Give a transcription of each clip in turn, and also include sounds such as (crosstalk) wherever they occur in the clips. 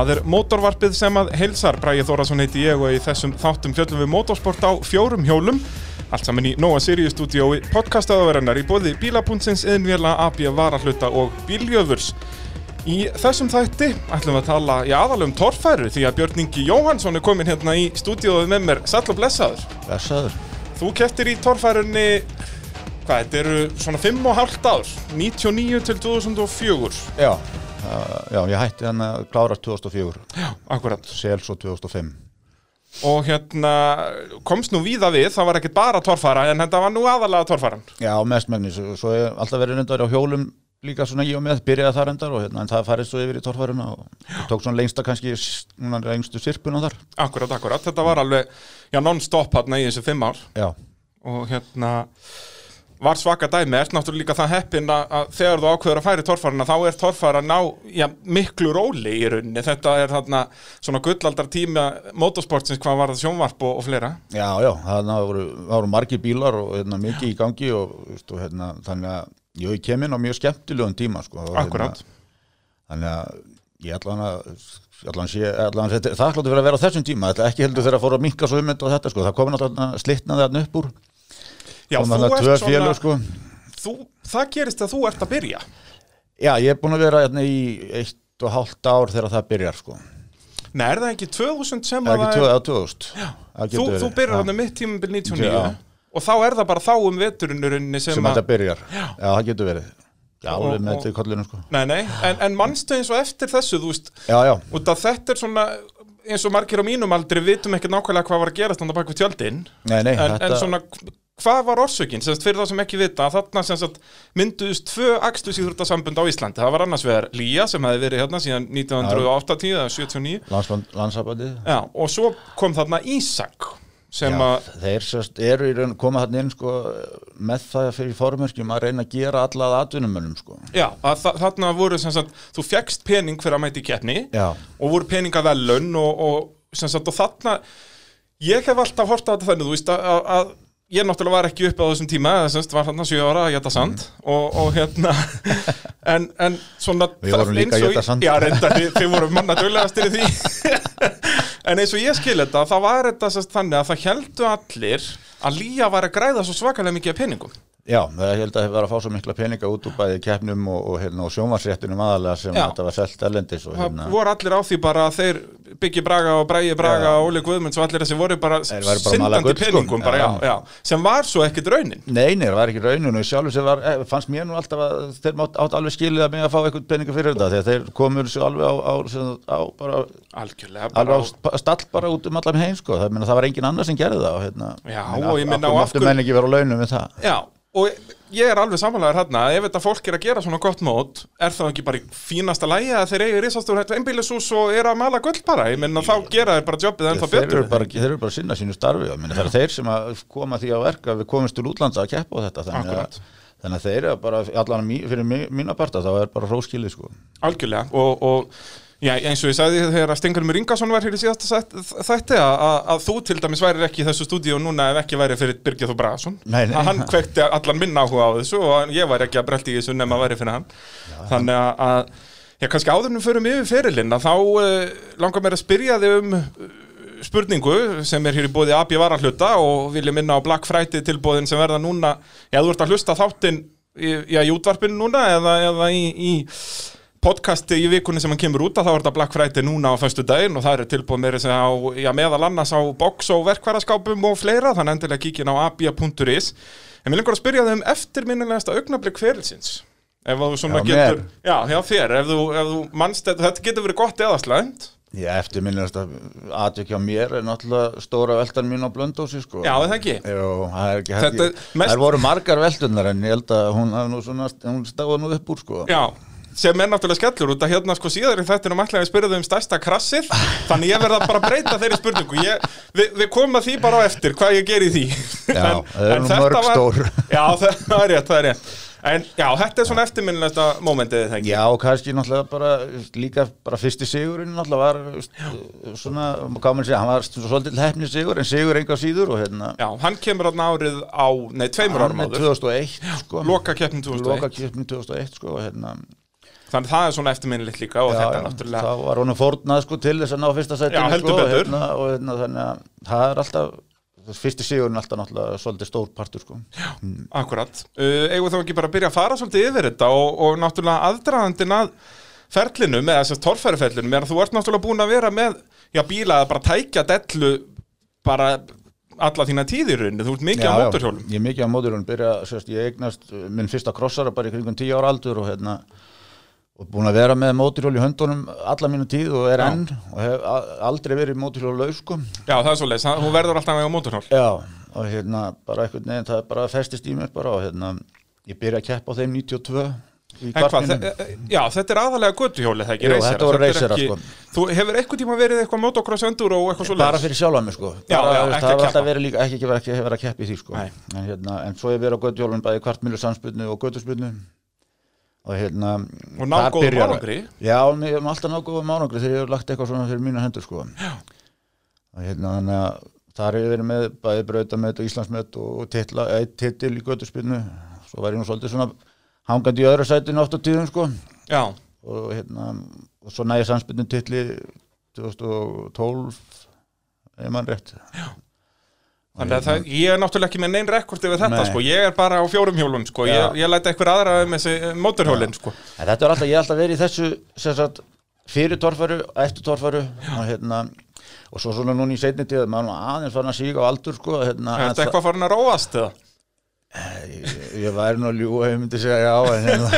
Það er mótorvarpið sem að heilsar, Bræði Þórasson heiti ég og í þessum þáttum fjöllum við motorsport á fjórum hjólum. Allt saman í Nóa Sirius stúdiói podcastaðaverennar í bóði Bílabúnsins, Innvjela, AB Varahluta og Bíljöfurs. Í þessum þætti ætlum við að tala í aðalum torfæru því að Björn Ingi Jóhansson er komin hérna í stúdióið með mér. Sæll og blessaður. Blessaður. Þú keftir í torfærunni, hvað, þetta eru svona 5,5 ár, 99 til 2004. Já, já, ég hætti hann að klára 2004, Já, akkurat. sels og 2005. Og hérna komst nú víða við, það var ekkert bara torfæra en þetta var nú aðalega torfæran. Já, mestmengnis, svo hef alltaf verið reyndar á hjólum líka svona í og með, byrjaði þar reyndar og hérna, en það farið svo yfir í torfæruna og ég tók svona lengsta kannski, núna lengstu sirpuna þar. Akkurat, akkurat, þetta var alveg, já, non-stop hérna í þessu fimm ár Já, og hérna var svaka dæmi, ert náttúrulega líka það heppin að, að þegar þú ákveður að færi torfæruna þá er torfæra ná, já, miklu róli í rauninni, þetta er þarna svona gullaldar tíma motorsportsins hvað var það sjónvarp og, og fleira. já, já, það voru, það voru margir bílar og hérna, mikið í gangi og, veist, og hérna, þannig að jú, ég kem inn á mjög skemmtilegum tíma, sko. og, Akkurat. Hérna, þannig að ég ætla hann að er þakkláttu fyrir að vera á þessum tíma, er ekki heldur þegar að fóra að minka svo um þetta og þetta sko, það komið náttúrulega slitnaði þarna upp úr Já, þú ert svona, sko. þú, það gerist að þú ert að byrja. Já, ég er búin að vera hérna í eitt og hálft ár þegar það byrjar sko. Nei, er það ekki 2000 sem Það er að ekki það tvö, að 2000 Það Þú, þú byrjar já. hann mitt tímabil 99 Já. og þá er það bara þá um veturinnurinni sem, sem að þetta byrjar. Já, það getur verið. Já, Og- alveg með og- þetta í kollinu sko. Nei, nei, en, en mannstu eins og eftir þessu, þú veist, Já, já, út að þetta er svona eins og margir á mínum aldri vitum ekki nákvæmlega hvað var að gerast þannig bak við tjöldin. Nei, nei, en, þetta en svona, hvað var orsökin? Semst fyrir það sem ekki vita, þarna sem sagt mynduðust tvö akstusíþurtasambund á Íslandi. Það var annars vegar Lía sem hefði verið hérna síðan 1980 eða 79 landsband, landsabandið Já, og svo kom þarna Ísak sem að þeir sérst eru í raun koma þarna inn sko með það fyrir formörkjum að reyna að gera alla að atvinnumönnum sko. Já, að þa- þarna voru sem sagt, þú fegst pening fyrir að mæti keppni Já, og voru peningavelun og, og sem sagt, og þarna ég hef alltaf hort á þetta þannig, að, að, að ég náttúrulega var ekki uppi á þessum tíma, semst, var þarna 7 ára að geta sand og, og hérna (laughs) en, en svona Við vorum líka að í- sand. Já, reyndar, þið, þið voru manna döglegastir í því. (laughs) En eins og ég skil þetta, þá var þetta semst, þannig að það heldu allir að Lía var að græða svo svakalega mikið af peningum já, það er held að það var að fá svo mikla peninga út úr bæði keppnum og, og, hérna, og sjónvarsréttunum aðalega sem Já. þetta var selt erlendis og það hérna voru allir á því bara að þeir Byggi Braga og Bræði Braga og Óli Guðmunds og allir þessi voru bara bara syndandi sko. peningum bara, já, Já. sem var svo ekkit raunin Nei, nei, það var ekki rauninu sjálfur sem var, eh, fannst mér nú alltaf að þeir mátt átt alveg skilið að mig að fá eitthvað peninga fyrir þetta þegar þeir komur svo alveg á, á, á bara, algjörlega bara, alveg á st- stall bara út um allan heim sko, það, meina, það var engin annar sem gerði það og, hérna, Já, meina, og ég meina, af, og af af hverju hverju- menn ekki vera á launum við það já, og ég er alveg samanlegar hérna ef þetta fólk er að gera svona gott mót er það ekki bara í fínasta lægi að þeir eigi risastur einbílisús og er að mala gull bara? Ég menna þá gera þeir bara jobbið ennþá þeir betur. bara, þeir eru bara að sinna sínu starfi. Meina, það er þeir sem koma því að verka við komumst til útlanda að keppa á þetta. Þannig að, þannig að þeir eru bara allan fyrir mí, mína parta þá er bara hróskilið sko. algjörlega. Og, og já, eins og ég sagði þegar Stengur Ringason var hér í síðasta þætti að, þú til dæmis værir ekki í þessu stúdíu núna ef ekki væri fyrir Birgir Þó nei. að hann kvekti allan minn áhuga á þessu og ég væri ekki að brelti í þessu nema að væri fyrir hann. Þannig að, já, kannski áðurnum förum yfir ferilinn að þá uh, langar mér að spyrja þig um uh, spurningu sem er hér í bóði AB Varahluta og vilja minna á Black Friday tilbóðin sem verða núna, já þú ert að hlusta þáttinn í, já, í útvarpinu núna eða, eða í, í podcasti í vikunni sem hann kemur út að þá er þetta Black Friday núna á föstu daginn og það eru tilbúið meira sem á, já, meðal annars á box og verkvaraskápum og fleira þannig endilega kíkin á abia.is en við lengur að spyrja þau um eftirminnilegasta augnablik ferilsins ef þú svona Já, getur mér. já, já þér, ef þú, ef þú manst þetta, getur verið gott eða slæmt Já, eftir minnast að aðtökja mér er náttúrulega stóra veldan mín á blöndósi sko. Já, það ekki? Jú, það er ekki Þetta hægt. er mest- Það voru margar veldunar en ég held að hún hún stáði nú upp úr sko. já, sem er náttúrulega skellur út að hérna sko síðar í þettinum ætlaði að spyrja þau um stærsta krassið þannig ég verða bara að breyta þeirri spurningu. Ég, við, við komum að því bara á eftir hvað ég ger í því. Já, það eru nú mörg stór. Já, það, er rétt, það er rétt. En já, þetta er svona eftirminnilegsta mómentið þegar ekki? Já, og kannski náttúrulega bara líka bara fyrsti sigurinn náttúrulega var uh, svona, hvað mann segja, hann var svolítið hefni sigur en sigur enga síður og hérna Já, hann kemur þarna árið á, nei, tveimur árum hann er áður. 2001 sko. Loka keppnin 2001 Loka keppni 2001 sko og hérna þannig það er svona eftirminnilegt líka og Já, þetta já, er náttúrulega það var honum fórnað sko til þess að ná fyrsta Já, sætinu sko, hérna, og hérna, þannig að það er alltaf fyrsti sigurinn alltaf náttúrulega svolítið stór partur sko. Akkurat, uh, eigum þá ekki bara að byrja að fara svolítið yfir þetta og, og náttúrulega aðdraðandinn að ferlinum eða þessast torfæruferlinum er að þú ert náttúrulega búin að vera með já, bíla að bara tækja dellu bara alla þína tíðir rauninni, þú ert mikið á mótorhjólum. Ég er mikið á mótorhjólum. Byrja, sérst, ég eignast minn fyrsta krossara bara í kringum 10 ára aldur og hérna og búin að vera með mótorhjól í höndunum alla mínu tíð og er Já. enn og hef aldrei verið mótorhjól laus sko. Já, það er svolítið, hún verður alltaf með á mótorhjól. Já, og hérna bara einhvern veginn, það bara festist í mér bara og hérna, ég byrja að keppa á þeim 92 í kvartmínum þe- e- já, þetta er aðalega göttuhjólið, það ekki reysera, þetta voru er reysera, sko. Þú hefur eitthvað tíma verið eitthvað motocross endur og eitthvað svolítið bara fyrir sjálfa mig sko. Já, bara, já, veist, það að var alltaf verið líka ekki, ekki, ekki, verið að keppa í því sko. En, hérna, en svo ég verið á göttjólun bæði kvartmílu samspilnu og göttuspilnu og hérna Og ná þar góðum byrjar- árangri. já, mér hef alltaf ná góðum árangri þegar ég hef lagt eitthvað svona fyrir mína hendur sko. Já. og hérna þannig að þar hef ég verið með bæði brautamett og Íslandsmet og titla, eitt titil í göttuspilnu svo var ég nú svolítið svona hangandi í öðru sætinu oft á tíðum sko. Já, og hérna og svo næði samspilnum titli 2012 ef mann rétt þannig að það, ég er náttúrulega ekki með neinn rekord yfir þetta, Nei. sko, ég er bara á fjórum hjólum, sko, Já. ég, ég læta eitthvað aðra um þessi eh, mótorhjólin, sko En þetta er alltaf, ég hef alltaf verið í þessu sem sagt, fyrir torfæru, eftir torfæru og hérna og svo svona núna í seinni tíð, maður er aðeins farin að síga á aldur sko, hérna, Er en þetta eitthvað farin að róast, eða? það- ég, ég væri nú að ljúga, ég myndi segja já en hérna,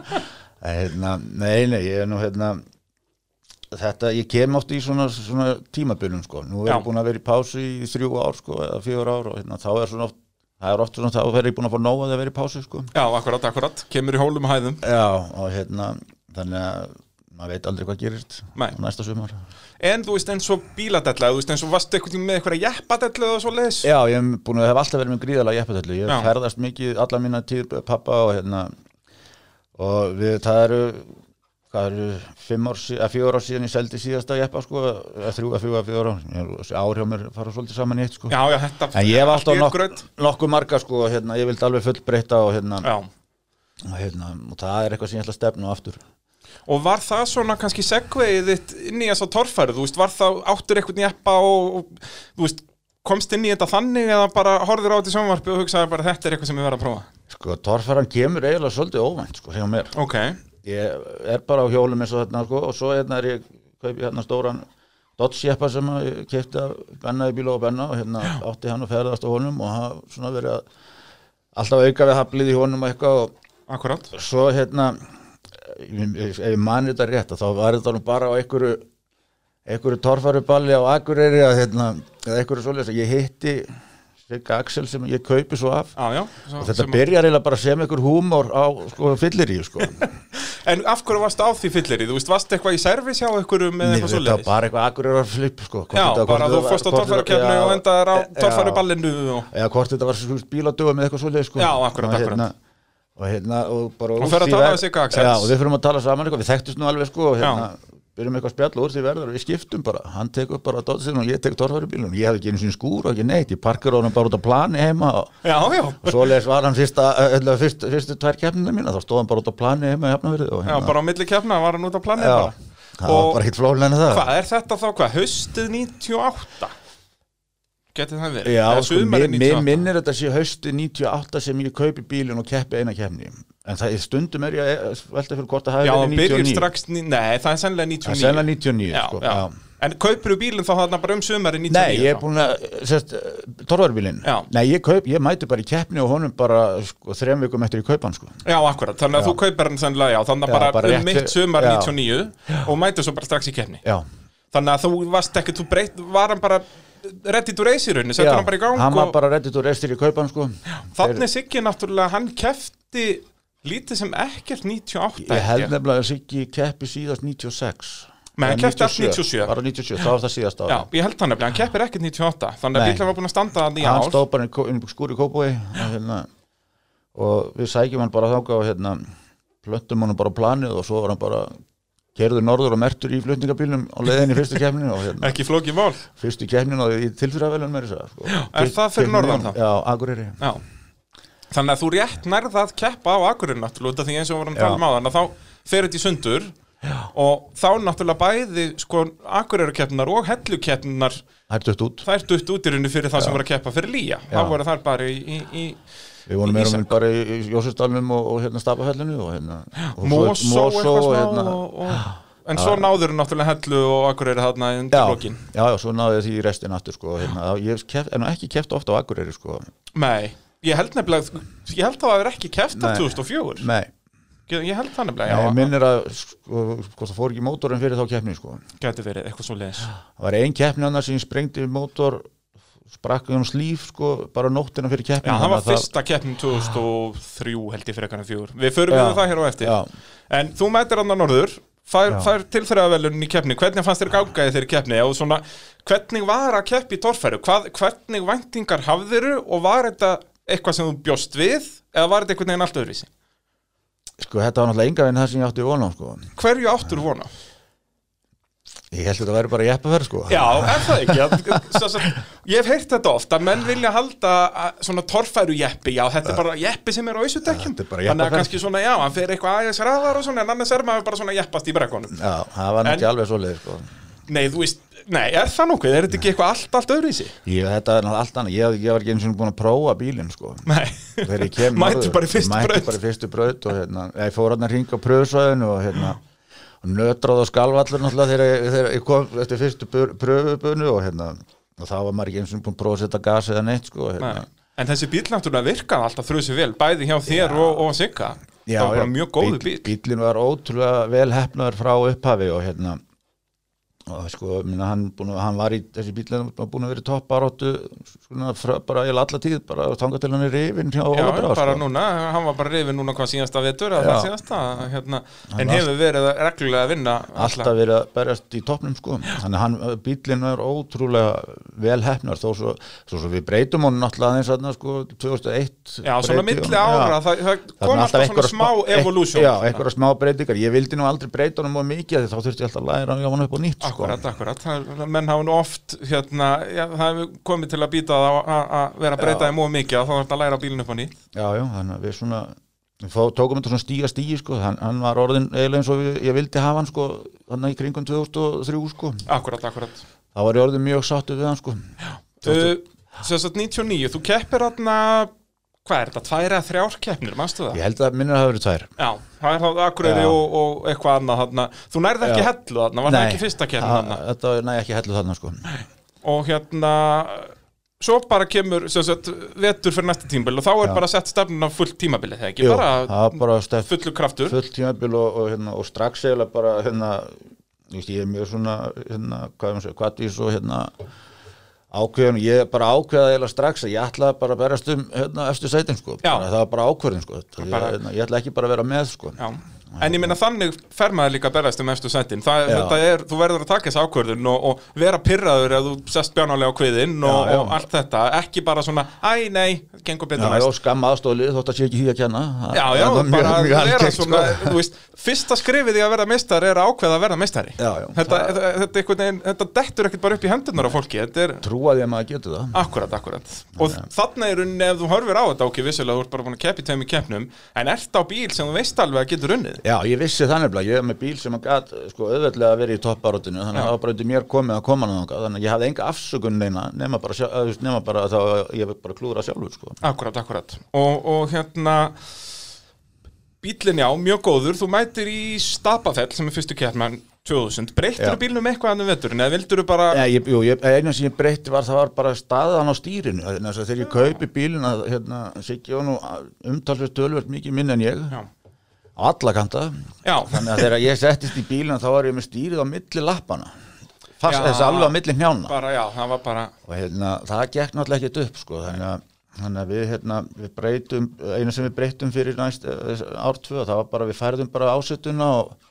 (laughs) en, hérna nei, nei, ég er nú hérna þetta, ég kem oft í svona, svona tímabilum sko, nú er Já. ég búin að vera í pásu í þrjú ár sko, eða fjögur ár og hérna, þá er svona oft það er oft svona, þá verður ég búin að fá nóg að vera í pásu sko Já, akkurat, akkurat, kemur í hólum og hæðum Já, og hérna, þannig að maður veit aldrei hvað gerist Nei. næsta sumar. En þú veist eins og bíladella, þú veist eins og varstu eitthvað með eitthvað jeppadellu og svo leiðis Já, ég hef búin að hef alltaf verið með gríðalega jeppatöllu. Ég hef ferðast mikið alla mína tíð pappa og hérna og við, það eru hvað eru, fimm ár síðan, ég seldi síðasta jeppa sko, eða þrjú að að fjögur ár. Ég- hjá mér fara svolítið saman í eitt sko. Já, já, þetta En ég hef allt alltaf nokkuð marga sko, hérna, ég vildi alveg fullbreyta og hérna, og hérna, og það er eitthvað sem ég ætla að stefna á aftur. og var það svona kannski segveið þitt inn í þessa torfæru, þú veist, var það áttur eitthvað jeppa og, og þú veist, komst inn í þetta þannig eða bara horfður á þetta sjónvarpi og hugsaði bara þetta er eitthvað sem við verðum að prófa Sko, torfæran kemur eiginlega svolítið óvænt sko, hjá mér. Ok, ég er bara á hjólum eins og þetta sko, og svo hérna er ég kaupi hérna stóran Dodge jeppa sem ég kefti að Benna í bíla og Benna og hérna átti hann að ferðast á honum og hann svona verið að alltaf auka við haflið í honum og eitthvað og akkurat svo hérna ef ég mani þetta rétt þá var þetta nú bara á einhverju einhverju torfaruballi á Akureyri að hérna, eða einhverju svoleiðis að ég hitti Sigga Axel sem ég kaupi svo af Já, já svo, og þetta byrjar eiginlega bara sem einhver húmor á sko, fyllir í sko (laughs) En af hverju varstu á því fyllir í? Þú veist, varstu eitthvað í servis hjá einhverjum með Nei, eitthvað svo þetta var bara eitthvað akkurir að flip sko. Já, þetta- bara þú fórst á þetta- og endaðir á já, torfæruballinu og... eða hvort þetta var svo bíladögum eða eitthvað svoleið sko. Já, akkúrat, og akkúrat. hérna, og hérna og, bara Og úr fer að tala við Sigga Axels. já, og við fyrir að tala saman eitthvað, við þekktust nú alveg sko, og hérna, Já. Byrjum eitthvað að spjalla úr því verður. Við skiptum bara, hann tekur bara dótsin og ég tek torfærubílun, ég hafði ekki einu sinni skúr og ekki neitt, ég parkar honum bara út á plani heima og, Já, já, og svoleiðis var hann fyrsta, öll, fyrst, fyrstu tvær keppnina mína, þá stóð hann bara út á plani heima og já, hérna, bara á milli kefna var hann út á planið já, bara. Það var Og- bara hitt flóðlega það. Hvað, er þetta þá? Hvað, haustið 98? Getið það verið? Já, sko, mér, mér 98? minnir þetta sé hausti 98 sem ég kaupi bílinn og keppi eina keppni en það er stundum er ég að velta fyrir hvort það Já, hafi hann verið byrjir 99 strax, nei, það er sennilega Það 99 er sennilega 99 já, sko, já. já. En kaupir þú bílinn þá þarna bara um sumari 99? Nei, ég er búin að sérst, torfarbílinn Já. Nei, ég, kaup, ég mæti bara í keppni og honum bara sko, þrem vikum eftir í kaupan sko. Já, akkurat, þannig að þú kaupir hann sennilega, já, þannig að bara, bara um mitt já. 99 og mætir svo bara strax í kefni Já, Þannig að þú varst ekki, þú breytt, var hann bara ready to race í rauninni, settur hann bara í gang hann var og bara reddit og restir í kaupan sko. þannig Siggi náttúrulega, hann kefti lítið sem ekkert 98 Ég held nefnilega að Siggi keppi síðast 96 Nei, hann keppti allt 97. Bara 97, þá var það síðast ára Já, ég held það nefnilega, hann keppir ekkert 98 þannig að bílinn var búin að standa hann í hann ár. stóð bara inn í kó- inn í skúr í kópói og, hérna, og við sækjum hann bara þáka og hérna, plöntum hann bara á planið og svo var hann bara kerður norður og mertur í flutningabílnum á leiðinni í fyrstu kefninu og hérna, ekki flókið mál. Fyrstu kefninu og í að sko. er það fyrir norðan þá? Já, Akureyri. Já, þannig að þú rétt nærða að keppa á Akureyri náttúrulega því eins og við vorum að tala um á þannig að þá fer þetta í sundur Já. og þá náttúrulega bæði sko Akureyri-keppnar og hellukeppnar Það er dött út. Það er dutt út í rauninni fyrir það sem voru að keppa fyrir Lía. Þá voru þar bara í, í, í Við vonum Í meira minn bara í Jósefsdalnum og, og hérna Stapafellinu og hérna smá hérna og, en svo náður náttúrulega hellu og Akureyri þarna Já, undir lokin já, já, svo náði ég því í restin aftur sko, hérna, ég hef ekki keft ofta á Akureyri sko. Nei, ég held nefnilega ég held að það er ekki keppt af Nei. 2004 Nei, ég, held það nefnilega, ég já, minnir að sko, sko, það fór ekki mótorinn fyrir þá keppni sko. gæti verið eitthvað svo leiðis það var ein keppni annars sem sprengdi mótor sprakk um slíf sko, bara nóttina fyrir keppni Já, það var fyrsta keppnin 2003 held ég fyrir kannar fjögur. Við förum við það hér á eftir. Já. En þú mætir hann að norður Fær, fær tilþræðavelunin í keppni. Hvernig fannst þér gákaði þeirri keppni? Og svona, Hvernig var að keppi í torfæru? Hvað, Hvernig væntingar hafðiru Og var þetta eitthvað sem þú bjóst við Eða var þetta einhvern veginn allt öðruvísi sko, þetta var náttúrulega enga veginn það sem ég átti vona á sko. Hverju áttur vona? ég held að þetta væri bara jeppaferð sko. Já, er það ekki? Svo- svo- Ég hef heyrt þetta oft að menn vilja halda svona torfæru jeppi, já þetta er bara jeppi sem er á auðsutekjum Þetta er bara Þannig að kannski svona, já, hann fer eitthvað aðeins ræðar og svona en annars er maður bara svona jeppast í brekkunum Já, það var En- náttúrulega alveg svo leið sko. Nei, þú veist, nei, er það nokkuð? Er þetta ekki eitthvað allt, allt öðru í sig? ég, þetta er náttúrulega allt annað ég, ég var ekki eins og búin að prófa bílinn sko. Nei, (laughs) mættu bara í fyrstu mætti braut bara í fyrstu braut og hérna, ég fór hann að ringa á pröfusvæðinu og hérna og nötráð og skalvallur náttúrulega þegar, þegar ég kom eftir fyrstu pröfubunu og hérna og þá var maður ekki eins og búin að prófa að setja gas eða neitt sko, hérna. Nei. En þessi bíl náttúrulega virkaði alltaf þrjusi vel, bæði hjá þér og, og Sigga Já, Það var bara já, Bílinn var ótrúlega vel hefnaður frá upphafi og hérna og sko, minna, hann, búin, að- hann var í þessi bílinn var búin að vera topparóttu bara í alla tíð bara þangað til hann er rifin hjá Já, Óla Brá bara sko. núna, hann var bara rifin núna hvað síðasta Já. síðasta hérna, En hefur verið reglulega að vinna alltaf verið að berjast í toppnum sko. þannig að bílinn er ótrúlega vel hefnar þó svo, svo, svo við breytum honum náttúrulega aðeins sko, 2001 Já, svona milli ára, já. það, það kom er alltaf svona smá evolution Já, einhverja smá breytingar Ég vildi nú aldrei breyta honum mjög mikið þá þurfti ég alltaf að læra hann upp á nýtt sko. Akkurat, akkurat, það, menn hafa nú oft hérna, já, það hefur komið til að býta það að að vera að breyta þeim mjög mikið og þá er þetta að læra bílinn upp á nýtt Já, já, þannig að við svona fó, tókum þetta svona stíga stígi sko. hann, hann var orðin eiginlega eins og við, ég vildi hafa hann sko, þannig í kringum 2003 sko. Akkurat, akkurat þá var orðin mjög sáttu við hann sko. Sess að 99, þú keppir hérna hvað er þetta, tvær eða þrjár keppnir, manstu það? Ég held að minnir að það verið tvær Já, það er þá Akureyri og, og eitthvað annað þarna. Þú nærði ekki hellu þarna, var það ekki fyrsta keppnin það- þarna? Þetta var, næ, ekki hellu þarna sko. Og hérna, svo bara kemur sem sagt, vetur fyrir næsta tímabil og þá er Já. bara sett stefnun á fullt tímabilið, þegar ekki? Jú, bara það var bara stef, fullu kraftur. full tímabil og, og, hérna, og strax eiginlega bara hérna, þú veist, ég er mjög svona hérna, hvað er maður að segja, kvatvís og hérna ákveðin, ég bara ákveða eiginlega strax að ég ætla bara að berast um hérna, eftir sætin sko, það var bara ákveðin sko, ég, Bara- hérna, ég ætla ekki bara að vera með sko, Já. En ég minna þannig fer maður líka að berast um eftir Já. þetta er, Þú verður að taka þessi ákvörðun og, og vera pyrraður ef þú sest bjánalega á kviðinn og, Já, já. og allt þetta, ekki bara svona æ nei, gengur betur Já, já, næst skamma aðstoflið þótt að sé ekki því að kenna Já, já, bara mjög, mjög vera algengt, svona, sko. þú veist, fyrsta skrifið í að vera meistari er að ákveða að vera meistari. Já, já. Þetta, Það- þetta, þetta, þetta dettur ekkert bara upp í hendunar á fólki, þetta er Trúa því að maður getur það. Akkurat, akkurat. Og þarna er unni ef þú horfir á þetta ok, vissulega þú ert bara búin að tveim í keppnum en ert á bíl sem þú veist alveg að getur unnið Já, ég vissi það nefnilega, ég er með bíl sem að gat sko, auðveldlega verið í topparóttinu þannig að það var bara undir mér komið að koma náðunga þannig að ég hafði enga afsökun neina nema bara, sjá- eða, þú veist, nema bara þá að ég hef bara klúðra sjálfur sko. Akkurat, akkurat. Og, og hérna bílinn já, mjög góður. Þú mætir í Stapafell sem er fyrstu keppmann 2000, breyttir Já. þú bílnum eitthvað annum veturinn eða vildur þú bara Ég, ég, jú, ég, eina sem ég breytti var það var bara staðan á stýrinu. Að þegar ég kaupi bílinn að hérna, Siggi var nú umtalsveit tölvöld mikið minn en ég. Já, á alla kanta. Já, þannig að þegar ég settist í bílinn þá var ég með stýrið á milli lappana. Fast þess alveg á milli hnjána bara já, það bara og hérna, það gekk náttúrulega ekkert upp sko, þannig að, þannig að við, hérna, við breytum, eina sem við breytum fyrir næst eh, ár tvö, það var bara við færðum bara ásettuna og,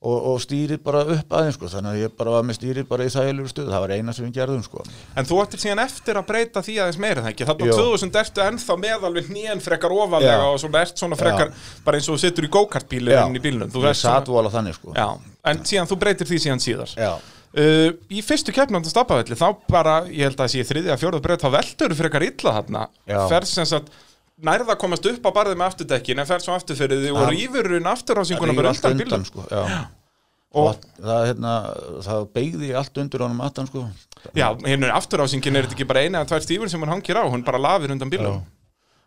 og, og stýrið bara upp aðeins sko, þannig að ég bara var með stýrið bara í þægilegur stuð, það var eina sem við gerðum sko. En þú ættir síðan eftir að breyta því aðeins meira það ekki Þannig að 2000 ertu ennþá með alveg hnén frekar ofalega Já. og svona ert svona frekar bara eins og þú setur í go-kart-bílur Já. inn í bílnum Þú satt svona- þannig sko. Já, en síðan þú breytir því síðan síðar Já. uh, Í fyrstu keppnum til Stapavelli þá bara, ég held að sé þriðja, fjóruð breyt þá veldur frekar illa Já. Ferð sem sagt nærða að komast upp á barðið með afturdekkin en fer svo aftur fyrir því og Það- rífurinn afturhásinguna Það bara rífur allt undan bílum sko, já. Og- og það, hérna, það beigði allt undir honum aftan sko. Já, hérna afturhásingin er þetta ekki bara eina eða tvær stífur sem hún hangir á, hún bara lafir undan bílum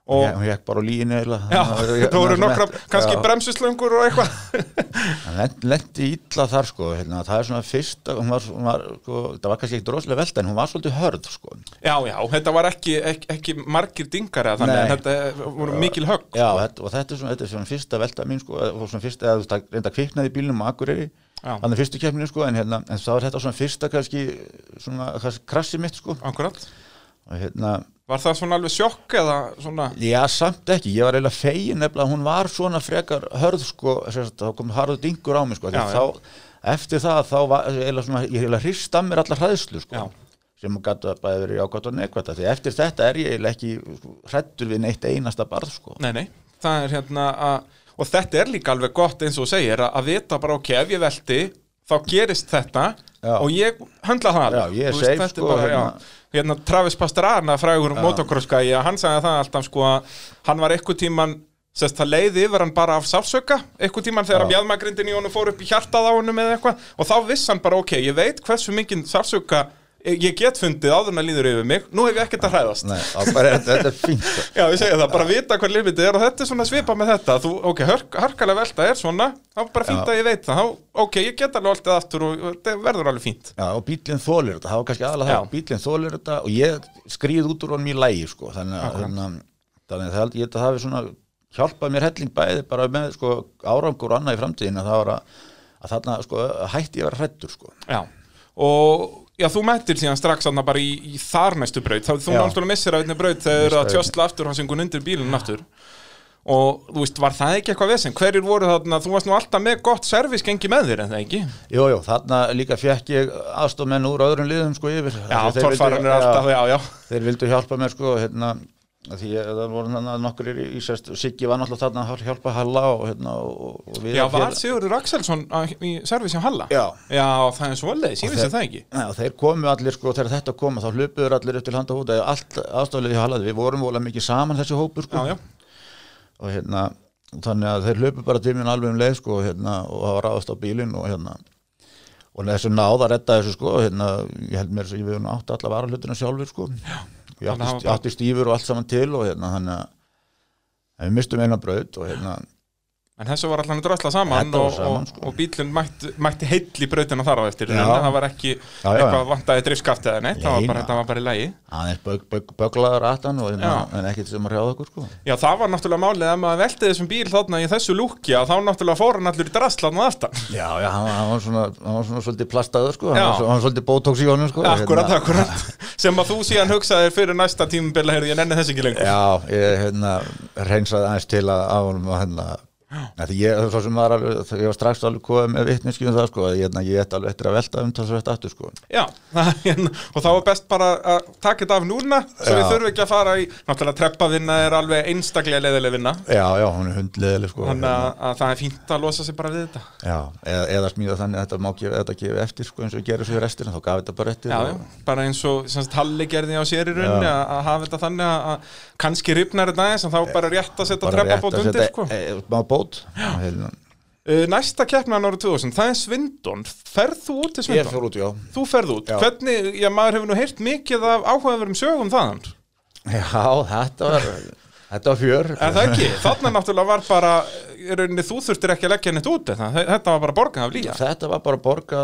og hún hekk bara á. Já, Það var- það voru nokkra, kannski bremsuslöngur og eitthvað (laughs) hann lendi illa þar sko hérna, það er svona fyrsta hún var, hún var, sko, það var kannski ekkert rosalega velta en hún var svolítið hörð sko. Já, já, þetta var ekki, ekki, ekki margir dingar eða þannig, en þetta voru mikil högg Já, þetta, og þetta er svona, þetta er svona fyrsta velta mín sko, og svona fyrsta, eða þú það reynda kviknaði í bílnum á Akureyri, Já. þannig fyrstu keppninu sko, en hérna, en þá er þetta svona fyrsta kannski, svona krassi mitt sko, Akkurat og hérna, Var það svona alveg sjokk eða svona? Já, samt ekki, ég var eiginlega fegin nefnilega, að hún var svona frekar hörð sko, þá kom harðu dingur á mig sko, Já, þá, eftir það, þá var eiginlega svona, ég eiginlega hrist af mér allar hræðslu sko, Já. sem gæti bæði verið jákvæmt og neikvæmt, því. Eftir þetta er ég eiginlega ekki hrættur við neitt einasta barð sko. Nei, nei, það er hérna að og þetta er líka alveg gott eins og segir að, að vita bara ok, ef ég velti þá gerist þetta Já. og ég höndla það alveg. Já, ég þetta er sko, bara, hérna. hérna Travis Pastrana frægur motocross-gæi, hann sagði það alltaf sko að hann var eitthvað tíman sest, það leiði yfir hann bara af sársöka eitthvað tíman þegar mjadmagrindin í honum fór upp í hjartað á honum eða eitthvað og þá viss hann bara ok, ég veit hversu mikið sársöka ég get fundið áður að líður yfir mig. Nú hef ég ekkert að hræðast. Nei, bara, þetta, er fínt. Sko. (laughs) Já, ég segja það, bara vita hvað limitið er og þetta er svona svipa með þetta, þú, ok, hörk, harkalega velta er svona, þá bara fínt að ég veit það, þá, ok, ég get alveg alltaf aftur og þetta verður alveg fínt. Já, og bílinn þólir þetta, það var kannski aðalega það, bílinn þólir þetta og ég skrýð út úr honum í lægi, sko, þannig að, þannig að, þannig að það, ég held að það hafi svona hjálpað mér helling bæði bara með, sko, árangur og annað í framtíðin að, að þarna, sko, hætti ég að vera hrættur, sko. Já, og já, þú mættir síðan strax aðna bara í, í þar næstu braut, þá þú náttúrulega missir af einni braut þegar að af tjösla aftur hans einhvern undir bílinn aftur. Og þú veist, var það ekki eitthvað vesinn? Hverjir voru þarna, þú varst nú alltaf með gott servisgengi með þér, en það ekki? Jú, jú, þarna líka fekk ég aðstofmenn úr öðrum liðum, sko, yfir. Já, torfarinn er alltaf, já, já. Þeir vildu hjálpa mér, sko, hérna, að því að það voru nokkur í, sérst, Siggi var náttúrulega þarna að hjálpa Halla og, hérna, og, og við Já, og var Sigurður Axelsson í servis hjá Halla? Já. Já, það er svoleiðis, ég vissi það ekki. Og þeir komu allir sko, þegar þetta kom þá hlupuður allir upp til handa húta allt aðstoflega í halaði, við vorum vola mikið saman þessi hópur sko Já, já. og hérna, þannig að þeir hlupu bara til minn alveg um leið sko og hérna, og það var ráðast á bílinn og hérna og þessu náð að redda þessu sko og hérna, ég held mér að ég við ég átti, átti stífur og allt saman til og hérna, þannig að við mistum eina braut og hérna En þessu var allan að drösla saman, og, saman, og, sko. og bílinn mætti, mætti heill í brautina þar á eftir en það var ekki Já, já, eitthvað já. vantaði driftskaft eða neitt, það var bara, þetta var bara í lagi. aðeins bög, bög, böglaður aftan og hérna, en ekkert sem að hrjáða okkur sko. Já, það var náttúrulega málið að maður velti þessum bíl þarna í þessu lúkja þá náttúrulega fór hann allur í draslan á aftan. Já, já, hann, var- hann, var svona, hann var svona svolítið plastaður sko, hann var, svolítið bótóks í honum sko. Akkurat, hérna, akkurat. Sem að þú síðan hugsaðir fyrir næsta tímubila heyrðu, ég að að var alveg, ég var strax alveg komið með vitneski um það sko, að ég, hérna, ég ætti alveg eftir að velta umtalsvægt aftur sko. Já, (laughs) hérna, og þá var best bara að taka þetta af núna svo við þurfum ekki að fara í náttúrulega treppavinna er alveg einstaklega leðileg vinna. Já, já, hún er hundleðileg sko þannig hérna, að, að það er fínt að losa sig bara við þetta. Já, eða, eða smíða þannig að þetta má gefa, þetta gefa eftir sko eins og gerum svo í restina, þá gaf þetta bara eftir Já, og, já, bara eins og semst, Halli gerði á sér í rauninni Já. að, að hafa þetta þannig að, að kannski ripnar þetta en bót hérna, uh, Næsta keppnan árið 2000, það er Svindon. Ferð þú út til Ég Svindon? fór út, já. Þú ferð út, Já. hvernig, já maður hefur nú heyrt mikið af áhugaverum sögum þaðan. Já, þetta var, þetta var fjör. Er það ekki? Þannig náttúrulega var bara rauninni þú þurftir ekki að leggja neitt út þetta var bara borgað af líka Þetta var bara borga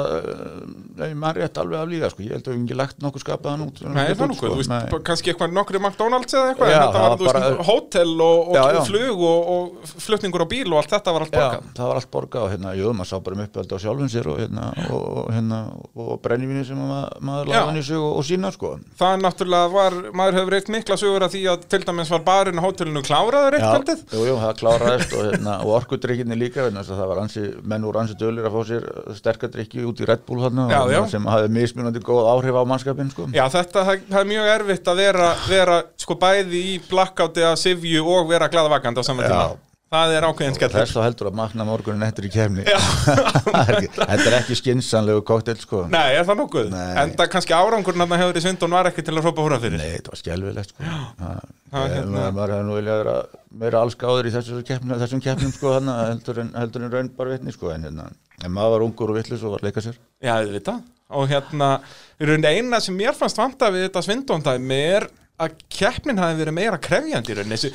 Nei, maður rétt alveg af líka sko. Ég held að við ekki lagt nokkuð skapaðan út Nei, er nokkuð, þú veist, Nei. bara kannski eitthvað nokkri McDonalds eða eitthvað, Já, þetta var, var þú veist, bara- hótel og, og Já, já. flug og, og flutningur á bíl og allt þetta var allt borgað það var allt borga og hérna, jú, maður sá bara um uppöldi á sjálfum sér og hérna, og, og, hérna, og brennivíni sem maður, maður laði hann í sig og, og sína, sko. Það er náttúrulega var, maður hefur reykt mikla sögur að því að til dæmis var barinn á hótelinu kláraður eitt kvöldið og, hérna, (laughs) og orkudrykkinni líka, það var ansi, menn voru ansi dölir að fá sér sterkadrykki út í Red Bull hérna, Já, já. sem hafði mismunandi góð áhrif á mannskapin, sko. Já, þetta það, er mjög erfitt að vera, vera sko bæði í blackouti að sifju og vera gladavakandi á saman tíma það er ákveðin skellur. Þess þá heldur að makna morgunin eftir í kemni (laughs) Þetta er ekki skinsanlegu koktel sko. Nei, er það nokkuð? Nei. En það kannski árangurinn að hefur í svindun var ekki til að hrópa húra fyrir. Nei, þetta var skelvilegt sko. Það- það hérna- maður hefði nú viljað vera meira allskáður í þessu keppnum, þessum keppnum sko hana, heldur, en, heldur en raun bara vitni sko en, hérna, en maður var ungur og vitlis og var að leika sér. Já, vita Og hérna, eina sem mér fannst vanta við þetta svindóndæmi er að keppnin hafi verið meira krefjandi í rauninni.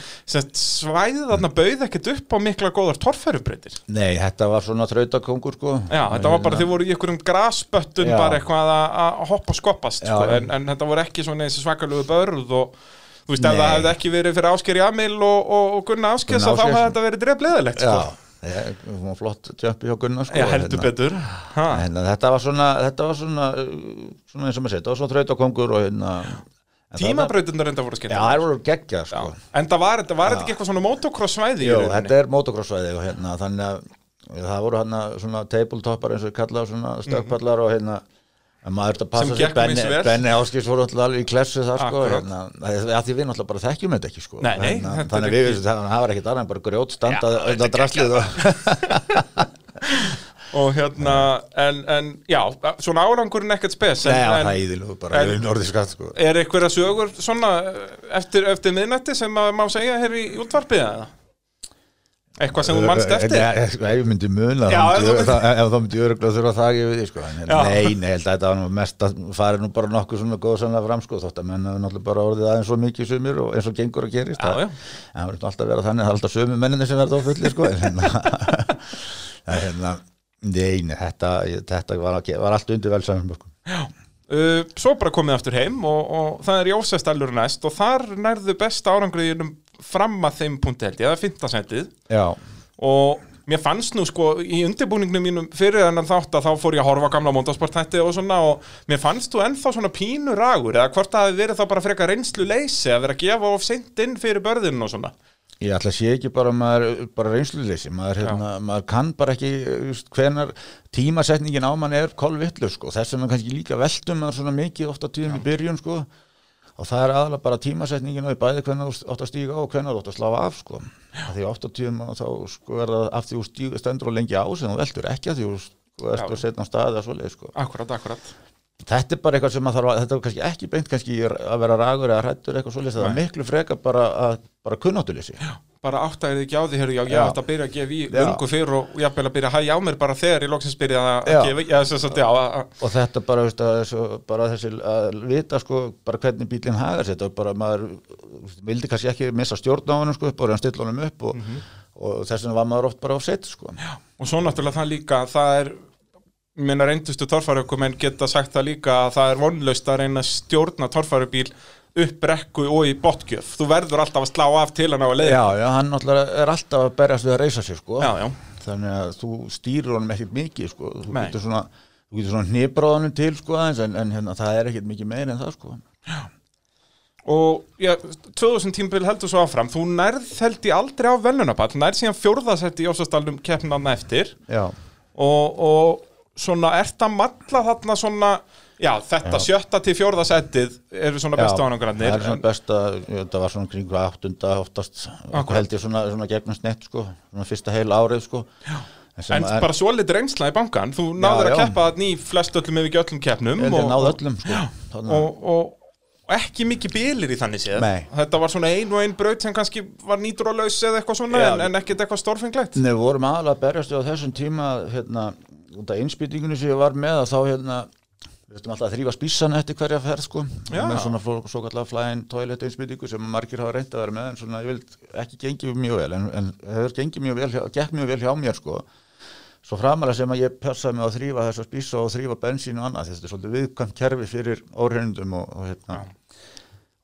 Svæðið þarna bauð ekkert upp á mikla góðar torfærubreitir Nei, þetta var svona þrautakongur sko. Já, þetta var bara, þið voru í einhverjum grasböttun Já. bara eitthvað að, hoppa og skoppast sko, en, en þetta voru ekki svona þessi svakalögu börð og þú veist, ef það hefði ekki verið fyrir Ásker Jamil og, og, og Gunnar Áskers þá hefði þetta verið drefleðilegt sko. Já, hún var flott jumpi hjá Gunnar sko. Hérna. Hérna, þetta var svona, þetta var svona, uh, svona eins og maður segir, þetta var svona þrautakongur og hérna það- Tímabrautunar enda voru Já, skemmt það voru geggjað sko. En það var, þetta ekki eitthvað svona motocross svæði Jú, þetta er motocrossvæði og hérna þannig að það voru hérna svona tabletoppar eins og við kallaðu svona stökkpallar og hérna en maður þetta passa Sem sig. Benni. Benni Áskis voru alltaf í klessu það sko hérna, að að því við náttúrulega bara þekkjum þetta ekki sko. Nei, nei, hérna, þetta þannig að við vissum það var ekkit annað en bara grjót standað undan draslið og (laughs) Og hérna, en, en já, svona árangurinn ekkert spes en, Nei, það en er íðilugu bara en- yfir norði skatt sko er einhverja sögur svona eftir, eftir miðnætti sem að má segja hér í útvarpið eða? Eitthvað sem þú mannst eftir? Nei, sko, ef ég myndi muna Já, þá ef myndi, þú- það, ef þá myndi öruglega þurfa að það gefið sko. en. Nei, nei, held að þetta var mest að fara nú bara nokkuð svona góð sannlega fram sko, þótt að menn hafi náttúrulega bara orðið aðeins svo mikið sumir og eins og gengur að gerist Já, það, já. en það verður alltaf að vera þannig það er alltaf sömu menninni sem verður ofulli sko, en hérna, (laughs) en hérna nei, þetta, þetta var, var allt undir vel saman sko. Uh, svo bara komið aftur heim og, og það er Jósestallur næst og þar nærðu besta árangriðinum fram að þeim punkti held ég, það er fintasendið Já, og mér fannst nú sko í undirbúningnum mínum fyrir þennan þátt að þá fór ég að horfa gamla móndasportætti og svona og mér fannst þú ennþá svona pínu ragur eða hvort það hefði verið þá bara frekar reynslu leysi að vera að gefa of seint inn fyrir börðinu og svona Ég ætla að sé ekki bara maður, bara reynsluleysi, maður, hérna, maður kann bara ekki just, hvenar tímasetningin á mann er kolvitlu sko, þess vegna kannski líka veltum maður svona mikið ofta tíðum í byrjun sko. Og það er aðalega bara tímasetningin og bæði hvenar þú átt að stíga á og hvenar þú átt að slá af sko, Af því ofta tíðum að þá sko er það af því þú stendur og lengi á sem þú veltur ekki að því þú sko Já. að setja á staði að svoleið sko. Akkurat, akkurat Þetta er bara eitthvað sem maður þarf að, þetta er kannski ekki beint kannski að vera ragur eða hrættur eitthvað svoleið, það er miklu freka bara að, bara kunnátuleysi. bara áttæðið ekki á því, heyrðu, já, Já. að byrja að gefa í Já. löngu fyrr og jafnvel að byrja að hægja á mér bara þegar ég loksins byrja að gefa já, þess að, já, að, að, og þetta bara, veist, að, þessu, bara þessi að vita sko, bara hvernig bílinn hagar sér þetta bara maður vildi kannski ekki missa stjórn á honum sko, að stilla honum upp og, og þess vegna var maður oft bara á set sko. og svo náttúrulega það líka það er, minna reyndustu torfærökum en geta sagt það líka að það er vonlaust að reyna að stjórna torfærubíl upp brekku og í botgjöf þú verður alltaf að slá af til hann á að leiða já, já, hann er alltaf að berjast við að reysa sér sko. já, já, þannig að þú stýrir honum ekkert mikið sko. þú Nei. getur svona þú getur svona hnibráðanum til sko, aðeins, en, en hérna, það er ekkert mikið meir en það sko. og já, 2000 tímbil heldur svo áfram þú nærð held ég aldrei á velunaball nærð síðan fjórðasetti í Jósastalum keppnan eftir já, og, og svona ert að malla þarna svona já, þetta sjötta til fjórða settið eru svona bestu Já, árangrannir það er svona besta, þetta var svona kringu áttunda oftast, Akkúrat. held ég svona, svona gegnum snett sko, svona fyrsta heila árið sko en, sem En er- bara svo litið reynsla í bankan Þú náður Já, að já. keppa þarna í flest öllum ef ekki öllum keppnum held ég og, náði öllum sko. Og, og, og ekki mikið bilir í þannig séð Nei. Þetta var svona ein og ein braut sem kannski var nýtrúlaus eða eitthvað svona Já. en, en ekkert eitthvað stórfenglegt Nei, við vorum aðalega að berjast á þessum tíma hérna, út af einspýtingunni sem ég var með að þá hérna við ætlum alltaf að þrýfa spíssan eftir hverja ferð sko Já. með svona svo, kallar flying toilet einspýtingu sem margir hafa reynd að vera með en svona ég vil ekki gengið mjög vel en, en hefur gengið mjög vel, gekk mjög vel hjá mér sko svo framalega sem að ég passaði mig að þrýfa þessa spísa og þrýfa bensín og annað þetta er svolítið viðkvæmt kerfi fyrir óhreinundum og, og hérna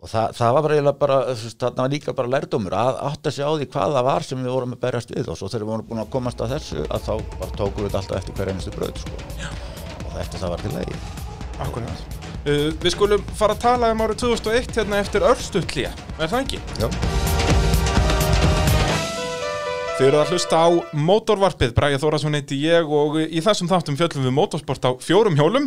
og það, það var bara bara þarna var líka bara lærdómur að átta sig á því hvað það var sem við vorum að berjast við og svo þegar við vorum búin að komast að þessu að þá tókum við alltaf eftir hver einustu bröð sko. og eftir það var til lagi Akkurat uh, Við skulum fara að tala um árið 2001 hérna eftir örstutlía Er það ekki? Já. Þið eru að hlusta á mótorvarpið, Bræði Þórasson heiti ég og í þessum þáttum fjöllum við mótorsport á fjórum hjólum.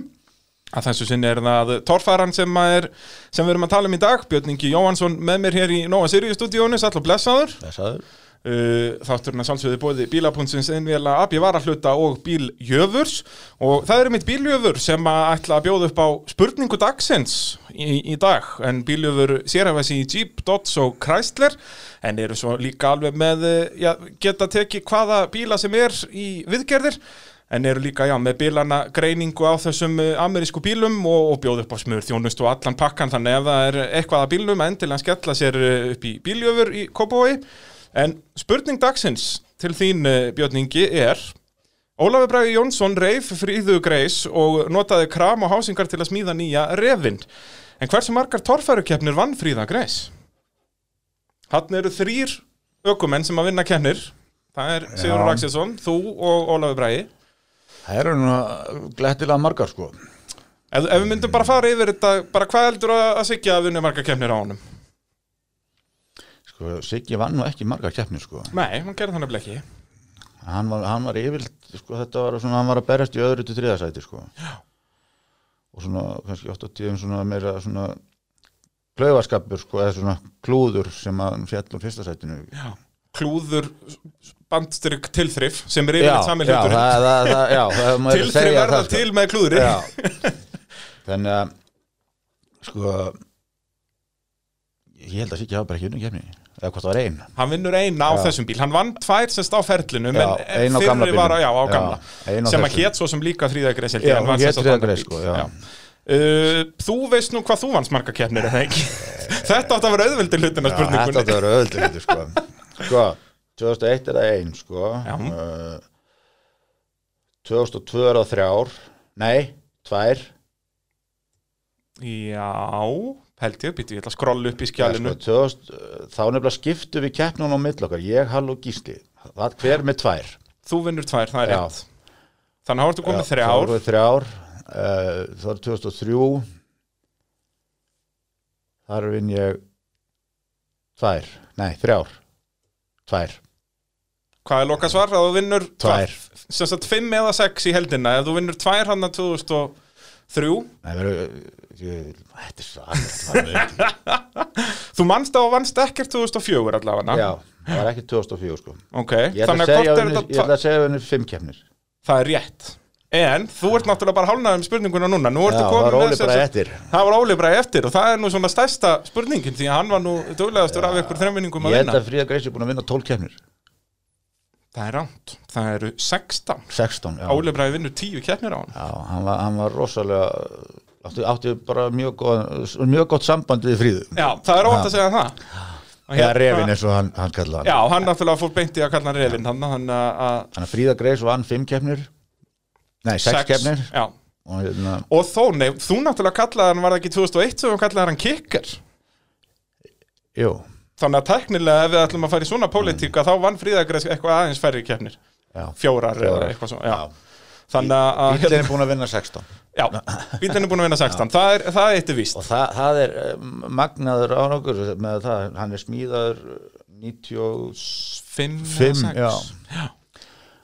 Að þessu sinni er það torfæran sem, er, sem við erum að tala um í dag, Björn Ingi Jóhansson með mér hér í Nóa Sirius stúdíónu, sæll og blessaður. Þessaður. Uh, þátturinn að sjálfsögði bóði bílapunnsins innvila AB varahluta og bíljöfurs og það eru mitt bíljöfur sem að ætla að bjóða upp á spurningu dagsins í, í dag. En bíljöfur sérhæfæs í Jeep, Dodge og Chrysler. En eru svo líka alveg með uh, já, geta tekið hvaða bíla sem er í viðgerðir en eru líka já, með bílana greiningu á þessum uh, amerísku bílum og, og bjóð upp á smur þjónust og allan pakkan þannig ef það er eitthvað að bílnum endilega skella sér uh, upp í bíljöfur í Kópavogi En spurning dagsins til þín eh, Björn Ingi er Ólafur Bragi Jónsson reif fríðu greis og notaði kram og hásingar til að smíða nýja refin. En hversu margar torfærukeppnir vann fríða greis? Hann eru þrýr ökumenn sem að vinna keppnir. Það er Sigur. Raksesson, þú og Ólafur Bragi. Það eru nú glettilega margar sko Ef, ef við myndum bara fara yfir þetta, bara hvað heldur að, að Siggi að vinna margar keppnir á honum? Sko, Siggi vann nú ekki margar keppnir sko Nei, hann gerði þannig ekki. hann var, hann var yfirlt, sko þetta var svona, hann var að berjast í öðru til þriðasæti sko Já. og svona, kannski oft á tíðum svona meira svona klaufaskapur sko, eða svona klúður sem að hann fjall úr fyrsta sætinu Já. Klúður, bandstyrk, tilþrif sem er yfirleitt sami já, hluturinn. það, það, það, já, það má eiginlega Tilþrif verða það, sko. til með klúðri. Já. þannig að sko ég held að Siggi hafa bara ekki unnum kemni eða hvort það var ein Hann vinnur eina á Já. þessum bíl, hann vann tvær sest á ferlinu, Já, en fyrri var á, já, á gamla, á sem að þessum. hét svo sem líka þrýðagreis Já, hún hét þriðjagreis, sko. Uh, þú veist nú hvað þú keppnir, eða ekki? (laughs) Þetta átt að vera auðveldi hlutin af Já, þetta spurningunni. að vera öðvöldur þetta, sko. Sko, 2001 er það ein sko. Uh, 2002 er það þrjár nei, tvær Já, held ég, býtu, ég ætla að skrolla upp í Já, skjálinu. sko, 2000, uh, þá nefnilega skiptu við keppnum á mill okkar, ég, Hall og Gísli það hver með tvær Þú vinnur tvær, það er Já. rétt. Þannig þú komið Já, þrjár. þrjár uh, þá er 2003 þar vinn ég tvær, nei, þrjár tvær, Hvað er loka svar? Að þú vinnur Tvær. Sem sagt fimm eða sex í heldina. Ef þú vinnur tvær hann að 2003, nei, veru, ég, þetta er svo (laughs) þú mannst á og vannst ekkert 2004 allavega. já, það var ekki 2004 sko Ok, þannig að að hvort er þetta ég ætla að segja henni fimm keppnir Það er rétt En þú ert náttúrulega bara hálnað um spurninguna núna. Nú Já, það var Óli sagt- eftir. Það var Óli bara eftir og það er nú svona stærsta spurningin Því að hann var nú duglegastur af ykkur þremvinningum að Ég held vinna. að Fríða Greis er búin að vinna 12 keppnir. Það er ránt, það eru 16 16, já, Óli bara vinnur 10 keppnir á hann. Já hann, var, hann var rosalega átti, átti bara mjög, góð, mjög gott samband við Fríðu. Já, það er óvænt að segja það. Og Eða hérna- Revin eins og hann, hann kallaði hann. Já, hann náttúrulega fór beint í að kalla hann Revin að hann að að Fríða Greis vann 5 keppnir Nei, 6 keppnir Já. Og, hérna, Og þó, nei, þú náttúrulega kallaði hann, var það ekki 2001 sem þú kallaði hann kicker Jú, Þannig að teknilega ef við ætlum að fara í svona pólitíka þá vann Fríðagreis eitthvað aðeins færri keppnir. Já. Fjórar, eða eitthvað svona já. Þannig að Bíllinn er búin að vinna 16 Já, bílinn er búin að vinna 16 Það er, það er eitt víst. Og það, það er eh, magnaður á nokkur með það, hann er smíðaður 95 5, já.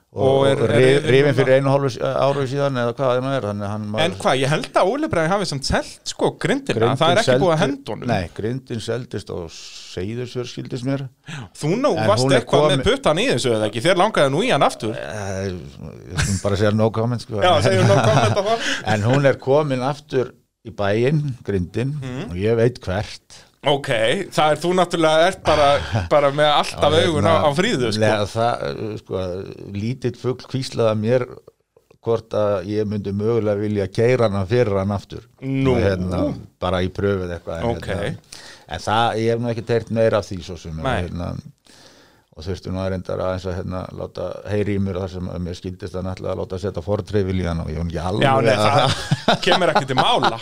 Og og, og ri- Rifin fyrir einu hálfu áru síðan eða hvað það er þannig að En hvað, ég held að Óli Bræði hafi samt selt sko grindina, það er ekki seldi- búið að henda honum. Nei, grindin seldist og seyðursvör skildist mér. Þú nú En varst eitthvað komin- með puttan í þessu eða ekki, þér langaði nú í hann aftur. Eh, Ég skulum bara segja no comment sko. Já, segjum á það (laughs) En hún er komin aftur í bæinn, grindin Mhm. og ég veit hvert Ok, það er þú náttúrulega ert bara, bara með alltaf (laughs) augun á, á fríðu sko. Lega, það, uh, sko, lítill fugl kvíslaða mér hvort að ég myndi mögulega vilja keira hana fyrir hann aftur Nú. Og hérna, bara í pröfuð eitthvað en, Ok. hérna, en það, ég hef nú ekki teirt meira af því svo sem hérna, og þurftu nú að aðeins að hérna, láta heyri í mér þar sem mér skildist að náttúrulega láta setja fortreyfil í hann og ég hún ekki alveg Já, nei, að- það (laughs) kemur ekki til mála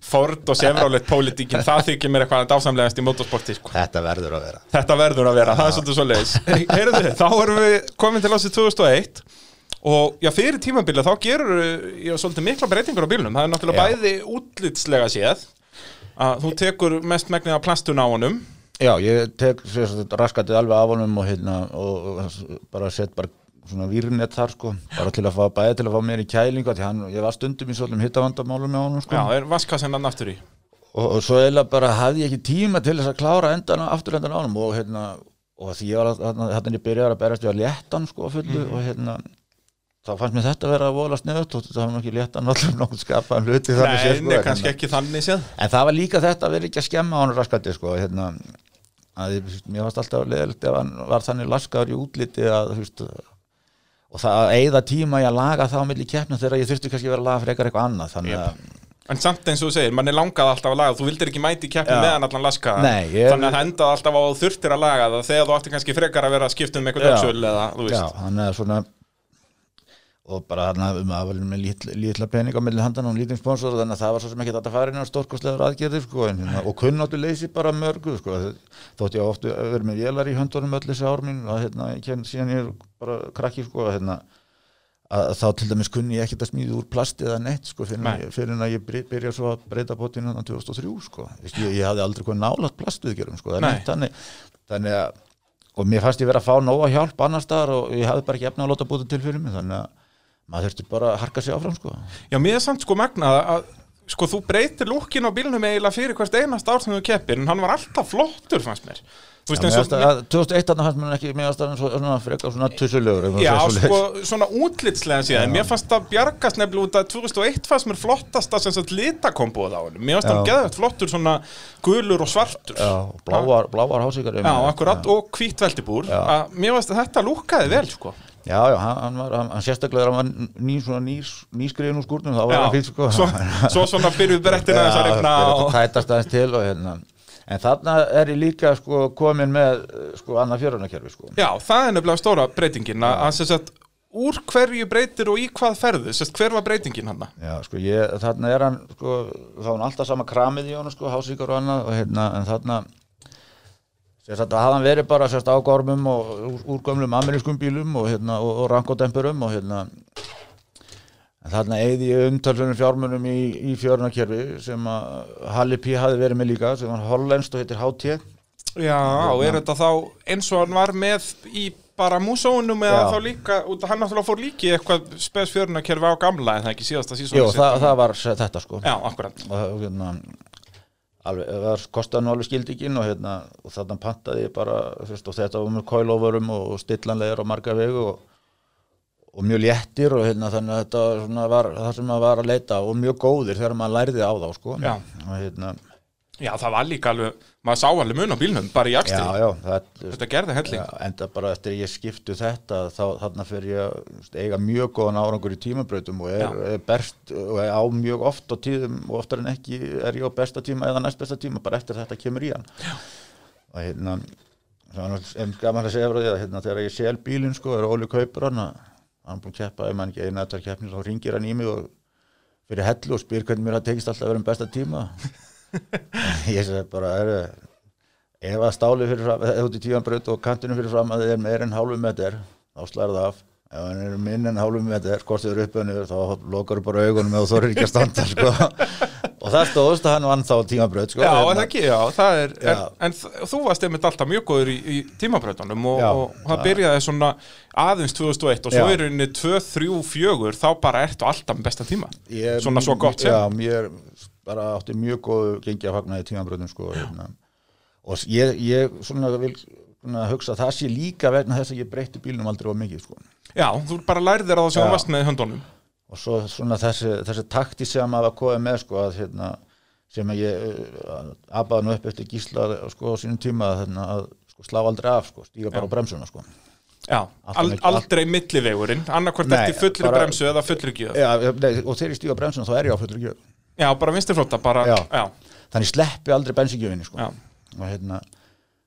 Ford og Chevrolet pólitíkin, það þykir mér eitthvað dásamlegast í motorsporti sko. þetta verður að vera Þetta verður að vera, það er svolítið svo leiðis Heyrðu, þá erum við komin til ásið 2001 og já, fyrir tímabilið þá gerur já, svolítið mikla breytingur á bílnum það er náttúrulega Já. bæði útlitslega séð að þú tekur mest megnið af plastun á honum Já, ég tek raskatið alveg af honum og, hérna, og, og bara sett bara svona vírnett þar sko, bara til að fá bæði til að fá mér í kælingu því hann, ég var stundum í svolum hittavandamálum með honum sko. Já, er vaskassan hann aftur í? Og, og svo eiginlega bara hafði ég ekki tíma til þess að klára endan afturlendan á honum og hérna og því ég var að- þarna ég byrjaði að berast við að léttan sko fullu og hérna þá fannst mér þetta að vera að vola sniðut og þetta var nú ekki léttan allir nokkuð skapaðan hluti þannig séð, sko, nei, kannski hérna- ekki þannig séð. En það var líka þetta að vera ekki að skemma hann raskandi sko hérna að ég, mér varst alltaf leðilt ef hann var þannig laskaður í útliti að þú veist og það að eigða tíma í að laga það á milli keppna þegar ég þurfti kannski að vera að laga frekar eitthvað annað þannig að En samt eins og þú segir, mann er langað alltaf að laga Þú vildir ekki mæti í keppni Já. meðan allan laskaða Nei, ég- Þannig að það endaði alltaf á að þurftir að laga það Þegar þú átti kannski frekar að vera að skipta um eitthvað Já. döksöl eða, þú já, veist hann er svona og bara hann að um að með lítla, lítla pening á milli handan og lítinn sponsor þannig að það var svo sem ekki þetta fara inn á stórkostlegar aðgerðir sko, en, hérna, og kunnáttu leysi bara mörgu sko, þótt ég ofta verið með vélar í höndunum öll þessi ár mín og hérna, ég ken síðan ég er bara krakki sko, að, hérna, að þá til dæmis kunni ég ekkert að smíða úr plast eða neitt sko, fyrir, en, að ég byrja, svo að breyta bótinu hann 2003 sko. Veist, ég, ég hafði aldrei hvað nálat plastviðgerum sko, þannig, þannig að og mér fannst ég vera að fá nóga hjálp annar staðar og ég hafði bara ekki efna að láta búta til fyrir mig þannig að maður þurfti bara að harka sig áfram sko. Já, mér er samt sko magnað að Sko, þú breytir lúkin á bílnum eiginlega fyrir hvert einast ár sem þú keppir En hann var alltaf flottur, fannst mér. Já, eins mér og fannst að- 2001 þarna fannst mér ekki fannst það svona, frekar svona tussulegur maður Já, sko, svona útlitslega síðan Mér fannst það bjargast nefnilega út að 2001 fannst mér flottasta sem sagt litakombóð á honum. Mér fannst það geðvægt flottur svona gulur og svartur. Já, bláar, bláar hásíkar Já, akkurat, og hvít veldibúr að Mér fannst að þetta lúkkaði vel, sko Já, já, hann, hann var, hann, hann sérstaklega þegar hann var ný, svona nýs, nýskriðin úr skúrnum þá var Já, hann fýtt sko. Svo, svo svona byrjuð brettina þess að regna og... tætast aðeins til og hérna. En þarna er ég líka sko komin með sko annað fjörunarkerfi sko. Já, það er nefnilega stóra breytingin að, að sem sagt, úr hverju breytir og í hvað ferðu, sagt, hver var breytingin hann? Já, sko, ég, þarna er hann, sko, þá er hann alltaf sama kramið í honum, sko, hásíkar og annað, og hérna, en þarna, sérst að hafði hann verið bara, sérst, á gormum og úr, úr gömlum amerískum bílum og hérna, og, og rankodempurum og hérna, þarna eigði ég umtalsunum fjármunum í, í fjörunarkerfi sem að Halli P. hafi verið með líka, sem var hollenskt og heitir HT. Já, og er þetta þá eins og hann var með í bara músónum eða Já. þá líka, út að hann náttúrulega fór líki eitthvað spes fjörunarkerfi á gamla en það ekki síðasta sísónu Jú, það, það var þetta, sko. Já, akkurat og hérna það kostaði nú alveg skildikinn og hérna, og þarna pantaði ég bara veist, og þetta var með kóilófurum og stillanlegar á marga vegu og, og mjög léttir og hérna þannig að þetta var það sem maður var að leita og mjög góðir þegar maður lærði á þá sko. Og hérna, Já, það var líka alveg, maður sá alveg mun á bílnum bara í já, akstri, já, það, þetta gerði helling Já, enda bara eftir að ég skiptu þetta þá þarna fyrir ég eiga mjög góðan árangur í tímabrautum og er, Já. er best og er á mjög oft á tíðum og oftar en ekki er ég á besta tíma eða næst besta tíma bara eftir þetta kemur í hann Já. og hérna en gaman að segja frá því að hérna, þegar ég sel bílinn sko er Óli Kaupur hann hann búin keppa, ef mann ekki eina þetta keppni þá ringir hann í mig og fyrir hellu og spyr hvernig mér það tekist alltaf að vera um besta tíma ég segi bara er, ef að stáli fyrir fram ef út í tíðanbraut og kantinu fyrir fram að þið er meir en hálfu slæður það af ef hann er minn en hálfu metr eru upp niður þá lokar þú bara augunum og þú er ekki að standa sko. og það stóðst að hann vann þá tímanbraut sko. Já, en ekki, já, það er, en, Já. en þ- þú varst einmitt alltaf mjög góður í, í tímabrautunum og, og það byrjaði svona aðeins 2001 og svo Já. er rauninni 2, 3, 4 þá bara ertu alltaf með besta tíma Ég- Svona svo gott sem. Já, mér bara átti mjög góðu gengi að fagna í tímanbröðum sko, hérna. og ég, ég svona vil svona, hugsa að það sé líka vegna þess að ég breytti bílnum aldrei á mikið sko. Já, þú bara lærið þér á það sem varst með höndunum og svo svona þessi, þessi takti sem var komið með sko, að, hérna, sem að ég uh, abaði nú upp eftir gísla sko, á sínum tíma að, hérna, að sko, slá aldrei af, sko, stíga bara Já. á bremsuna sko. Já, Alltaf al, mikið- aldrei millivegurinn annarkvort Nei, eftir fullri bremsu eða fullri gjöð Já, nei, og þegar ég stíga á bremsuna þá er ég á fullur gjöf Já, bara vinstri flóta, bara, já, Já. þannig sleppi aldrei bensingjöfinni sko. og hérna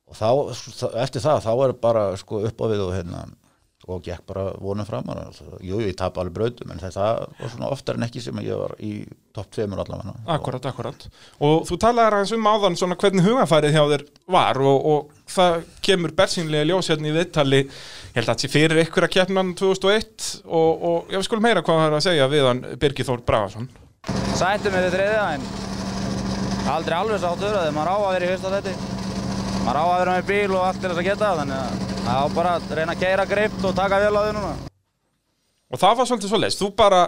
og þá, þa- eftir það, þá er bara sko upp á við og hérna og gekk bara vonum framar. Jú, jú, ég tap alveg brautum en þetta var svona oftar en ekki sem ég var í topp 2 allavega. Akkurat, akkurat. Og þú talaði aðeins um áðan svona hvernig hugafærið hjá þér var og, og það kemur bersýnlega ljós hérna í viðtali. Ég held að þetta sé fyrir ykkur að keppnan 2001 og, og ég við skulum heyra hvað það er að segja við hann Birgir Þór Bragason Sættum við þriðja en aldrei alveg sáttur að maður á að vera í fyrsta seti. Maður á að vera með bíl og allt til þess að geta þannig að það á bara að reyna að keira greipt og taka vel á því núna. og það var svolítið svo leist, þú bara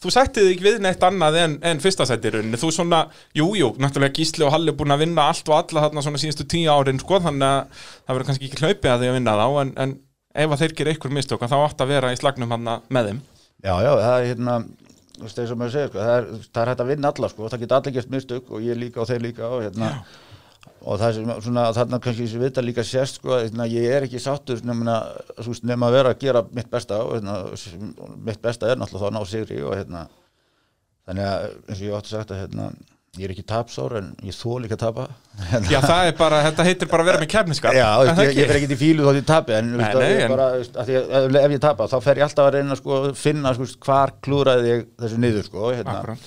þú sættið ekki við neitt annað en, en fyrsta rauninni, þú svona, jú, jú náttúrulega Gísli og Halli er búin að vinna allt og alla þarna svona síðustu tíu árin, sko, þannig að það verður kannski ekki hlaupið að því að vinna þá en, en ef að þeir gerir einhver mistök þá átt að vera í slagnum hann með þeim Já, já, það er hérna þú veist, eins og maður segir, sko, það er, það er hægt að vinna alla, sko, það geta allir gert mistök og ég líka og þeir líka og hérna. Og það sem svona, þarna kannski sem vita líka sérst, sko, hérna, ég er ekki sáttur nema, þú veist, nema að vera að gera mitt besta og hérna, mitt besta er náttúrulega þá að ná sigri og hérna. Þannig að, eins og ég átti sagt að hérna, ég er ekki tapsár en ég þó líka að tapa. (laughs) Já, það er bara, þetta heitir bara að vera með kefniskap Já, veist, ég, ég fer ekki í fílu þótt ég tapi en, Nei, nei, ég en- bara, ég, ef, ég tapa þá fer ég alltaf að reyna sko, að finna sko, hvar klúraði ég þessu niður sko, hérna.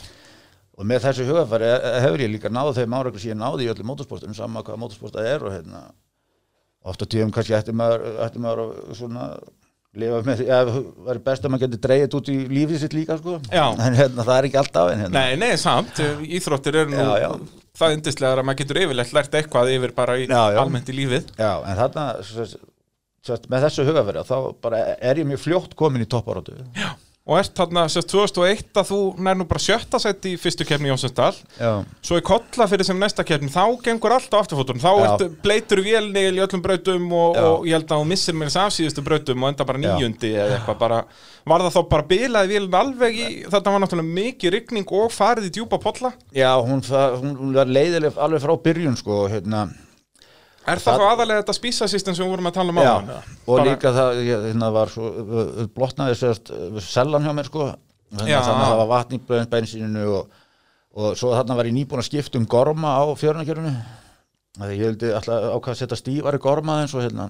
Og með þessu hugafæri eh, hefur ég líka náð þeim árakur sem ég náði í öllu mótorsportum sama hvaða mótorsport það er og hérna, oft á tíum kannski ætti maður, ætti maður að svona með eða væri best að maður geti dreigit út í lífið sitt líka sko. En hérna, það er ekki alltaf en hérna. Nei, nei, samt, íþróttir eru nú Já, já. það yndislega að maður getur yfirleitt lært eitthvað yfir bara í, Já, almennt í lífið. Já, en þarna sérst, sérst, með þessu hugafæri þá bara er ég mjög fljótt komin í topparáttu Já, og ert þarna sérst 2001 að þú nær nú bara sjötta sett í fyrstu kefni í Jónsdal já, svo í kolla fyrir sem næsta kefni þá gengur allt á afturfótun þá Já. ertu bleitur vélnigil í öllum brautum og, Já. og ég held að þú missir mér af síðustu brautum og enda bara Já. níundi eða eitthvað bara var það þá bara bilaði vélin alveg í þetta var náttúrulega mikið rigning og farið í djúpa polla Já, hún, hún var leiðileg alveg frá byrjun sko, hérna, er það þá aðalega þetta spísasystem sem við vorum að tala um já, áðan, eða? og Bara- líka það ég, hérna var svo, blotnaði sérst sellan hjá mér sko þannig Já. að þannig að það var vatn í blöðin bensíninu og, og svo þarna var ég nýbúin að skipta um gorma á fjörunarkjörunu það ég vildi alltaf ákvað að setja stífari gorma eins og hérna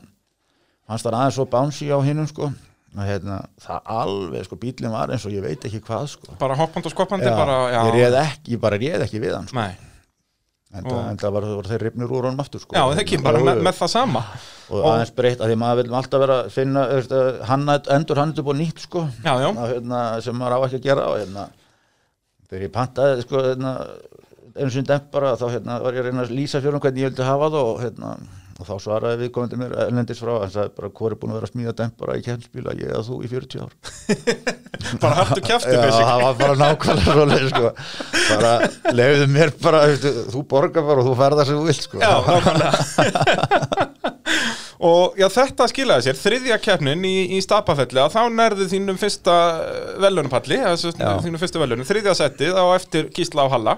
hans það aðeins svo bouncy á hinnum sko hérna, það alveg sko bílinn var eins og ég veit ekki hvað sko bara hoppandi og skoppandi Já, bara, já, ég réð ekki, bara réð ekki við hann sko. En, það, var, var þeir ripnir úr honum aftur sko. já, það ekki bara með, með það sama. Og aðeins breytt að því maður vil alltaf vera finna að hanna, endur hann upp á nýtt sko, já, já, að, hérna, sem maður á ekki að gera og hérna, þegar ég pantaði sko, hérna, einu sinni dempara þá hérna, var ég að reyna að lýsa fyrir hvernig ég vildi hafa það og, hérna, og þá svaraði við komandi mér ellendis frá hann sagði bara hvað er búin að vera að smíða dempara í kemspíla ég eða þú í 40 ár (laughs) bara hattu kjaftu Já, það var bara nákvæmlega svoleið sko. bara leiðu mér bara þú borgar bara og þú ferðar sem þú vilt sko. Já, nákvæmlega (laughs) Og já, þetta skilaði sér, þriðja keppnin í, í stapafelli að þá nærðu þínum fyrsta velunupalli, Já. þínum fyrsta velunum, þriðja settið á eftir Gísla á Halla.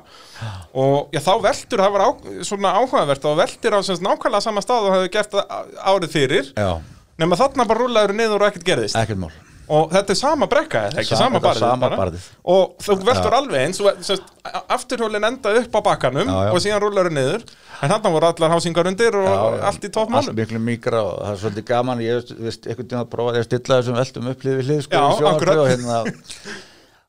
Og já, þá veldur, það var á, svona áhugavert og veldir á semst nákvæmlega sama stað og hefði gert árið fyrir. Já, nema þarna bara rúlaður niður og ekkert gerðist. Ekkert mál og þetta er sama brekka, eða? Ekki, Sama- sama barðið. Og þú veldur alveg eins afturhjólinn enda upp á bakkanum Já, já. og síðan rúlaður niður. En þarna voru allar hásingar undir og Já, allt í toppmálum Allt miklu mikra og það er svolítið gaman. Ég veist, einhvern tíma að prófa að stilla þessum veldum upp hlið við hlið sko, og, hérna,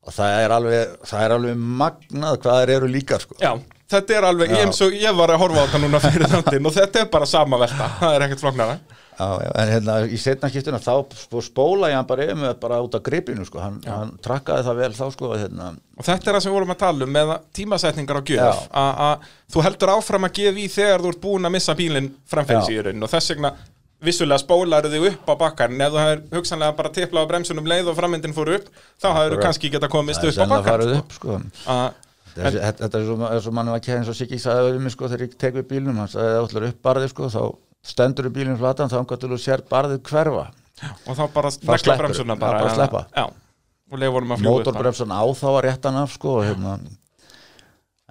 og það er alveg það er alveg magnað hvað þeir eru líka sko. Já, þetta er alveg, ég, eins og ég var að horfa á þetta núna fyrir þáttinn og þetta er bara sama velta, það er ekkert flóknara Já, já, en hérna í setna skiptuna þá sp- spóla ég hann bara yfir með bara út af gripinu sko. hann, hann trakkaði það vel þá sko, hérna, og þetta er það sem við vorum að tala um með tímasetningar á gjöf að að þú heldur áfram að gefa í þegar þú ert búin að missa bílinn framfæri Já. síðurinn og þess vegna vissulega spólar þig upp á bakkan ef þú hefur hugsanlega bara tiplað á bremsunum leið og framyndin fór upp, þá hefur þú kannski geta komist upp á farið sko. upp sko. Að- þetta, þetta er svo, svo mann var ekki eins og Siggi sagði mig sko þegar ég tek við bílnum hann sagði stendur í bílinn flatan þá hann til þú sér barðið hverfa og þá bara nekla bremsuna Já, bara, bara sleppa. já, og leifunum að fljúa upp bara. mótorbremsan á þá að réttan af sko og, hérna,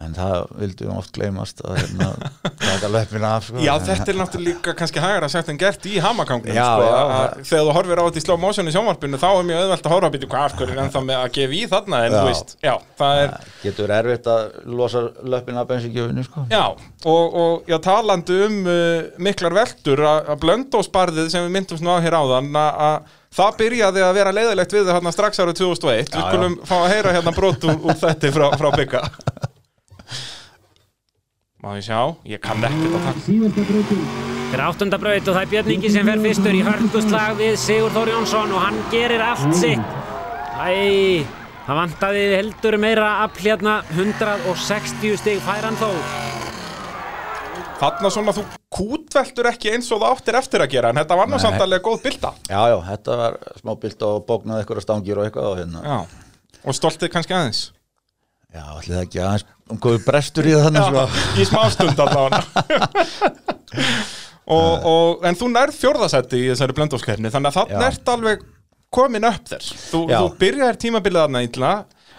en það vildi um oft gleymast að hérna, (laughs) taka löppina af sko. Já, þetta er náttúrulega líka kannski hægara sagt en gert í hamagangnum Já, sko, já, það- þegar þú horfir á þetta í slow motion í sjónvarpinu þá er mjög auðvelt að horfa að byrja hvað afhverjum en þá með að gefa í þarna en Já. þú veist, já, það er getur erfitt að losa löppina af bensingjöfinu sko. Já, og, og já, talandi um uh, miklar veldur að blöndósbarðið sem við myndumst nú á hér áðan að að það byrjaði að vera leiðilegt við það hérna strax árið 2001 við Já, skulum fá að heyra hérna brot úr, úr þetta frá, frá bygga (laughs) Má ég sjá, ég kann ekkert að taka Þetta er áttundabraut og það er Björn Ingi sem fer fyrstur í hörkuslag við Sigur Þór Jónsson og hann gerir allt sitt. Æ, það vantaði heldur meira afl hérna 160 stig færan þó. Þarna svona þú kútveltur ekki eins og það áttir eftir að gera en þetta var nú Nei. samt alveg góð bylta. Já, já, þetta var smá bilt og bóknaði eitthvað stangir og eitthvað og hérna. Já, og stoltið kannski aðeins Já, allir það ekki aðeins um góðu brestur í það þannig Já, sko í smástund allavega. (laughs) Og, og, En þú nærð fjórðasætti í þessari blöndóskefni þannig að Já. ert alveg komin upp þér. Þú, Já. þú byrjar tímabilið þarna illa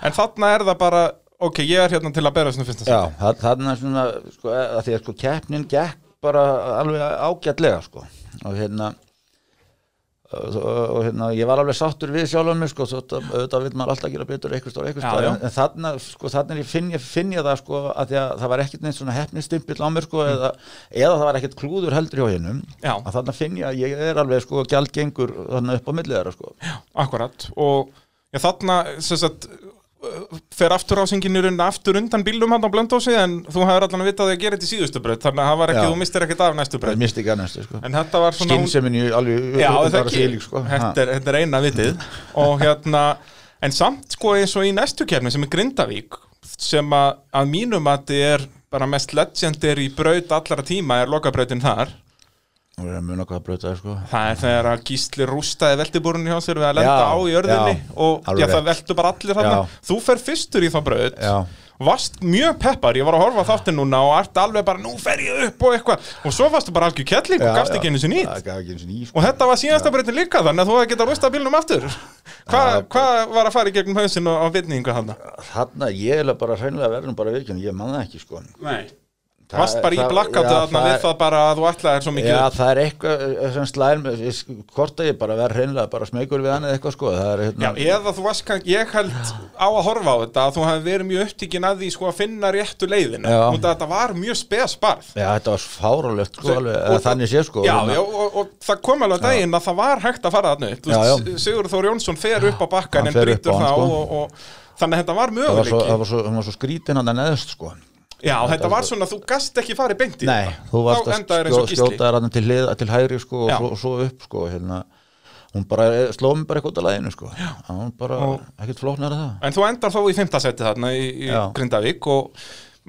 en þarna er það bara ok, ég er hérna til að bera svona fyrsta Já, sætti það- þarna er svona sko, að því að sko keppnin gekk bara alveg ágætlega sko. Og hérna og, hérna, ég var alveg sáttur við sjálfum mig sko, þetta- vil maður alltaf gera betur eitthvað stór, eitthvað Já, stór, já. en, þarna sko, ég finn, ég finn ég það sko að að það var ekkert neitt svona hefnistimpill á mér sko, eða, eða það var ekkert klúður heldur hjá hinnum, Mm. Já. að þarna finn ég að ég er alveg sko gjaldgengur þarna upp á millið þeirra sko Akkurat og já, þarna sem sagt fer aftur ásingin í rauninni aftur undan bílum hann á blöndósi en þú hefur allan að vita að það gerir þetta í síðustu braut þannig að það var ekki, Já. þú mistir ekkert af næstu braut. Misti ekki að næstu sko. En þetta var svona skynnsemin í alveg Já, bara ekki, sko. þetta, er, þetta er eina vitið. Og hérna, en samt sko eins og í næstu kefni sem er Grindavík sem að, að mínum að þetta er bara mest legendary braut allara tíma er lokabrautin þar og við erum muna hvað að það sko. Það er þegar að gísli rústaði veltibúrunni hjá sér við að lenda Já, á í örðinni já, og já, það veltu bara allir þarna. Já. þú fer fyrstur í braut Já. varst mjög peppar, ég var að horfa á þáttin núna og ert alveg bara, nú fer ég upp og eitthvað. Og svo varstu bara algjör kettling og gafst ekki einu sinni það í sko. og þetta var síðasta breytin líka þannig að þú hefði getað rústað bílnum aftur. Hva, hvað var að fara í gegnum hausinn og á vitningu hann? þarna ég er bara hreinlega verðum bara vikinn ég man það ekki sko. Nei Varst bara í já, þarna við það bara að þú ætlaðir svo mikið Já, það er eitthvað eh, sem sk- hvort að ég bara verð hreinlega bara smegur við hann eða eitthvað sko, er Já, hérna, eða þú varst kannski, ég held á að horfa á þetta að þú hefði verið mjög upptíkin að því sko að finna réttu leiðina Já. út að þetta var mjög spesbarð já, þetta var fárálegt sko, alveg, það- þannig sé sko Já, hérna. já og, og það kom alveg daginn að það var hægt að fara þarna Já, já. Sigur Þór Jónsson fer upp á bakkan en hann, þá sko. og, þannig að þetta var möguleiki það var svo, það var svo skrítin hann að neðst sko Já, þetta var svona, þú gast ekki farið beint í Nei, þetta. þú varst Þá að og skjóta hann til, til hægri sko og Já. svo, svo upp sko hérna, hún bara eh, sló mig bara eitthvað út af læginu sko hún bara, Og- ekkert flóknar að það En þú endar þó í fimmtasæti þarna í, í. Grindavík og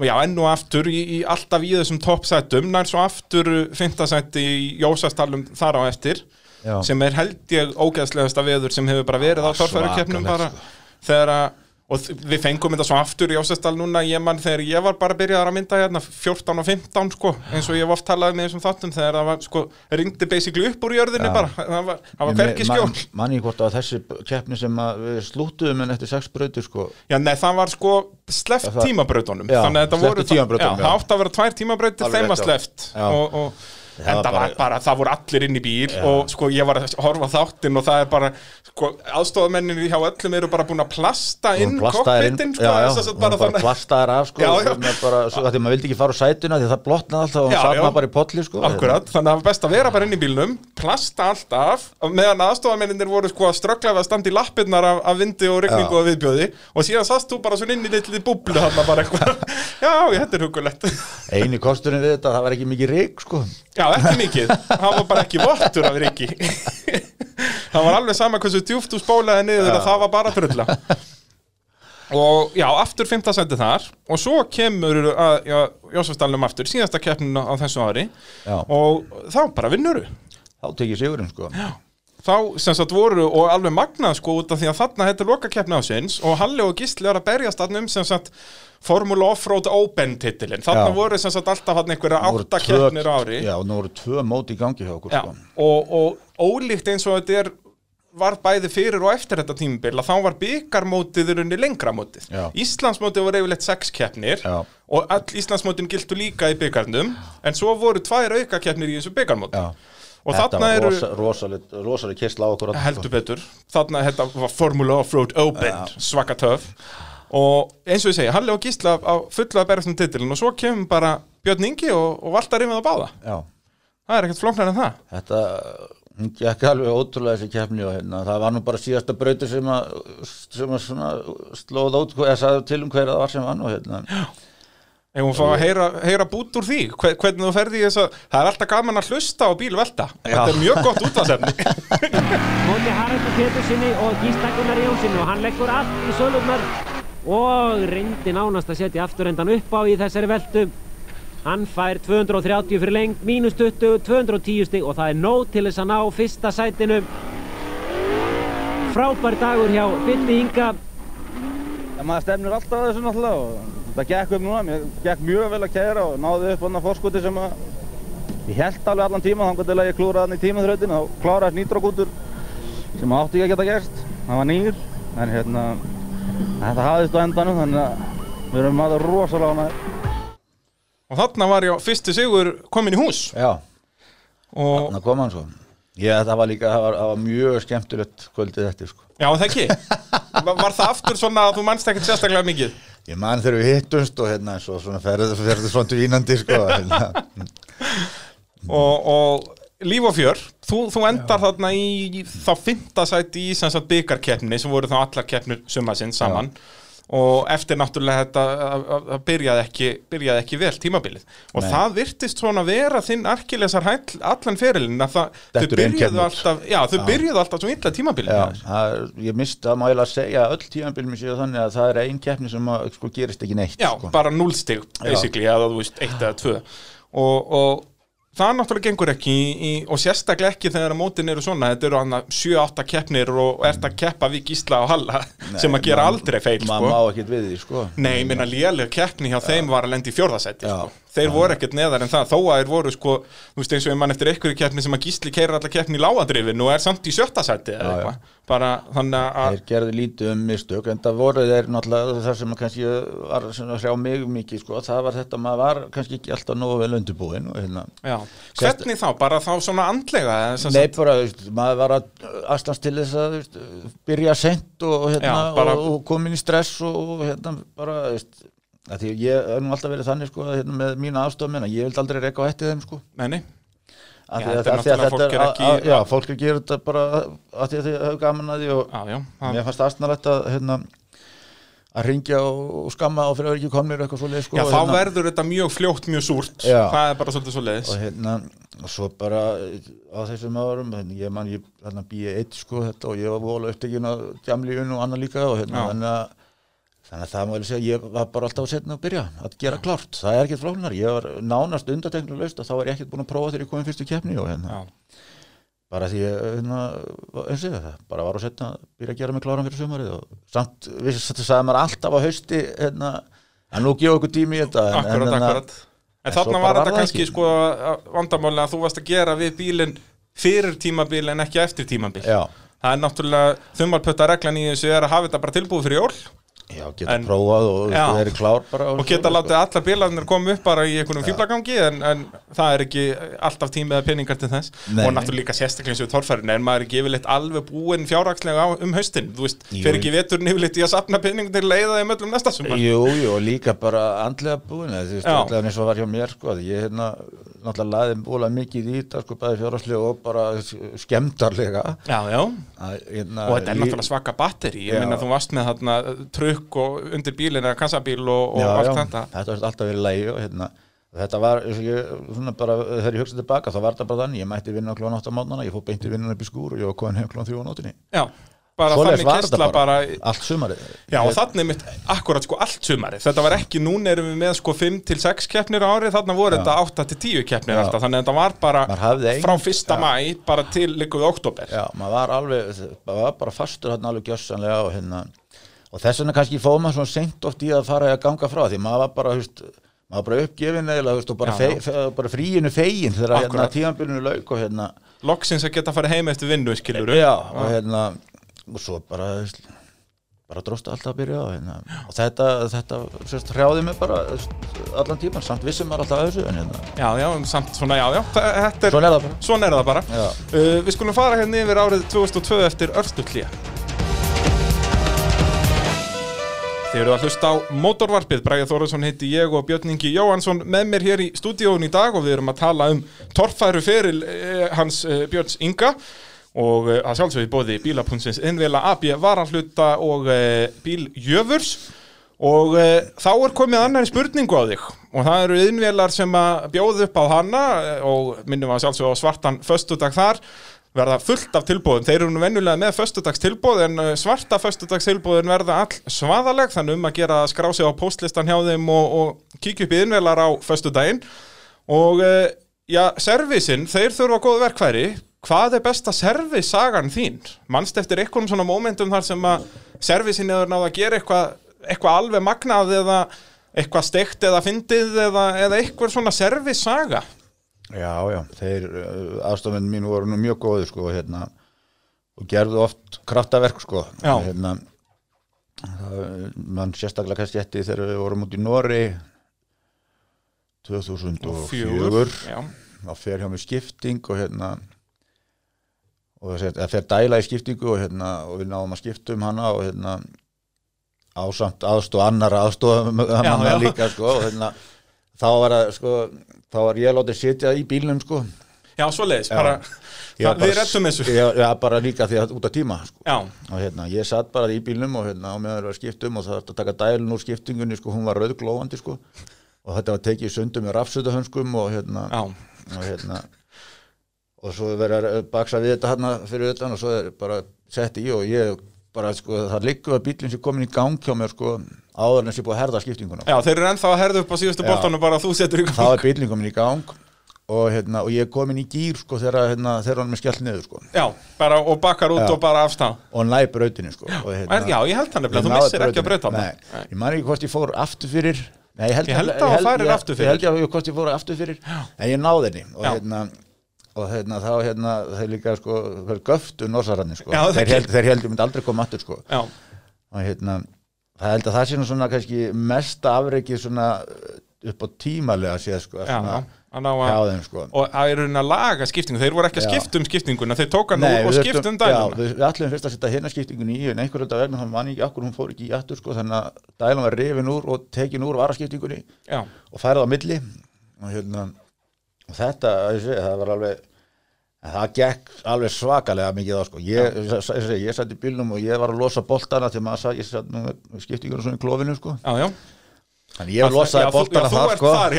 já, enn og aftur í, í alltaf í þessum toppsætum nær svo aftur fimmtasæti í Jósastalum þar á eftir Já. sem er held ég ógeðslegasta veður sem hefur bara verið á torfærukeppnum bara svakalegt, þegar að og við fengum þetta svo aftur í Jósastal núna ég mann þegar ég var bara byrjaðar að mynda hérna 14 og 15 sko eins og ég hef oft talaði með þessum þáttum þegar það var sko ringdi basically upp úr jörðinni Já. bara. Það var, það var Ég hvergi man- skjól. manni hvort að þessi keppni sem að við slúttuðum en eftir sex brautir sko. Já, nei, það var sko sleft Já, Þannig að þetta voru. Það átti að vera tvær Alveg þeim var sleft og, og, En var það var bara- bara, það voru allir inn í bíl og sko ég var að horfa þáttinn og það er bara, sko, aðstofamenninni hjá öllum eru bara búin að plasta inn plastaðir inn, kokpitin, sko, þess að bara þannig plastaðir af sko, bara, svo, því maður vildi ekki fara á sætuna því það blotnaði alltaf og já. maður bara í potli sko, Akkurat, þannig að það var best að vera bara inn í bílnum plasta allt af, meðan aðstofamenninir voru sko að ströggla við að standa í lappirnar af, af vindi og regningu og viðbjóði og síðan sast þú bara svona inn í litli búblu þarna bara eitthvað, (laughs) já, þetta er hugulegt. Eini kosturinn við þetta, það var ekki mikið rík sko. Já, ekki mikið, það var bara ekki vottur af Rikki. Það var alveg sama hversu djúft þú spólaði niður að það var bara trulla Og já, aftur 5. sendi þar. Og svo kemur að, já, Jósefsdalnum aftur Síðasta keppnin á þessu ári. Já. Og þá bara vinnuru þá tekið sigurinn sko. Þá sem sagt voru og alveg magnað sko út af því að þarna er loka keppni ásins og Halli og Gísli er að berjast þarna um sem sagt Formula Offroad Open titilin þarna Já. voru sem sagt alltaf þarna einhverja Nú voru átta tvö- keppnir á ári já, og nú voru tvö móti í gangi hjá okkur Já, sko. og, og ólíkt eins og þetta er var bæði fyrir og eftir þetta tímabil að þá var byggarmótið í lengra mótið. Já. Íslandsmótið var yfirleitt sex keppnir og all Íslandsmótin giltu líka í byggarnum en svo voru tvær auka keppnir í þessu byggarmóti. Já. Og þetta var eru rosa, rosalit, rosalit kistla á okkur heldur betur, þarna þetta var Formula Offroad Open, svaka töf og eins og ég segja, Halli og Gísla á fullu að berja þessum titilin og svo kemur bara Björn Ingi og, og valtar yfir það báða. Já, Það er ekkert flóknar en það. þetta hún gekk alveg ótrúlega þessi keppni og hérna, það var nú bara síðasta brauti sem að, sem að svona slóð át eða sagði til um hverja það var sem vann og hérna Ef hún fá að heyra, heyra bút úr því, hve- hvernig þú ferði í þess að það er alltaf gaman að hlusta á bíl velta. Þetta er mjög gott útvarsefni. (laughs) Móti Haraldur Pétursinni og Gísla Gunnar Jónssoni og hann leggur allt í sölurnar og reyndi nánast að setja afturendan upp á í þessari veltu Hann fær 230 fyrir lengt, mínus 20, 210 stig og það er nóg til þess að ná fyrsta sætinu. Frábær dagur hjá Byrni Inga. En maður stefnir alltaf að þessu náttúrulega og þetta gekk upp núna, mér gekk mjög vel að kæra og náði upp annað fórskoti sem að ég held alveg allan tíma þannig að ég klúraði hann í tímaþrautin og kláraði nýtrókútur sem átti ekki að geta gerst, það var nýr en hérna þetta hafðist á endanum þannig að við erum aðeins rosalega ánægðir. Og þarna var ég fyrsti sigur komin í hús Já, og þannig kom hann svo Já, það var líka, það var, það var mjög skemmtilegt kvöldið þetta sko Já, það ekki (laughs) Var það aftur svona að þú mannst ekkert sérstaklega mikið? Ég man þegar við hittumst og hérna svo svona ferði ferði svona vínandi sko hérna. (laughs) og, og líf og fjör. Þú, þú endar þarna í þá fymta sæti í sem sagt byggarkeppni sem voru þá allar keppnir sumasinn saman. Og eftir náttúrulega þetta að- að að byrjaði ekki, byrjaði ekki vel tímabilið. Og Nei. það virtist svona vera þinn arkilesar hæll allan ferilinn að það, þau byrjuðu alltaf já, þau byrjuðu alltaf svo illa tímabilið. Já, það, ég misti að mála að segja öll tímanbílum séu þannig að það er ein keppni sem að, sko, gerist ekki neitt Já, sko. bara núlstig basically, eða þú veist, eitt eða tvö. Og, og það náttúrulega gengur ekki í, og sérstaklega ekki þegar að mótin eru svona, þetta eru hann 7-8 keppnir og ert að keppa við Gísla og Halla sem að gera man- aldrei feil maður sko. má ekkert við því sko. Nei, minna lélega keppni hjá þeim var að lenda í fjórðasæti sko. Þeir voru ekkert neðar en það, þó að þeir voru sko, þú veist eins og mann eftir einhverju keppni sem að Gísli keirir alla keppni í lágadrifin og er samt í sjötta sæti eða eitthvað. Bara þannig að þeir gerðu lítið um mistök en það voru þeir náttúrulega það sem kannski var svona hrjá mig mikið sko, það var þetta, maður var kannski ekki alltaf nógu vel undirbúin og hérna já. hvernig þá, bara þá svona andlega Nei, bara, veist, maður var að aðstans til þess að veist, byrja sent og, hérna, Já, bara- og, og komin í stress og, hérna, bara, veist, því ég hef nú alltaf verið þannig, sko, að, hérna, með mína aðstofn minna, ég vildi aldrei reyka á hætti þeim, sko. Nei, nei Af Já, að- þetta er að náttúrulega fólk er að- ekki- að- Já, fólk er að gera þetta bara að því að þið hefur gaman að því og Já, já, mér fannst aðsnarlegt að, hérna, að ringja og, skamma og fyrir að vera ekki komnir eitthvað svo sko. Já, þá hérna, verður þetta mjög fljótt, mjög súrt Já. Það er bara svolítið svo leiðis og hérna og svo bara á þessum árum hérna, ég man ég hérna býi eitt sko þetta og ég var vola upptekinn á jamlíun og annað líka og hérna þannig að þannig að það má ég segja ég var bara alltaf setna að byrja að gera klárt, það er ekkert flóknar ég var nánast undateknulegst og þá var ég ekkert búin að prófa þegar ég kom í fyrstu keppni og hérna. Já, bara því ég hérna, eins og það bara var að setna að byrja að gera mig kláran fyrir sumarið og samt, við sagði maður alltaf á hausti hérna, að nú gefa okkur tími í þetta en, akkurat, en, akkurat. En en svo þarna bara var þetta kannski sko vandamáli að þú varst að gera við bílinn fyrir tímabil en ekki eftir tímabil. Já, Það er náttúrulega þumalpötta reglan í þessu er að hafa þetta bara tilbúið fyrir jól já, geta En- prófað og Já. verið klár bara og geta svo, látið allar bílarnir koma upp bara í einhvernum fíblagangi en, en það er ekki alltaf tími eða peningar til þess. Nei, og náttúrulega líka sérstaklega eins og í torfærin en maður er ekki yfirleitt alveg búinn fjárhagslega á, um haustin. Þú veist, Jú. fer ekki veturinn yfirleitt í að sapna peningum til leiða þeim öllum næsta sumar? Jú, jú, og líka bara andlega búin þú veist, andlega eins og var hjá mér sko, að ég hérna, náttúrulega laði búlega mikið í þetta, sko, bæði fjárhagslega og bara skemmdarlega. Já, já, að, hérna, og þetta er náttúrulega svaka batteri ég minna þú varst með þarna trukk og undir bílinn eða kassabíl og, og já, allt já, þetta. Þetta var alltaf verið lægi og hérna, þetta var, ég, svona bara, þegar ég hugsaði tilbaka, þá var þetta bara þannig, ég mætti vinna klón 8 á mánana, ég fór beint í vinnan upp í skúr og ég var komin heim klón 3 á nótinni. Já, bara Svoleiðis þannig þetta kistla bara, Allt sumarið. Já, og þannig mitt akkurat sko allt sumarið Þetta var ekki, núna erum við með sko 5 til 6 keppnir árið, þarna voru þetta 8 til 10 keppnir Já. alltaf, þannig að þetta var bara frá 1. Já. mæ bara til líkuð oktober Já, maður var alveg, maður var bara fastur hérna alveg gjössanlega og hérna og þess vegna kannski fóð maður svona seint oft í að fara að ganga frá því maður var bara, húst, maður bara uppgefin eða, og bara, Já, fei, já. fe, bara fríinu fegin þegar hérna Akkurat. tímanbylunu lauk og hérna, Loksins að geta að fara heim eftir vinnu, skilur já, og hérna og svo bara, bara dróst alltaf að byrja á hérna. Og þetta, þetta, sérst, hrjáði mig bara allan tíman, samt vissum maður alltaf að þessu en hérna, Já, já, samt svona, já, já er, svona er það bara. svona er það bara. Uh, Við skulum fara hérna yfir árið 2002 eftir örstutlía Þið eru að hlusta á mótorvarpið, Bræði Þóraðsson heiti ég og Björn Ingi Jóhansson með mér hér í stúdíónu í dag og við erum að tala um torfæru feril eh, hans eh, Björns Inga og eh, að sjálfsögði bóði bílapunnsins innvela AB varahluta og eh, bíljöfurs og eh, þá er komið annari spurningu á þig. Og það eru innvelar sem að bjóðu upp á hana eh, og minnum að sjálfsögðu á svartan föstudag þar. Verða fullt af tilbúðum þeir eru nú venjulega með föstudags tilbúð en uh, svarta föstudags tilbúðin verða all svaðaleg. Þannig um að gera að skrá sig á postlistan hjá þeim og, og kíkja upp í innvelar á föstudaginn. Og uh, já, servisinn, þeir þurfa góð verkfæri hvað er besta servissagan þín? Manst eftir einhverjum svona momentum þar sem að servisinn er náða að gera eitthvað eitthva alveg magnað eða eitthvað steikt eða fyndið eða, eða eitthvað svona servissaga Já, já, þeir uh, aðstofmenn mín voru nú mjög góðir sko hérna og gerðu oft kraftaverk sko. Hérna mann sérstaklega kannski eftir þegar við vorum út í Nóri 2004 Já, þá fer hjá mig skipting og hérna og það fer dæla í skiptingu og hérna og við náðum að skipta um hana og hérna ásamt aðstof annar já. hann líka sko og hérna þá var það sko þá var ég látið sitja í bílnum sko. Já var það, við rettum þessu. já, já, bara líka því að út af tíma sko. Og hérna, ég satt bara í bílnum og hérna, meðan það var skipt um og það var að taka dælun úr skiptingunni sko, hún var rauðglófandi sko. Og þetta var tekið í sundum með rafsutahönskum og hérna, og hérna og svo verið að baksa við þetta hérna fyrir utan og svo er bara sett í og ég bara sko, það liggur að bílinn sé komin í gang hjá mér sko áður en sé búið að herða skiptinguna já, þeir eru ennþá að herða upp á síðustu Já. boltanum bara að þú setur í þá er bílinn komin í gang og, hérna, og ég er komin í gýr sko þegar, hérna, hann er skellt niður sko Já, bara og bakkar út Já. og bara afstað og næ brautinni sko og, Er, Já, ég held hann nefnilega, þú missir ekki að breyta brautinni. hann Nei, ég man ekki hvort ég fór aftur fyrir Nei, ég held, Ég held að þú farir aftur fyrir. Ég held hvort ég fór aftur fyrir En ég náði henni og Já. hérna og hérna þá hérna þeir líka sko þeir göftu norsararnir sko. Þeir, held, þeir heldur myndi aldrei koma aftur sko. Og hérna það held að það sé nú svona kannski mesta afreikið svona upp á tímalega séð sko já, svona, á þeim sko. Og það er raunin að laga skiptingu, þeir voru ekki að skipta um skiptinguna, þeir tók hann úr og skipta um dæluna. Já, við, ætlum fyrst að setja hérna skiptingun í en einhver þetta vegna hann man ekki akkur hún fór ekki í aftur sko þannig að dælan var rifin úr og tekin úr varaskiptingunni Já, og færið á milli. Og, hérna, og þetta það var alveg það gekk alveg svakalega mikið á sko. ég, ég, ég, ég, í bílnum og ég var að losa boltana til maður sa- ég satt nú með skiptingunum svona í klófinu sko. já, já þannig ég losaði boltana þar sko. þar.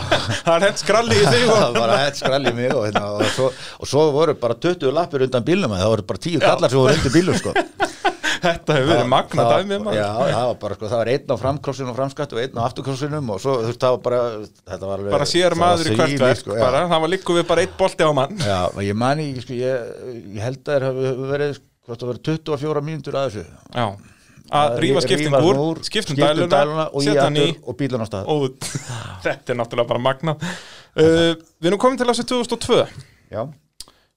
(laughs) Það er hent skralli í þig (laughs) það og var hett skralli mig og, hérna, og, svo, og svo voru bara 20 lappir undan bílnum það voru bara 10 kallar sem voru undir bílum sko. (laughs) þetta hefur verið magna dæmið maður já, það var bara sko, það var einn á framkrossinu og framskatt og einn á afturkrossinum og svo þú veist það var bara þetta var alveg, Bara sér maður í hvert verk, sko, bara, það var líku við bara eitt bolti á mann. Já, ég mani, sko, ég, ég held að það hefur verið, hvort það verið 24 mínútur að þessu. Já, að rífa skipting úr, skiptum dæluna, og í aftur og bílan á stað. og (laughs) Þetta er náttúrulega bara magna uh, Við erum komin til þessu 2002 Já,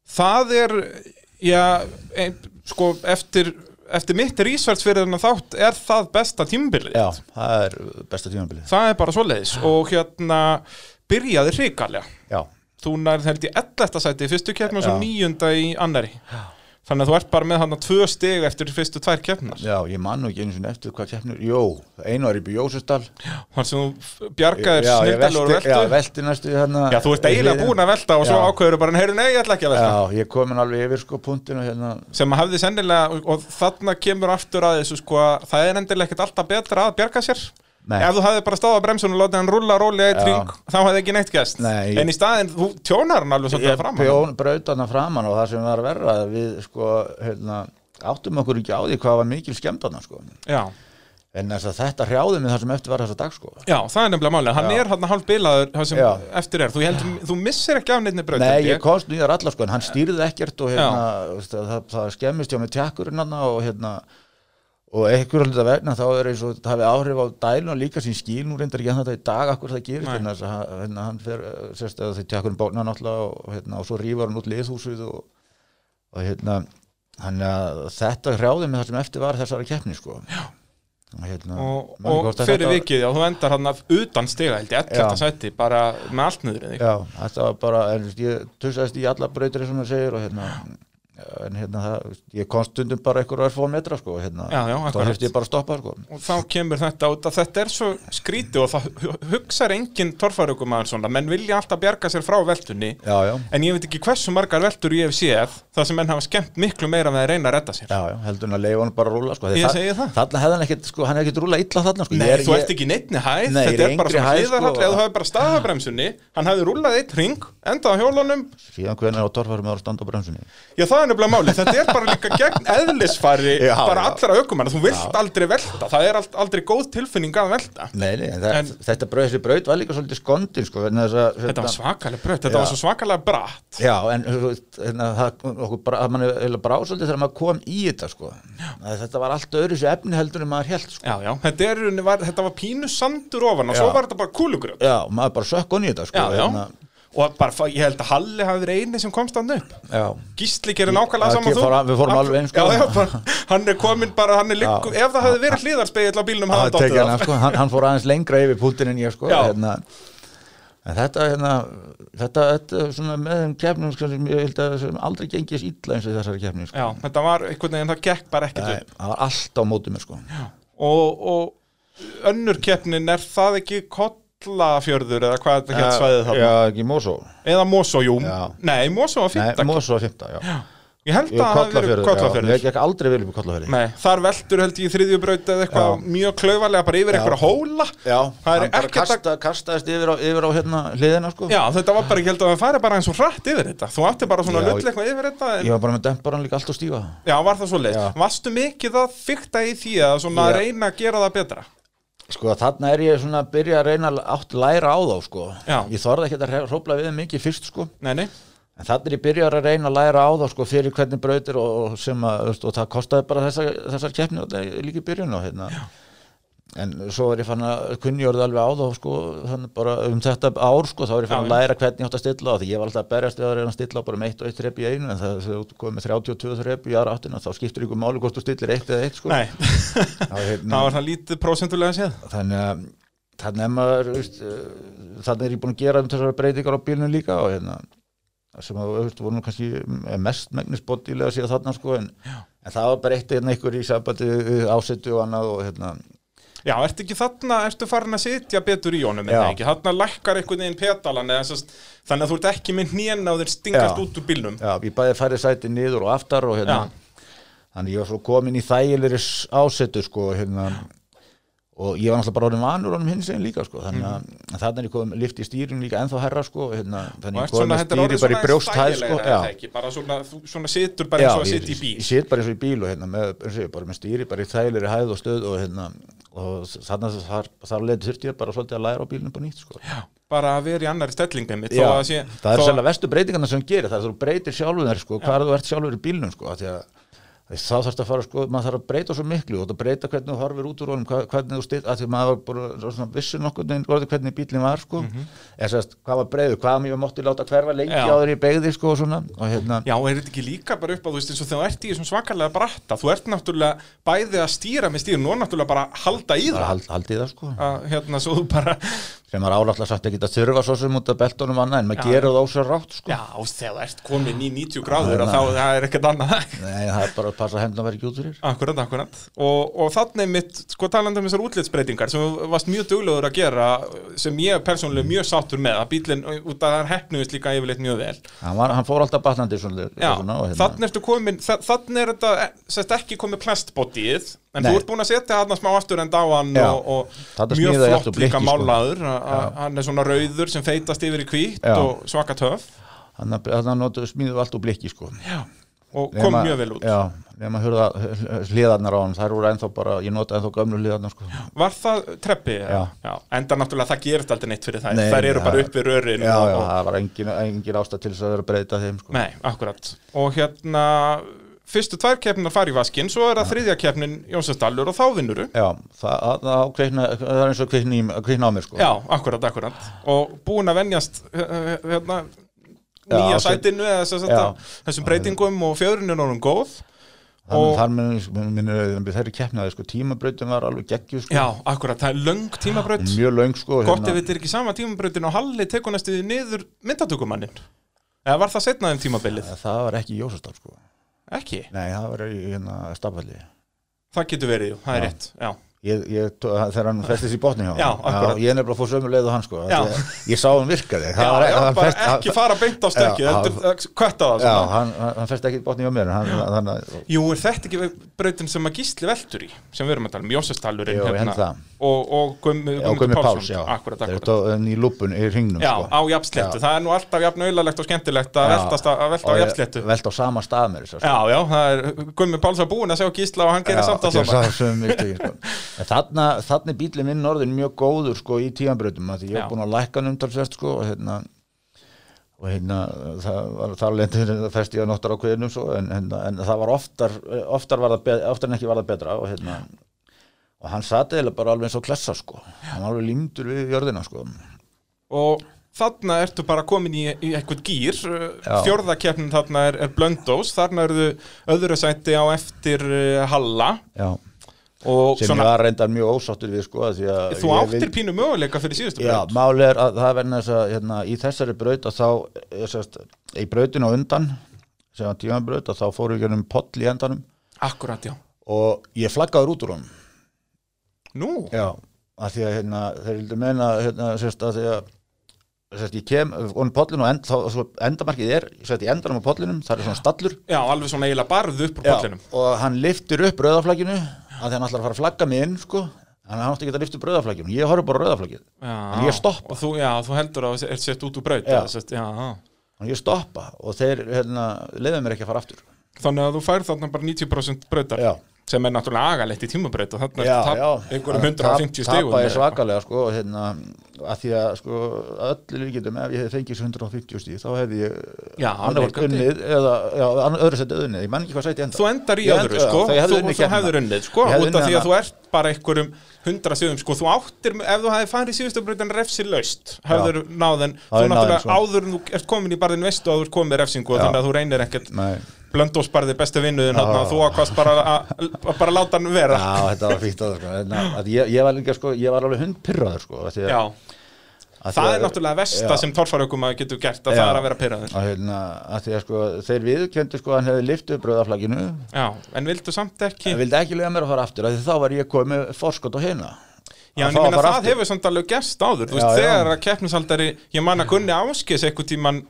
Það er, já, ein, sko, eftir, eftir mitt rísverts fyrir þennan þátt er það besta tímabilið já, það er besta tímabilið. Það er bara svoleiðis og hérna byrjaði hrikalega Já, Þú nærð held í 11. sæti í fyrstu keppni og svo Já. níunda í annari Þannig að þú ert bara með hann tvö stig eftir fyrstu tvær keppnar já, ég man nú ekki einu sinni eftir hvað keppnur, jó, einu var í Bjósustal. Þannig sem þú bjargaðir Já, ég snildalega úr velti, já, veltu velti næstu hérna. Já, þú ert eiginlega búin að velta og svo Já. ákveður bara, heyrðu, nei, ég ætla ekki að velta Já, ég kom hann alveg yfir sko punktinu hérna. sem að hafði sennilega, og þarna kemur aftur að þessu sko, að það er endilega ekkert alltaf betra að bjarga sér Nei. ef þú hefði bara stáð á bremsun og látið hann rulla rólega eitt Já. ring, þá hefði ekki neitt gæst Nei. en í staðinn, þú tjónar hann alveg svolítið Ég fram bjón brautana framan og það sem var verra við sko, hérna, áttum okkur ekki á því hvað var mikil skemmtana sko. já. En að þetta hrjáði mig það sem eftir var þessa dag sko. já, það er nefnilega málið, hann Já. er hann hálf bilaður það sem Já. eftir er, þú, heldur, þú missir ekki af neittni braut Nei, held ég komst nýjar allar sko, en hann stýrði ekkert og hérna, það, það, skemmist hjá með tjakkurinn hann og hérna og einhver hluta vegna þá er eins og það hafi áhrif á dælun og líka sín skíl nú reyndar ekki hann þetta í dag akkur það gerist að hann- hérna, hann fer eh, sérst að því tjakkurinn bóna náttúrulega og, hérna, og svo rýfar hann út liðhúsið og, og hérna að þetta hrjáði með það sem eftir var þessari keppni sko Já. og, hérna, og, og fyrir vikið, já, þú endar hann af utan stiga, held ég, 11. Já. sæti bara með allt. Já, þetta var bara, ég tussaðist í alla brautir sem það segir og hérna, en hérna það, ég kom stundum bara einhver örfóð metra sko, hérna, Já, já, þá hefst ég bara að stoppa sko. og þá kemur þetta út að þetta er svo skrítið og það hu- hugsar engin torfarökumæður svona, menn vilja alltaf bjarga sér frá veltunni. Já, en ég veit ekki hversu margar veltur ég hef séð það sem menn hafa skemmt miklu meira með að reyna að redda sér. Heldur hann að leifa hann bara að rúla sko. Þarna hefði hann ekkit, sko, hann hefði ekkit rúla illa þarna sko. Nei, Ég er- þú ert ekki neittni hæð, Nei, þetta er bara svona hæð, hliðarhall sko. eða þú hefur bara staðabremsunni, hann hafði rúlað eitt ring, endað á hjólunum Já, er nefnilega máli, þetta er bara líka gegn eðlisfari Já, bara já. allra aukumanna, þú vilt aldrei velta, það er ald- aldrei góð tilfinning að velta Nei, nei, það, En- þetta braut, þessi braut var líka svolítið skondin sko, að, Þetta var svakalega brött, þetta Já. var svo svakalega bratt Já, en hérna, það, okkur bara, að mann er brá svolítið þegar maður kom í þetta sko. Þetta var allt öðru sér efni heldur en maður held sko. Já, já, þetta, er, var, þetta var pínu sandur ofan og Já. svo var þetta bara kúlugröð Já, maður bara sökk onni í þetta sko. Já, já, hérna, og bara, ég held að Halli hafi verið eini sem komst hann upp já. Gísli gerir nákvæmlega saman ke- fór- við fórum alveg eins, sko. Já, já, bara, hann er komin bara, hann er liggur Ef það hefði verið hliðarspegil á bílnum hafði tekið dottið hann, sko, hann, hann fór aðeins lengra yfir púltin en ég sko. Hérna, en þetta, hérna, þetta, þetta svona með þeim kefnum sko, sem ég held að sem aldrei gengis illa eins og þessari kefni sko. Já, þetta var einhvern veginn, það gekk bara ekkert Nei, upp Það var allt á móti mér sko. og, og önnur keppnin er það ekki kollafjörður eða hvað þetta hétt svæðið þarna Já, ekki Mosó eða Mosó, jú, Já. nei, Mosó var Nei, fymta Mosó var fymta, já ég held Jú, að það hafi verið Kollafjörður, já. kollafjörður Ég gekk aldrei í Kollafjörði nei, þar veltur held ég þriðjubraut eða eitthvað Já. mjög klaufarlega bara yfir Já. eitthvað hóla Já, Það er ekkert að- kasta, kastaðist yfir á, yfir á hérna hliðina sko Já, þetta var bara, ég held að það færi bara eins og hratt yfir þetta Þú átti bara svona Já, lull eitthvað yfir þetta en... Ég var bara með demparan líka allt og stífa Já, var það svo leið Já. Varstu mikið að fykta í því að Já. reyna að gera það betra? Sko þarna er ég svona að byrja að reyna átt læra á þá sko Já. Ég þorði ekki að hrópla við mikið fyrst sko Nei, nei, En þannig er ég byrjar að reyna að læra á það sko fyrir hvernig brautir og, og sem að og það kostaði bara þessar, þessar keppni og það er líka byrjun á hérna. En svo er ég fann að kunnjörði alveg á það sko bara um þetta ár sko þá er ég fann að læra hvernig ég átt að stilla á því. Ég var alltaf að berjast við að reyna að stilla á bara með eitt og eitt þrepp í einu en það þegar þú komið með 32 þrepp í aðra áttina þá skiptur ykkur máli hvort þú stillir eitt eða eitt sko. nei. (laughs) Þá, hérna, Það var það lítið prósentulega séð. Þannig að þannig að maður veist, uh, þannig er ég búin að gera um þessar breytingar á bílunum líka og hérna sem að veist, voru kannski mest megnis bóttilega síðan þarna sko en, en það var bara eitt ykkur í sambandi við ásettu og annað og hérna Já, ertu ekki þarna, ertu farin að sitja betur í honum eða Já. ekki? Þarna lækkar einhvern veginn petalan eða sest, þannig að þú ert ekki með hnén á þér stingast Já. út úr bílnum já, ég bæði færið sæti niður og aftar og hérna þannig ég var svo komin í þægilegri s- ásettu sko hérna og ég var náttúrulega bara orðin vanur honum hins einn líka sko þannig að mm. þannig er ég komið lift í stýrin líka ennþá herra sko hérna, þannig ert ég svona, með stýri bara í svona brjósthæð sko já. ekki? Bara svona, svona situr bara eins og að sitja í bíl ég sit bara eins og í bíl og hérna með, ég, bara með stýri, bara í þægilegri hæð og stöð og hérna og þannig að þar, þar leiti þurfti ég bara svolítið að læra á bílunum på nýtt sko. bara að vera í annari stellingum Já, að sé, það er sérlega vestu breytingarna sem gerir, það er að þú breytir sjálfur þér sko, í sko, af því að þá að fara sko, maður þarf að breyta svo miklu og það breyta hvernig þú horfir út úr honum hvernig þú styrt, af því að maður bara vissi orðið hvernig bílinn var sko, eða sérst, hvað var breyður, hvað mér mátti láta hverfa lengi. Já. áður í beigði sko og svona, og hérna Já, er þetta ekki líka bara upp á, þú veist, eins og þegar þú ert í þessum svakalega bratta, þú ert náttúrulega bæði að stýra með stýrun og náttúrulega bara að halda í það hald, haldið það sko að, hérna, bara sem er álætla sagt ekki að þurfa svo sem út af beltunum annað en maður Já. gerir það ósar rátt sko. Já, veist, þegar þú ert komin í 90 gráður að þá er ekkert annað Nei, það er bara að passa að hendna verið ekki út fyrir Akkurat, akkurat og, og þannig mitt, sko talandi um þessar útlitsbreytingar sem varst mjög duglegur að gera sem ég er persónulega mjög sáttur með að bílinn, út að það hefnuðist líka yfirleitt mjög vel hann, var, hann fór alltaf batnandi Já, hérna. þannig ertu komin þa- þannig er þetta, eh, sérst ekki komið plastbótið, en Nei. þú ert búin að setja hann smá aftur en á hann Já. og, og mjög flott líka sko. málaður hann er svona rauður sem feitast yfir í hvít Já. og svaka töf hann, hann notuðu smíðu allt úr blikki sko. Og kom Nema- mjög vel út Já, nema hurða hliðarnar á hann þær voru ennþá bara, ég notaði ennþá gömlu hliðarnar sko. Var það treppi? Já. Enda náttúrulega það gerist aldrei neitt fyrir það Nei, Þær eru það- bara upp við rörin Já, og, já, það var engin, engin ástæð til þess að vera breyta þeim sko. Nei, akkurat Og hérna, fyrstu tvær keppnar fara í vaskinn Svo er það þriðja keppnin Jónsastallur og þá vinnuru Já, það, það, kveikna, það er eins og í- kveikna á mér sko. Já, akkurat, akkurat Og búin að venjast eh, hérna, Já, nýja sætinu eða þessum breytingum og fjöðrun er orðin góð Þannig og- þar minn, minn, minn, þeirri keppnaði sko, tímabrautin var alveg geggju sko. Já, akkurat, það er löng tímabraut mjög löng sko, Gott ef þetta er ekki sama tímabrautin og Halli tekur næstu því niður myndatökumannin Eða var það setna þeim tímabilið? það var ekki Jósastal sko. Ekki? Nei, það var í hérna stafalli Það getur verið, jú, það er Já. rétt Já, ég, ég, þegar hann festist í botni hjá honum. Já, akkurat. ég er nefnilega fór sömu leið og hann sko Já. Að ég sá hann virkaði já, já hann fest- ekki fara beint á stökki Já, heldur kvetta það Já, hann, hann, hann fest ekki í botni hjá mér hann, hann, hann, Jú, er þetta ekki brautin sem að gísli veltur í sem við erum að tala um, Jósestalurinn ég það. og, og Gummi, Já, Gummi Páls, já Akkurat, akkurat í lúpun í ringnum Já, sko. á jafnsléttu, Já. það er nú alltaf jafn auðalegt og skemmtilegt að Já. velta, velta á ég- jafnsléttu Velt á sama stað mér sko. Já, já, það er Gummi Páls var búinn að sjá gísla og hann gerir samt (laughs) þarna, þarna er bílinn minn orðin mjög góður sko, í tímanbrautum því ég hef búin að lækka hann umtalsvert sko, og hérna og hérna það var þar lendur það fest ég að nottar á kveðinum svo, en, en, en það var oftar oftar, var það be, oftar en ekki var það betra og hérna og hann sat eða bara alveg eins og klessa sko. Hann var alveg límdur við jörðina sko. Og þarna ertu bara komin í, í eitthvað gýr Já. fjórðakeppnin þarna er, er Blöndós þarna eru öðru sæti á eftir uh, Halla. Já. Og sem svona, ég var reyndar mjög ósáttur við sko því að þú ég áttir vil- pínu möguleika fyrir síðustu Já, braut. máli er að það verður þess að hérna, í þessari braut að þá er sérst, í brautinu á undan sem var tímanbraut að þá fóru við gennum poll í endanum. Akkurat, já. Og ég flaggaður út úr honum. Nú, Já, að því að hérna, þeir vildu meina hérna, sérst, að því að sérst, ég kem, og end, þá, svo endamarkið er, sérst, í endanum á pollinum það er svona stallur. Já, alveg svona eiginlega barð upp úr Já, pollinum. og hann liftir upp rauðaflagginu að hann ætlar að fara að flagga mig inn sko, hann átti ekki að lifta upp rauðaflagginu ég horf bara já, En ég stoppa. þú, Já, þú heldur að er sett út úr braut Já. já. og ég stoppa og þeir hérna, leiða mér ekki að fara aftur Þannig að þú færð þarna bara 90% brautar Já. Sem er náttúrulega agalegt í tímabraut og þarna já, er tap, já, einhverjum 150 stegum tapa ég svakalega sko, hérna, að því að sko, öllu líkindum ef ég hefði fengið þessu 150 stíð þá hefði ég Já, unnið eða já, öðru setið unnið, ég menn ekki hvað sæti enda Þú endar í Ég öðru, sko, þú, þú hefur unnið, sko, út af því að þú ert bara einhverjum hundra síðum, sko, þú áttir, ef þú hefði farið í síðustu breytan refsi laust, hefur náðin, þú náttúrulega sko. áður en þú ert komin í barðin veistu að þú ert komin með refsingu og þannig að þú reynir ekkert, Nei, blöndós barði bestu vinnuðin, að þú ákvast bara að, bara láta hann vera. já, þetta var fínt að það hérna, að ég, ég var líka sko, ég var alveg hundpyrraður sko, Já, það að- er náttúrulega versta sem torfarökum að getur gert, að Já. það er að vera pyrraður. að, hérna, að því að sko, þeir viðkendu sko, að hann hefði liftið upp rauðaflaginu Já, en vildu samt ekki, en vildi ekki lega mér að fara aftur, þá var ég komið forskot á hérna Já, en ég fara það aftur. hefur samt alveg gerst áður, þú Já, veist, þegar að keppnisaldari, ég man að kunni áskis eitthvað tíman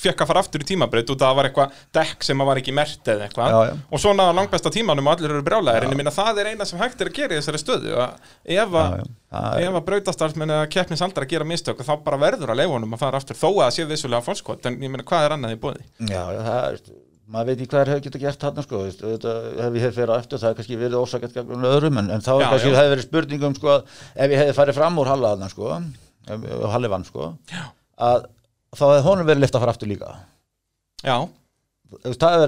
fekk að fara aftur í út að það var eitthvað dekk sem var ekki mert eða eitthvað. Já, já. og svo náða langbesta tímanum og allir eru brjálæðir en ég meina það er eina sem hægt er að gera í þessari stöðu ef að, ef brautastarfsmenn eða keppnisaldari að gera mistök þá bara verður að leifa honum að fara aftur þó að það sé vissulega fórskot en ég meina hvað er annað í bóði Já, það er, maður veit ekki hvað er hefur getað gert þarna sko, hef ég hef fyrir aftur, það er kannski verið ósakett öðrum, en, en þá er Já, já. hefði Já. þá honum verið lift að fara aftur líka. Já, Það hefði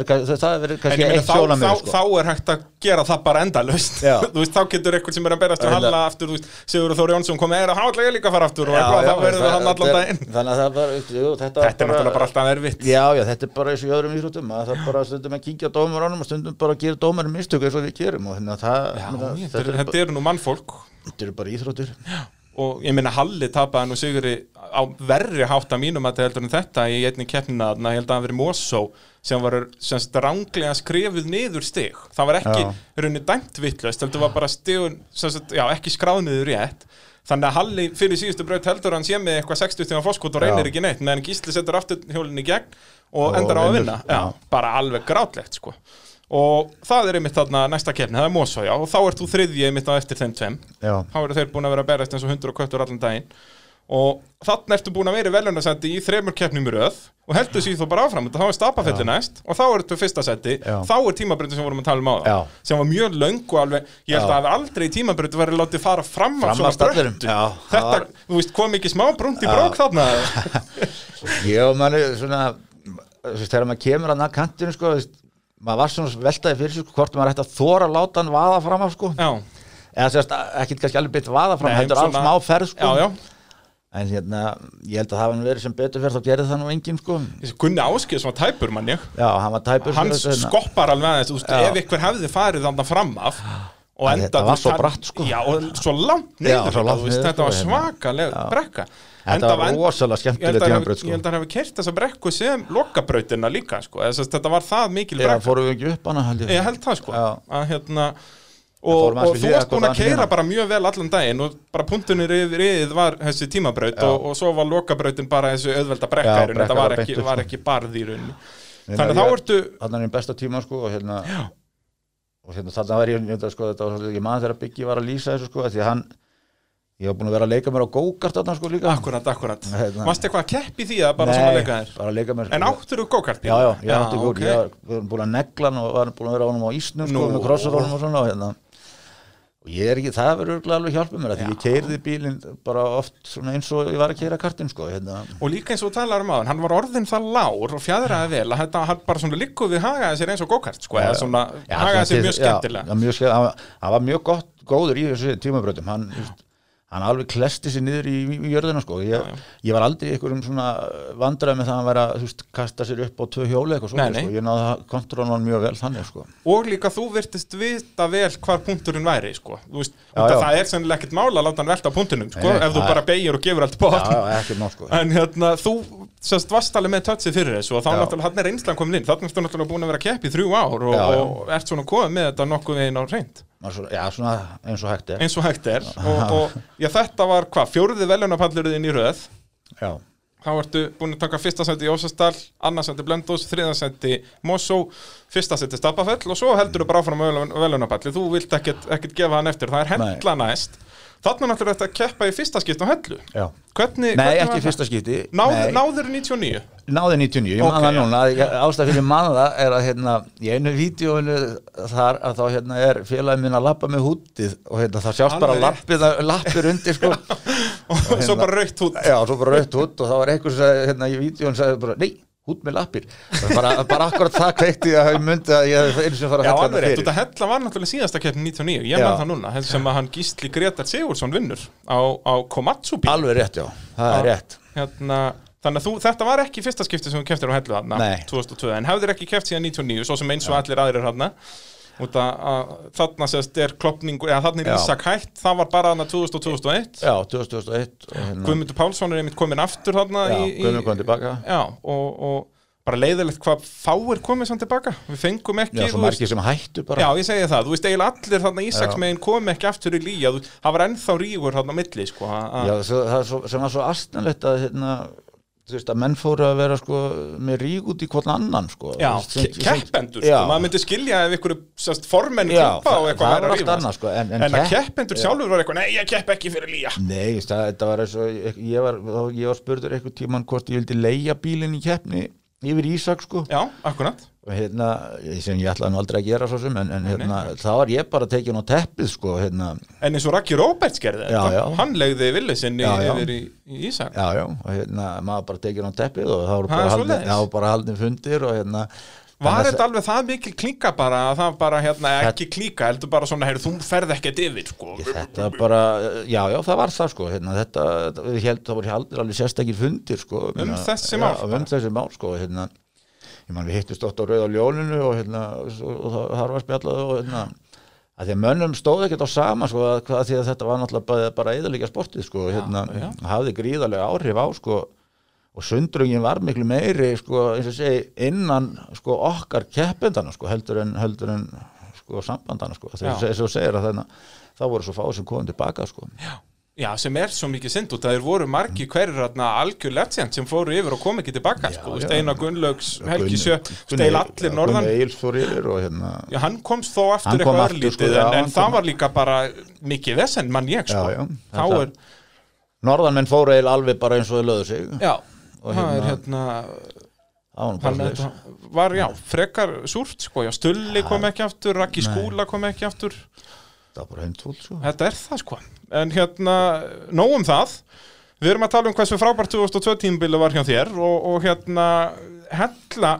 verið, kannski eitt þá, sjóna þá, mér sko. þá er hægt að gera það bara Já. (laughs) veist, þá getur eitthvað sem er að berast Hérna- Halla aftur, Sigur Þóri Jónsson komið er að hála ég líka að fara aftur og eitthvað, þá verður það hann allan daginn Þannig að það var, jú, þetta, Þetta er náttúrulega bara alltaf erfitt Já, já, þetta er bara eins og öðrum íþróttum að það er bara stundum að kíkja dómarunum og stundum bara að gera dómarum mistök eins og við gerum og Já, þetta er- er, eru nú mannfólk þetta eru bara íþróttir og ég meina Halli tapaði nú Siguri á verri hátt að mínum að heldur en þetta í einni keppnina, ég held að það veri Mosó sem var semst ránglega skrifuð niður stig, það var ekki Já. runni dæmt vittlust, heldur var bara stigun semst, já, ekki skráð niður rétt. Þannig að Halli fyrir síðustu braut heldur hann sé með eitthvað 60 stíma fórskot og reynir Já. ekki neitt meðan Gísli setur aftur hjólinn í gegn og, Og endar á að vinna. Bara alveg grátlegt sko og það er einmitt þarna næsta keppni, það er Mosó já og þá ert þú þriðji einmitt á eftir þeim tveim. Já, þá eru þeir búin að vera að berast eins og hundur og köttur allan daginn. Og þannig ertu búin að vera í veljónasendi í þremur keppnum í röð og heldur sér þú bara áfram, þá er stapafelli næst og þá er þetta fyrsta Já. þá er tímabreytin sem vorum að tala um á Já. sem var mjög löng og alveg, ég held Já. að aldrei í tímabreytin verið látið fara fram af svona það þetta, var- þú veist, kom ekki smá brúnt í brók þarna? (laughs) Ég og manni svona þú veist, þegar maður kemur að kantinu sko, þú veist, maður var svona veltaði fyrir sig sko, hvort maður ætti að þóra að láta hann vaða fram af sko. Já, eða sérst ekki kannski alveg beitt vaða fram Nei, heldur alls smá ferð sko. Já, já. En hérna, ég held að það nú verið sem betur fyrir þá gerði það nú enginn sko. Gunni Áskið sem var tæpur mann ég. Já, hann var tæpur hann þetta, hérna. skoppar alveg aðeins, ef ykkur hefði farið þannig fram af enda, þetta var svo bratt, sko. já, og svo langt niður, þetta var sko, hérna. svakaleg Já. brekka Þetta var rosalega skemmtileg hafi- sko. ég held að hann hafi kert þessa brekku sem lokabrautina líka sko. Þetta var það mikil brekka fórum við ekki upp hana held ég ég held það sko að hérna og, og þú varst búin að keira aðeins bara mjög vel allan daginn og bara punktunir yfir yfir var þessi tímabraut Já. og, og svo var lokabrautin bara þessi auðvelda brekka þetta var ekki, sko. ekki barð í rauninni Þannig að þá ertu og hérna hérna þarna var ég, ég sko, þetta var svolítið ekki maður þegar Biggi var að lýsa þessu sko því að hann, ég var búin að vera að leika mér á go-kart þarna sko líka akkurat, akkurat Hérna. Varst eitthvað að keppi því að bara svona leika þér? bara að leika mér En áttur þú go-kart? Já, já, ég átti góð, ok. ég var búin að negla hann og var búin að vera á hann á ísnum sko, með krossarólum og svona og hérna og ég er ekki, það verður alveg hjálpað mér því ég keirði bílinn bara oft eins og ég var að keira kartinn sko, hérna. Og líka eins og talar um aðan, hann var orðin það lár og fjadraði vel að þetta hann bara svona likkuð við hagaði sér eins og go-kart sko, eða svona Já, hagaði sér mjög skemmtilega. já, mjög hann, hann var mjög gott, góður í þessu tímabröðum hann, hann alveg klesti sér niður í, í jörðina sko. ég, ég var aldrei í einhverjum svona vandræði með það að að þú veist, kasta sér upp á tvö hjóli eitthvað svona, sko. ég náði að kontrola hann mjög vel þannig sko. Og líka þú virtist vita vel hvar punkturinn væri sko. Þú veist, Já, já. það er sennilega ekkert mála að láta hann velta á punktinum sko, ef þú bara beigir og gefur allt já, já, má sko. En hérna, þú sérst varst alveg með touchið fyrir þessu og þá Já. náttúrulega hann er reynslan komin inn þannig ertu náttúrulega búin að vera að keppi í þrjú ár og, Já, já. og ert svona komið með þetta nokkuð veginn á reynd svona, já, svona eins og hægt er. Eins og hægt er. (laughs) Og, og já, þetta var hvað, fjóruði veljónapallurinn í röð? Já, þá ertu búin að taka fyrsta seti í Ósastal annarsætti Blöndós, þriðarsætti Mosó, fyrsta seti Stapafell og svo heldur þú bara áfram veljónapalli þú vilt ekkert, gefa hann eftir, það er hella næst þarna náttúrulega þetta að keppa í fyrsta skipt á hellu. Já. hvernig, Nei, hvernig ekki í fyrsta skipti? Náð, náður 99 náði 99, ég Ok, man það já. núna. Ástæð fyrir manna það er að hérna, í einu vídjóinu þar að þá hérna er félagin minn að lappa með hútið og hérna það sjást bara lappið, lappir undir sko. (laughs) Og svo bara raukt hút já, svo bara rautt hút og það var einhver sem sagði, hérna í vídjón sagði bara, nei, hút með lappir. Bara, bara akkurat það kveikti að ég myndi að ég hef einu sem fara að hella rétt, fyrir. Þetta hella var náttúrulega síðasta keppni 99, ég með það núna þess sem að hann Gísli Gretar Sigurðsson vinnur á, á Komatsu bíl alveg rétt, já, það er rétt. Hérna, Þannig að þú, þetta var ekki fyrsta skipti sem þú keftir á hellu Nei. 2002, en hefðir ekki keft síðan 99 svo sem eins og allir aðrir þarna út að, þarna sérst er klopningu, eða þarna er. Ísak hætt það var bara þarna 2000 og 2001 já, 2001 og hérna, Guðmundur Pálsson er einmitt komin aftur þarna já, í, í, Guðmund kom tilbaka Já, og, og bara leiðilegt hvað fáir komið samt tilbaka við fengum ekki já, svo margir sem hættu bara Já, ég segi það, þú veist eiginlega allir þarna Ísaks Já. megin kom ekki aftur í lýja það var ennþá rígur þarna milli sko, að- að- Já, það er svo, sem var svo astnalegt að hérna, þú veist að menn fóru að vera sko með rík út í hvern annan sko. Já, keppendur, sko, maður myndi skilja ef ykkur sérst, formenn Já, klubba og það- eitthvað það var að rífast. annað, sko, en- en en að kepp- keppendur Já. sjálfur var eitthvað, nei, ég kepp ekki fyrir lýja Nei, það, þetta var eins og ég, var, ég var spurður eitthvað tíman hvort ég vildi leia bílinn í keppni yfir Ísak sko. Já, akkurat. Hérna, sem ég ætlaði nú aldrei að gera svo sem en, en hérna, þá var ég bara tekin á teppið sko, hérna, En eins og Raki Róberts gerði Já, já. Hann legði já. yfir í, í Ísak. Já, já, og hérna maður bara tekin á teppið og þá já, bara haldin fundir og hérna Var að- þetta alveg það mikil klíka bara að það bara, hérna, ekki klíka heldur bara svona, heyrðu, þú ferð ekkert yfir, sko Þetta bara, já, já, það var það sko hérna, þetta, við heldum það voru aldrei alveg sérstakir fundir sko Um Meina, þessi já, mál bara. um þessi mál sko hérna, ég man við hittust oft á Rauða ljóninu og hérna, og, það var spjallað og hérna að því að mönnum stóð ekkert á sama sko að, hvað, því að þetta var náttúrulega bara, bara eðalega sportið sko hérna, já. hafði gríðarlega áhrif á sko og sundrungin var miklu meiri sko og segi innan sko okkar keppendana sko heldur en heldur en sko sambandana sko. Já. þess að segir að þá voru svo fáið sem komum tilbaka sko. Já, sem er svo mikið synd út að þeir voru margi hverjir algjör legend sem fóru yfir og kom ekki tilbaka, Já, sko, já. Steinar Gunnlaugs, Helgi Sjö, Steil allir já, norðan og hérna Já, hann komst þó aftur Hann kom eitthvað örlítið já, en, en það var líka bara mikið vesen, mann ég, sko. Já, já. Er, Norðanmenn fóru eil alveg bara eins og þau löðu sig. Já, Og það er hérna- hérna hann þetta var, já, frekar súrt, sko, já, Stulli kom ekki aftur, Nei. Skúla kom ekki aftur. Það var bara heimtúl sko. Þetta er það sko. En hérna, nóg um það. Við erum að tala um hversu frábært 2002 tímabili var hjá þér og, og hérna Hella,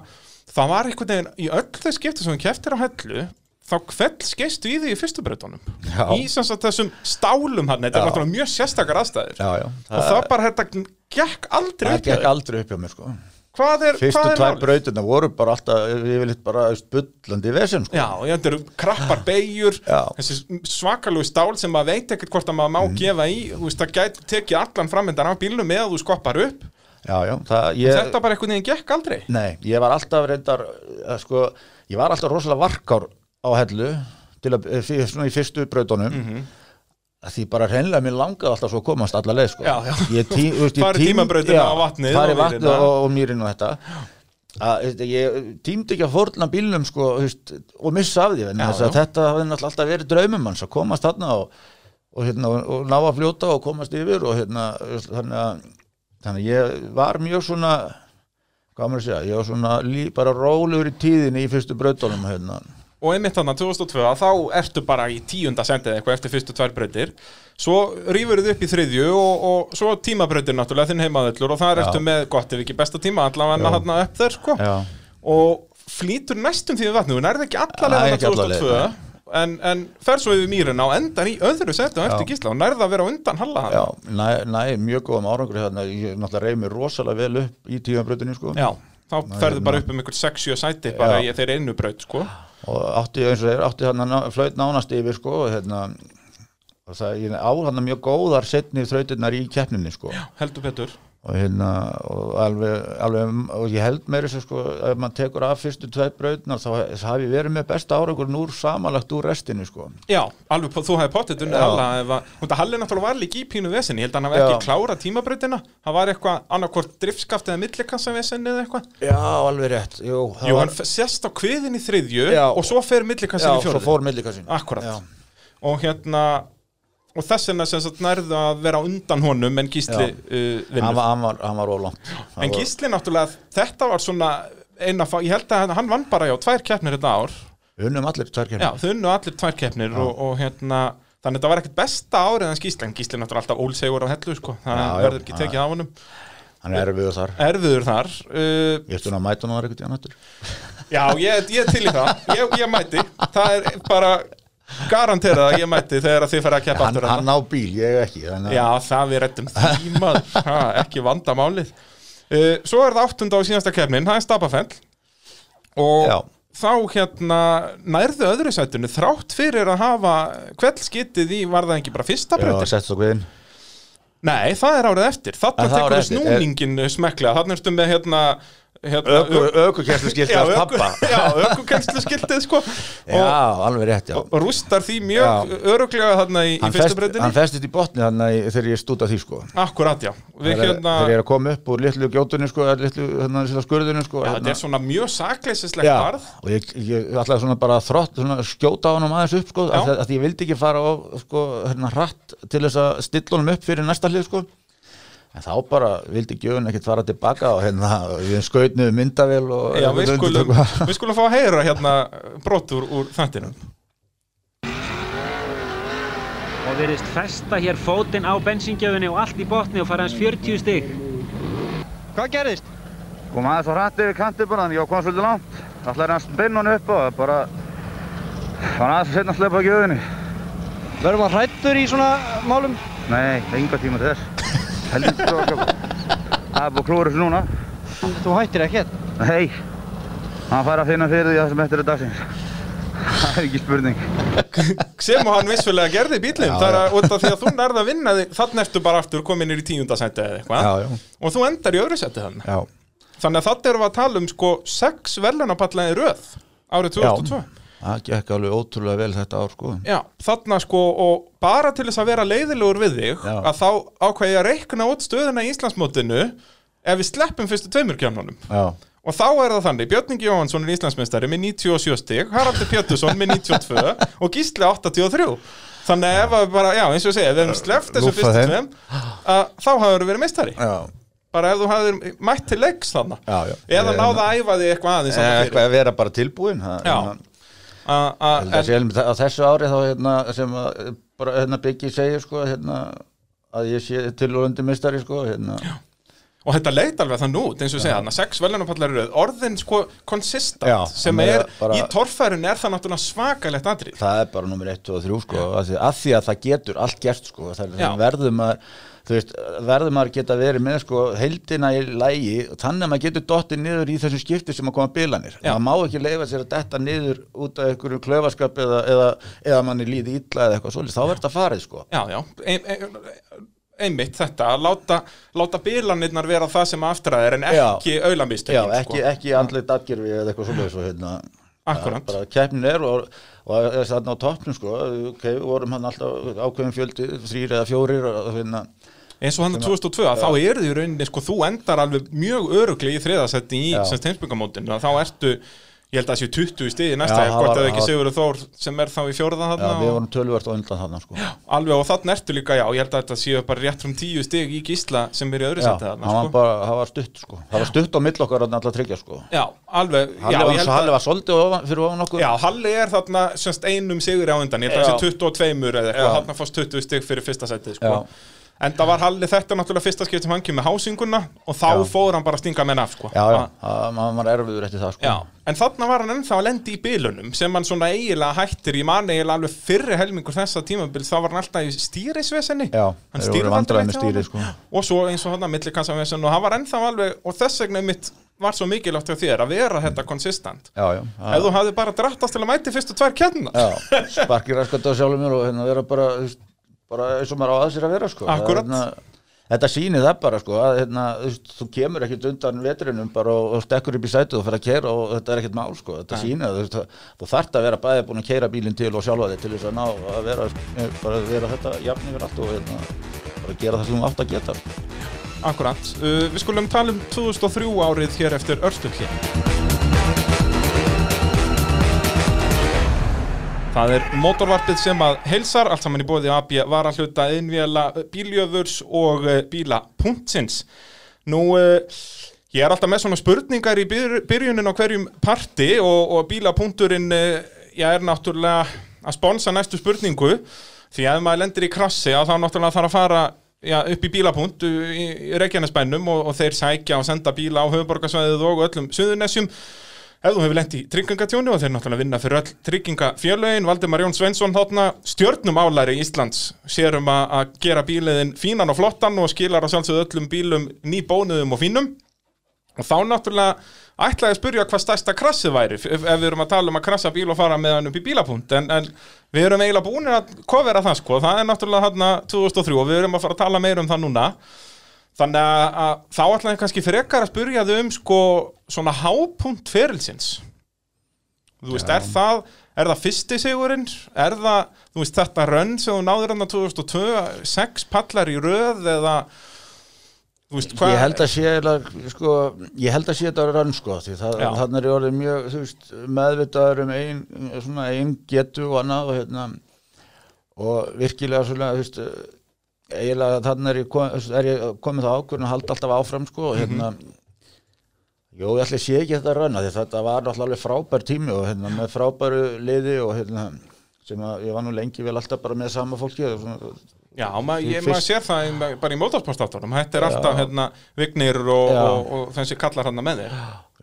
það var einhvern veginn í öllu skipti sem við keftir á Hellu þá hvell skeistu í því í fyrstu breytunum Já. í sem sagt þessum stálum hann þetta er náttúrulega mjög sérstakar aðstæður. Já, já, og það bara, þetta gekk aldrei það upp hjá gekk aldrei upp hjá mér sko. Hvað er, fyrstu hvað er tvær brautina voru bara alltaf yfirleitt bara spullandi vesen sko. Já, og þetta eru krappar beigjur þessi svakalegu stál sem maður veit ekkert hvort að maður má Mhm. gefa í þú veist, það gæti tekið allan framöndan af bílnum með að þú skoppar upp. Já, já, það, ég, þetta bara einhvern veginn gekk aldrei. Nei, ég var alltaf reyndar eh, sko, ég var alltaf rosalega varkár á hellu til að, eh, svona í fyrstu brautunum Mhm. að því bara hreinlega mér langaði alltaf svo að komast alla leið sko. Tí, Farið tím- tímabrautina já, á vatnið farið og vatnið mýrina. og, og mýrin og þetta að, ég tímdi ekki að fórna bílnum sko, veist, og missa af því Já, já. þetta hafði náttúrulega alltaf verið draumum hans að komast þarna og, og, hérna, og, og ná að fljóta og komast yfir og hérna, veist, þannig að þannig að ég var mjög svona hvað maður að segja, ég var svona lí, bara rólegur í tíðinni í fyrstu brautunum hérna. Og einmitt þannig 2002 að þá ertu bara í tíunda sendið eitthvað eftir fyrstu tvær brautir svo rýfur þið upp í þriðju og, og svo tímabrautir náttúrulega þinn heimaðullur og þar Já. ertu með gott ef ekki besta tíma allavega Já. hann upp þær sko Já, og flýtur næstum því við vatnið, þú nærði ekki alla Nei, leið ekki alla leið, 2002 nei. en, en fer svo yfir mýruna og endar í öðru setu á eftir Já. gísla og nærði að vera á undan halla já, hann næ, næ, mjög góðum árangur hérna, ég náttúrulega reyð mér rosalega vel upp í tíðanbrautinu sko. Já, þá ferðu bara upp um einhver 6-7 sæti bara í þeirri einu braut sko og átti eins og þeir átti hann flöйt nánast yfir sko, hérna og það ég á hann mjög góðar setni þrautirnar í keppninni sko. heldur betur og hérna og alveg, alveg og ég held meira þess að sko ef maður tekur af fyrstu tveit brautnar þá hafi verið með besta árangur núr samanlagt úr restinu sko Já, alveg, þú hefði. Halla ef að, hún það Halli náttúrulega var líka í pínu vesinni, ég held að hann hafi ekki Já. klárað tímabrautina það var eitthvað annarkvort driftskaft eða millikassa vesinni eða eitthvað Já, alveg rétt Jú, Jú, var- hann sést á kviðin í þriðju Já. og svo fer millikassin Já, í Já. og hérna og þess vegna sem sagt nærðu að vera á undan honum en Gísli Já. uh, hann vinnur var, hann var, hann var ólangt en Gísli náttúrulega, þetta var svona eina, ég held að hann vann bara já, tvær keppnir þetta ár. Unnum allir tvær Já, þau unnu allir tvær keppnir og, og hérna þannig að þetta var ekkert besta árið en Gísli en Gísli náttúrulega alltaf ólsegur á hellu sko. það Já, já. verður ekki tekið af honum. Hann er erfiður þar. Erfiður þar uh, ég stund að mæta hann tíðan aftur. Já, ég, ég til í það. Ég, ég mæti, það er bara garanterað að ég mæti þegar þið fara að keppa aftur hann á bíl, ég ekki þannig Já, það við rettum tímað ha, ekki vandamálið. Uh, Svo er það áttunda og síðasta keppnin það er Stabafell og Já. þá hérna nærðu öðru sætunu þrátt fyrir að hafa kveldskitið í var það ekki bara fyrsta guðin Nei, það er árið eftir. Þarna tekur árið við eftir, snúningin smeklega þarna erstu með hérna, hérna Ökukesslu skilti af pappa Já, ökukenslu skiltið sko. Já, alveg rétt, já. og rústar því mjög öruglega þarna í, Hann, fyrstu breytinni hann festist í botni þannig að þegar ég stúta því sko. Akkurat, já. Þegar hérna þegar ég er að koma upp úr litlu gjótunni sko, litlu hérna, skurðinu sko Já, hérna, þetta er svona mjög sakleysislegt já, barð. og ég, ég ætlaði svona bara þrótt svona skjóta á honum aðeins upp sko, Já. að, að ég vildi ekki fara á sko, hérna, hratt til þess að stilla honum upp fyrir næsta hlið sko en þá bara vildi gjöfun ekkert fara tilbaka og hérna, við skautnuðu myndavél og Já, við skulum, við skulum fá að heyra hérna brot úr, úr þættinum Og virðist festa hér fótinn á bensíngjöfunni og allt í botni og fara hans 40 stig. Hvað gerðist? Kom aðeins og hrætti við þannig ég komað svolítið langt. Það er hans beinn hann upp og það bara... Það var aðeins að setna að slepa gjöðinni. Verður maður hrættur í svona málum? Nei, enga tíma til þess. (laughs) Helvítið svo að köpa. Það er búið að klúra þessu núna. Þú hættir ekkert. Nei, hann fær að finna fyrir því að sem eftir er dagsins. Það er ekki spurning. sem og hann vissulega gerði bílum það er að, út af því að þú nærði að vinna þig þannig ertu bara aftur komin í tíundasæti eða eitthvað Já, já, og þú endar í öðru seti þannig já, þannig að þetta við að tala um sko sex verðlunapalla í röð árið 2002 það gekk alveg ótrúlega vel þetta ár sko Já, þarna sko og bara til þess að vera leiðilegur við þig Já. að þá ákveði að reikna út stöðuna í Íslandsmótinu ef við sleppum fyrstu tveimur kjárnunum Já, og þá er það þannig, Björn Ingi Jóhansson er Íslandsmeistari með 97 stig, Haraldur Pétursson með 92 og Gísli 83 þannig ef að bara, já eins og ég segja ef við hefum sleppt þessu Lúffa fyrstu tveim þá hafður verið meistari já, bara ef þú hafður mætt til leiks já. eða náða að æfa þig eitthvað aðeins fyrir. Eitthvað að vera bara tilbúin það, Já. Að þessu ári þá hérna, sem að, bara hérna Biggi segir sko hérna, að ég sé tilvöndi mistari sko hérna, og þetta leit alveg þann út, eins og segja þarna, sex velunapallar í röð, orðin sko konsistant, sem er bara- í torfærin er það náttúrulega svakalegt atrið. það er bara nummer 1 og 3 sko, að því, að því að það getur allt gert sko, er verðum að veist, verðum að geta verið með sko heildina í lægi og þannig að maður getur dottið niður í þessum skipti sem að koma bilanir, Já. maður má ekki leifa sér að detta niður út af einhverju klöfaskap eða, eða, eða manni líði illa eða eitthvað svolítið, þá verður þetta farið sko. Já, já, ein, ein, einmitt þetta, að láta, láta bilanirnar vera það sem aftræð er en ekki auðlamistökin, Já, ekki, ekki andleitt atgerfi eða eitthvað svolítið svo hérna. Akkúrat. að bara keppnin er og, og þarna á toppnum sko ok, við vorum hann alltaf ákveðin fjöldi þrýr eða fjórir hérna. Eins og hann 2002, að þá er því rauninni sko, þú endar alveg mjög öruglega í þriðasetti í steinsbyggamótinu þá ertu, ég held að það séu 20 stiði næsta, Já, ja, það hvort var- eða ekki það var- Sigurður Þór sem er þá í fjórða Já, þarna við vorum tölvört og undan þarna sko. alveg og þarna ertu líka, já, ég held að þetta séu bara rétt frum 10 stig í gísla sem er í öðru Já, hann þarna var sko. bara, það var stutt sko. Það var stutt á mill okkar að alltaf tryggja sko. Já, alveg, Halli, já, var, Halli að var ofan, fyrir ofan okkur Já, Halli er þarna semst einum sigur á undan, ég held að Já. það sé 22 eða eitthvað, Já. þarna fórst 20 stig fyrir fyrsta setið, sko. En það var Halli þetta náttúrulega fyrsta skipt sem hann kemur með hásinguna og þá Já. fór hann bara að stinga menn af, sko. Já, já, maður var erfiður eftir það sko. En þarna var hann ennþá að lendi í bilunum sem hann svona eiginlega hættir, ég man eiginlega alveg fyrri helmingur þessa tímabil, þá var hann alltaf í stýrisvesenni. Hann stýrði stýrið hjá sko. Og svo eins og hann að millikassavesenn og hann var ennþá alveg, og þess vegna mitt var svo mikilvægt hjá þér að vera þetta konsistent. Já, já, Ef þú hafði bara drattast til að mæti fyrstu tvær kjarnar. sparkir raskat á sjálfum mér og hérna vera bara, bara eins og maður á að sér að vera sko. Það Akkúrat. hérna, Þetta sýnir það bara sko að hérna, þú, kemur ekkert undan vetrinum bara og, og stekkur upp í sætið og fer að keira og þetta er ekkert mál sko, þetta sýnir það, þú, þarft að vera bæði búin að keira bílinn til og sjálfa þig til þess að ná að vera, eh, bara vera þetta jafn yfir allt og hérna, bara gera það sem þú átt að geta. Akkurat, uh, við skulum tala um 2003 árið hér eftir Örstuðli Það er mótorvarpið sem að heilsar, allt saman í bóði AB var að hluta innvjala bíljöfurs og uh, bíla.sins. Nú, uh, ég er alltaf með svona spurningar í byr, byrjunin á hverjum parti og, og bíla.turinn uh, ég er náttúrulega að sponsa næstu spurningu því að ef maður lendir í krassi að þá náttúrulega þarf að fara já, upp í bílapunkt í Reykjanesbænum og, og þeir sækja og senda bíla á höfuborgarsvæðið og öllum suðunessjum ef þú hefur lent í tryggingatjónu og þeir náttúrulega vinna fyrir öll tryggingafjörlögin Valdimar Jón Svensson þarna stjörnum álæri Íslands. Sér um að gera bíliðin fínan og flottan og skilar að sjálfsögðu öllum bílum nýbónuðum og fínum. Og þá náttúrulega ætlaði að spyrja hvað stærsta krassið væri ef ef við erum að tala um að krassa bíl og fara með hann upp í bílapunkt. En, en við erum eiginlega búin að kofera það sko, það er náttúrulega þarna 2003 og við erum að fara að tala meira um það núna þannig að, að þá ætlaði kannski frekar að spyrja þau um sko svona hápunkt ferilsins. Þú veist, er það er það fyrsti sigurinn, er það þú veist, þetta rönn sem þú náður hann 2002, sex pallar í röð eða þú veist, hvað Ég held að sé sko, ég held að sé þetta rann sko því það, þannig er ég orðið mjög þú veist, meðvitaður um ein, svona ein getu og annað og hérna og virkilega svona þú veist, eiginlega þannig er ég, kom, er ég komið það ákvörðin að halda alltaf áfram sko og hérna Jó, ég ætla að sé ekki þetta rann því þetta var náttúrulega alveg frábær tími og hérna með frábæru liði og hérna sem að ég var nú lengi vel alltaf bara með sama fólki og svona, Já, ma Því ég, maður sér það bara í mótorsportáttunum, þetta er alltaf hérna, Vignir og, og, og þessi kallar hann með þér.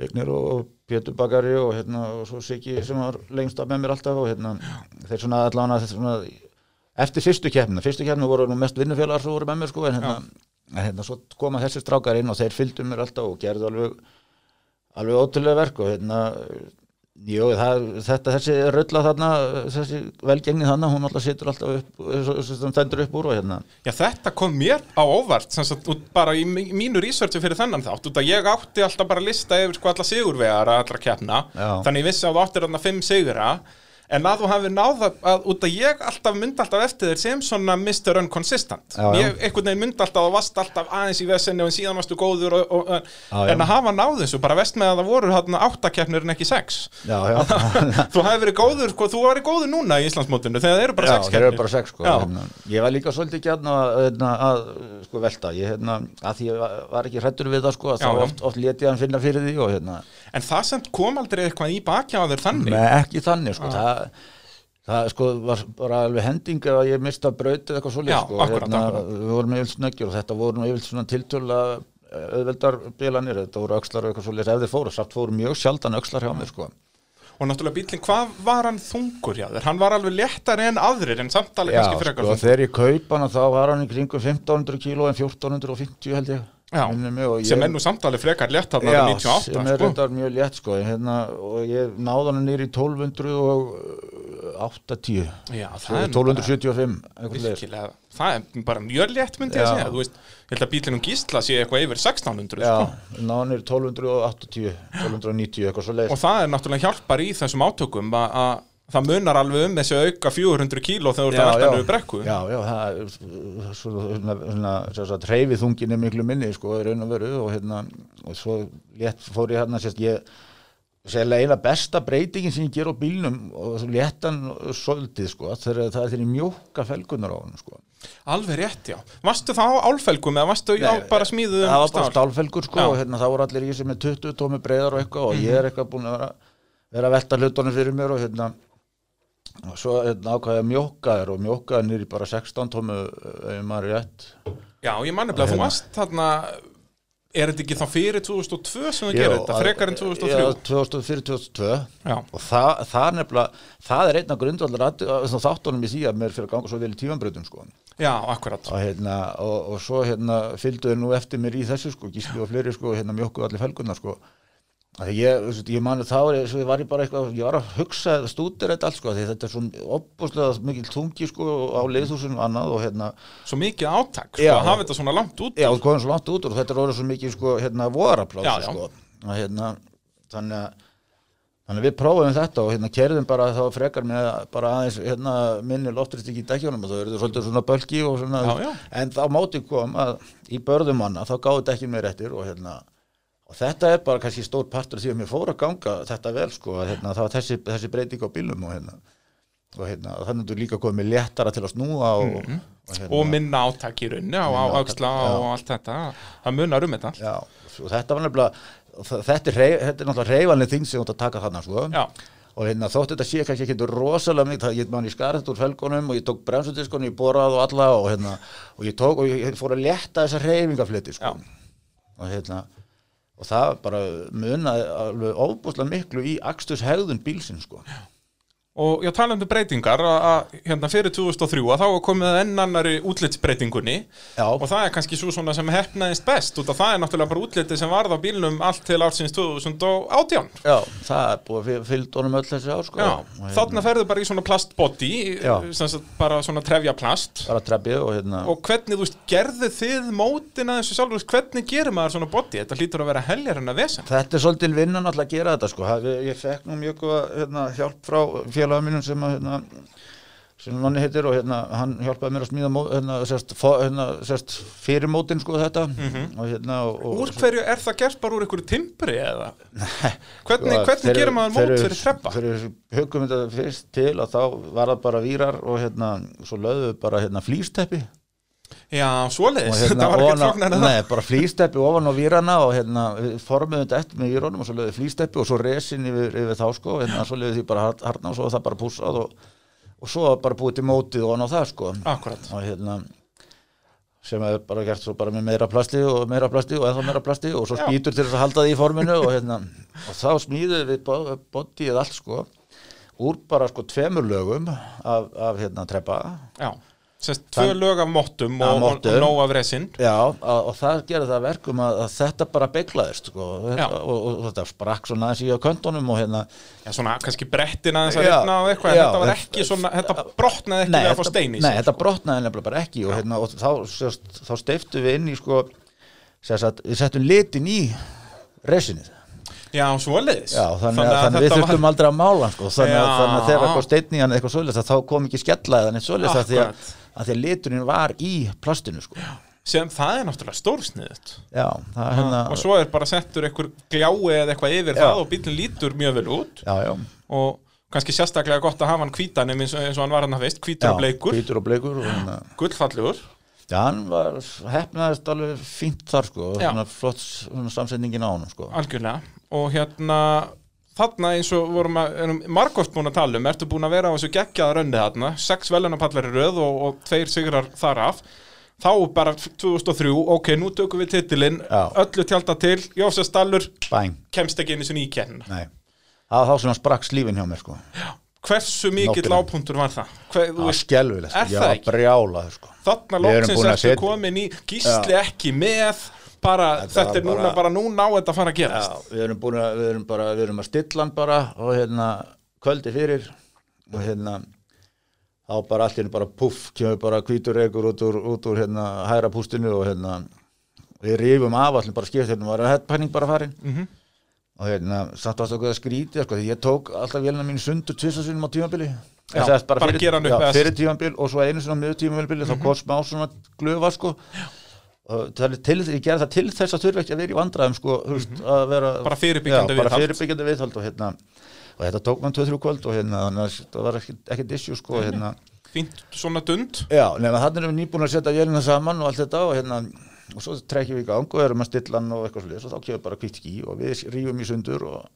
Vignir og Pétur Bakari og, hérna, og svo Siggi sem var lengst af með mér alltaf og hérna, þeir svona allan að svona, eftir fyrstu keppnina, fyrstu keppnina voru nú mest vinnufélagar sem voru með mér sko en hérna, en hérna svo koma þessi strákar inn og þeir fylgdu mér alltaf og gerðu alveg alveg ótrúlega verk og hérna Jú, það, þetta, þessi rölla þarna, þessi velgengni þarna, hún alltaf situr alltaf upp, sem stendur upp úr og hérna. Já, þetta kom mér á óvart sem sagt, bara í mí- mínu researchi fyrir þennan þátt út að ég átti alltaf bara að lista yfir sko alla sigurvegar allra keppna Já. þannig ég vissi að þú áttir þarna fimm sigura en að þú hafi náða að, út að ég alltaf myndi alltaf eftir þér sem svona Mr. Unconsistent. Já, já. ég einhvern veginn myndi alltaf að vast alltaf aðeins í vesenni og en síðan varstu góður og, og, og, Já, en að hafa náð þessu bara vest með að það voru áttakeppnir en ekki sex. Já, já. (laughs) þú hefði verið góður, sko, þú væri góður núna í Íslandsmótinu þegar þeir eru bara sex þeir eru bara sex sko. Hérna, Ég var líka svolítið gætna að, hérna, að sko, velta. Ég, hérna, að því ég var, ekki hrættur við það sko, þá oft, oft leti ég hann finna fyrir því og hérna, En það sem kom aldrei eitthvað í þér þannig? Með ekki þannig sko, það, það sko, var bara alveg hending að ég mista brautið eitthvað Já, svolítið sko, akkúrat. við vorum yfir snöggjur og þetta voru yfir svona tiltöla auðveldar bilanir, þetta voru öxlar og eitthvað svolítið ef þeir fóru, samt fóru mjög sjaldan öxlar hjá mér sko. Og náttúrulega bílinn, hvað var hann þungur hjá þér? Hann var alveg léttari en aðrir en samt alveg Já, kannski frekar sko, þegar ég kaup hana þá var hann í kringum 1500 kíló en 1450 held ég Já, sem ég- er nú samt alveg frekar létt hann Já, árið 98, sem er sko. reyndar mjög létt sko, en hérna, og ég náði hann nýri 1280 Já, Svo það er nú 1275 eitthvað leið. Virkilega, það er bara mjög létt myndi ég að Já. segja, þú veist, ég held að bílinn um gísla sé eitthvað yfir 1600, Já, sko. náði hann nýri 1280 1290 eitthvað svo leið Og það er náttúrulega hjálpar í þessum átökum að- að það munar alveg um þessi auka 400 kíló þegar þú ert að velta niður brekku. já, já, það er svo, hérna, hérna, sem sagt, hreyfið er miklu minni, sko, raun og veru og hérna, og svo létt fór ég hérna, sérst, ég sérlega eina besta breytingin sem ég ger á bílnum og svo léttan svolítið, sko, það er þeirri mjóka felgunar á hann, sko Alveg rétt, já. Varstu þá á álfelgum eða varstu á bara smíðuð það um var bara stál? stálfelgur, sko, Já. og hérna, það voru allir í þessu með 20 tómi breiðar og eitthvað og ég er eitthvað búin að vera, vera að velta hlutunum fyrir mér og hérna og svo hérna, ákvaði að mjóka þér og mjóka þér í bara 16 tómi ef maður er rétt Já, ég man nefnilega að þú Hérna. varst þarna, er þetta ekki þá fyrir 2002 sem þú gerir þetta, frekar en 2003? Já, 2004, 2002 Já. og það, það nefnilega það er einn af grundvallar þáttunum í því að mér fyrir að ganga svo vel í tímanbreytum sko. Já, akkurat. og, hérna, og, og svo hérna, fylgdu þau nú eftir mér í þessu sko, gísli og fleiri sko, hérna, mjókuðu allir felgunar sko. Ég, ég mani þá er, svo ég var ég bara eitthvað, ég var að hugsa stútir þetta allt sko, því þetta er svo opbúslega mikil þungi sko á leiðhúsinu og annað og hérna, Svo mikið átak, sko, Já. að hafa þetta svona langt út. Já, það komið svo langt út og þetta er orðið svo mikið sko, hérna, voraplási sko. og hérna þannig að þannig að við prófum þetta og hérna kerðum bara þá frekar með bara aðeins hérna, minni loftrist ekki í dekkjónum og það verður svolítið svona bölki og svona Já, já. en þá móti kom að í börðum hana þá gáðu dekkin mér eftir og hérna og þetta er bara kannski stór partur því að mér fór að ganga þetta vel sko að hérna, það var þessi, þessi breyting á bílum og hérna og hérna og þannig að þú líka komið léttara til að snúa og, og, hérna. Og minna átak í raunni á, á Minna átak, auksla já. og allt þetta. Það munar um þetta. Já, og þetta var nefnilega þetta er, þetta er náttúrulega reyfanlega þing sem þú ert að taka þarna sko. Já. og hérna, þótt þetta sé kannski ekki rosalega mikið, það ég man ég skarði þetta úr felgunum og ég tók bremsudiskunni, ég boraði og alla og hérna, og ég tók og ég fór að létta þessa reyfingafliti sko. Og hérna og það bara munaði alveg ofbúslega miklu í akstus hegðun bílsinn sko. Og já, talandi um breytingar, að, að, hérna fyrir 2003 að þá komið að enn annari útlitsbreytingunni Já. og það er kannski svo svona sem hefnaðist best út af það er náttúrulega bara útlitið sem varð á bílnum allt til ársins 2018. Já, það er búið að fylgd honum öll þessi ár sko. Já, hérna, þarna ferðu bara í svona sagt bara svona trefja plast bara treppið og hérna og hvernig, þú veist, gerðu þið mótina þessu sjálfur, hvernig gerir maður svona body? Þetta hlýtur að vera heljar en að vesen. Þetta er svolítið vinnan alltaf að gera þetta sko. Félagum mínum sem að hérna, sem Nonni heitir og hérna, hann hjálpaði mér að smíða mó, hérna, sérst, hérna, sérst, fyrir mótin sko þetta og hérna og, og, Úr hverju er það gert bara úr einhverju timbri eða? Hvernig, Sko, hvernig gerir maður mót þegar- fyrir treppa? Við hugum þetta fyrst til að þá var það bara vírar og hérna, svo lögðu við bara hérna flýsteppi Já, svoleiðis, (laughs) hérna þetta var á- flóknar en það. Nei, bara flýsteppi ofan á vírana og hérna formuðum þetta eftir með vírónum og svo lögðu flýsteppi og svo resin yfir, yfir þá sko hérna svo lögðu því bara hart- harna og svo það bara pússað og, og svo bara búið til mótið ofan á það sko. Akkurat. og hérna sem er bara gert svo bara með meira plasti og meira plasti og ennþá meira plasti og svo spýtur til þess að halda því í forminu og hérna og þá smíðum við bo- bodyið allt sko úr bara sko tveimur lögum af, af hérna treppa. Já, sérst tvö lög af mottum Af og, og, og nóg af resinn. Já, og, og það gerði það að verkum að, að þetta bara beglaðist sko, og, þetta, sprakk svona aðeins í á köntunum og hérna Já, svona kannski brettin aðeins að reyna og eitthvað, já, þetta var ekki svona, þetta brotnaði ekki við að fá stein í nei, sig. þetta brotnaði nefnilega bara ekki og, hérna, og þá, sérst, þá steiftu við inn í sko, sérst, að, við settum litin í resinið Já, svoleiðis. Já, þannig, að, þannig að við þetta þurftum aldrei að mála sko, þannig, að, þannig að þegar eitthvað hann eitthvað svoleiðis að þá kom ekki skella eða neitt svoleiðis að því að. Að því að liturinn var í plastinu sko. sem það er náttúrulega stórsniðut. Já, það hérna Og svo er bara settur einhver glái eða eitthvað yfir Já. það og bílinn lítur mjög vel út Já, já, og kannski sérstaklega gott að hafa hann hvítan eins og, eins og hann var hann að veist, hvítur já, og bleikur, hvítur og bleikur og hérna gullfallegur. Já, hann var, hefnaðist alveg fínt þar sko, svona flott svona samsetningin á hann sko. Algjörlega og hérna þarna eins og vorum að, margótt búin að tala um ertu búin að vera á þessu geggjaða rönni þarna sex velunapallar í röð og, og tveir sigrar þar af. Þá bara 2003, ok, nú tökum við titilinn Já. öllu tjálta til, Jósef Stallur bæn, kemst ekki sinni í kennina nei. Það var þá sem hann sprakk slífin hjá mér sko. Hversu mikill Nóttina. lágpuntur var það? Hver, það var Er sko. ég var brjálað sko. Þarna að ertu komin í gísli ekki með bara, Þetta þetta, er núna bara- bara núna á þetta að fara að Já, gerast. við erum að, við erum bara, við erum að stilla hann bara og hérna kvöldi fyrir og hérna þá bara allt hérna bara puff kemur bara hvítur reykur út úr, út úr hérna hæra pústinu og hérna við rifum af allir bara skipt hérna var að headpanning bara farin. Mhm. og hérna samt varst okkur að skrítið sko því ég tók alltaf vélina mín sundur tvisarsunum á tímabili. Já, sagt bara fyrir, já, fyrir tímabil og svo einu svona miður tímabili þá kom smá svona glöfa sko. Er til, ég gerði það til þess að þurfa ekki að vera í vandræðum sko, þú veist, að vera Bara fyrirbyggjandi já, bara viðhald. fyrirbyggjandi viðhald og hérna og þetta tók mann 2-3 kvöld og hérna að það var ekkert issue sko og hérna. Fínt svona dund. Já, nema þannig erum við nýbúin að setja vélina saman og allt þetta og hérna og svo trekkjum við í gang og erum að stilla hann og eitthvað svolítið og þá kemur bara kvitt skí og við rífum í sundur og,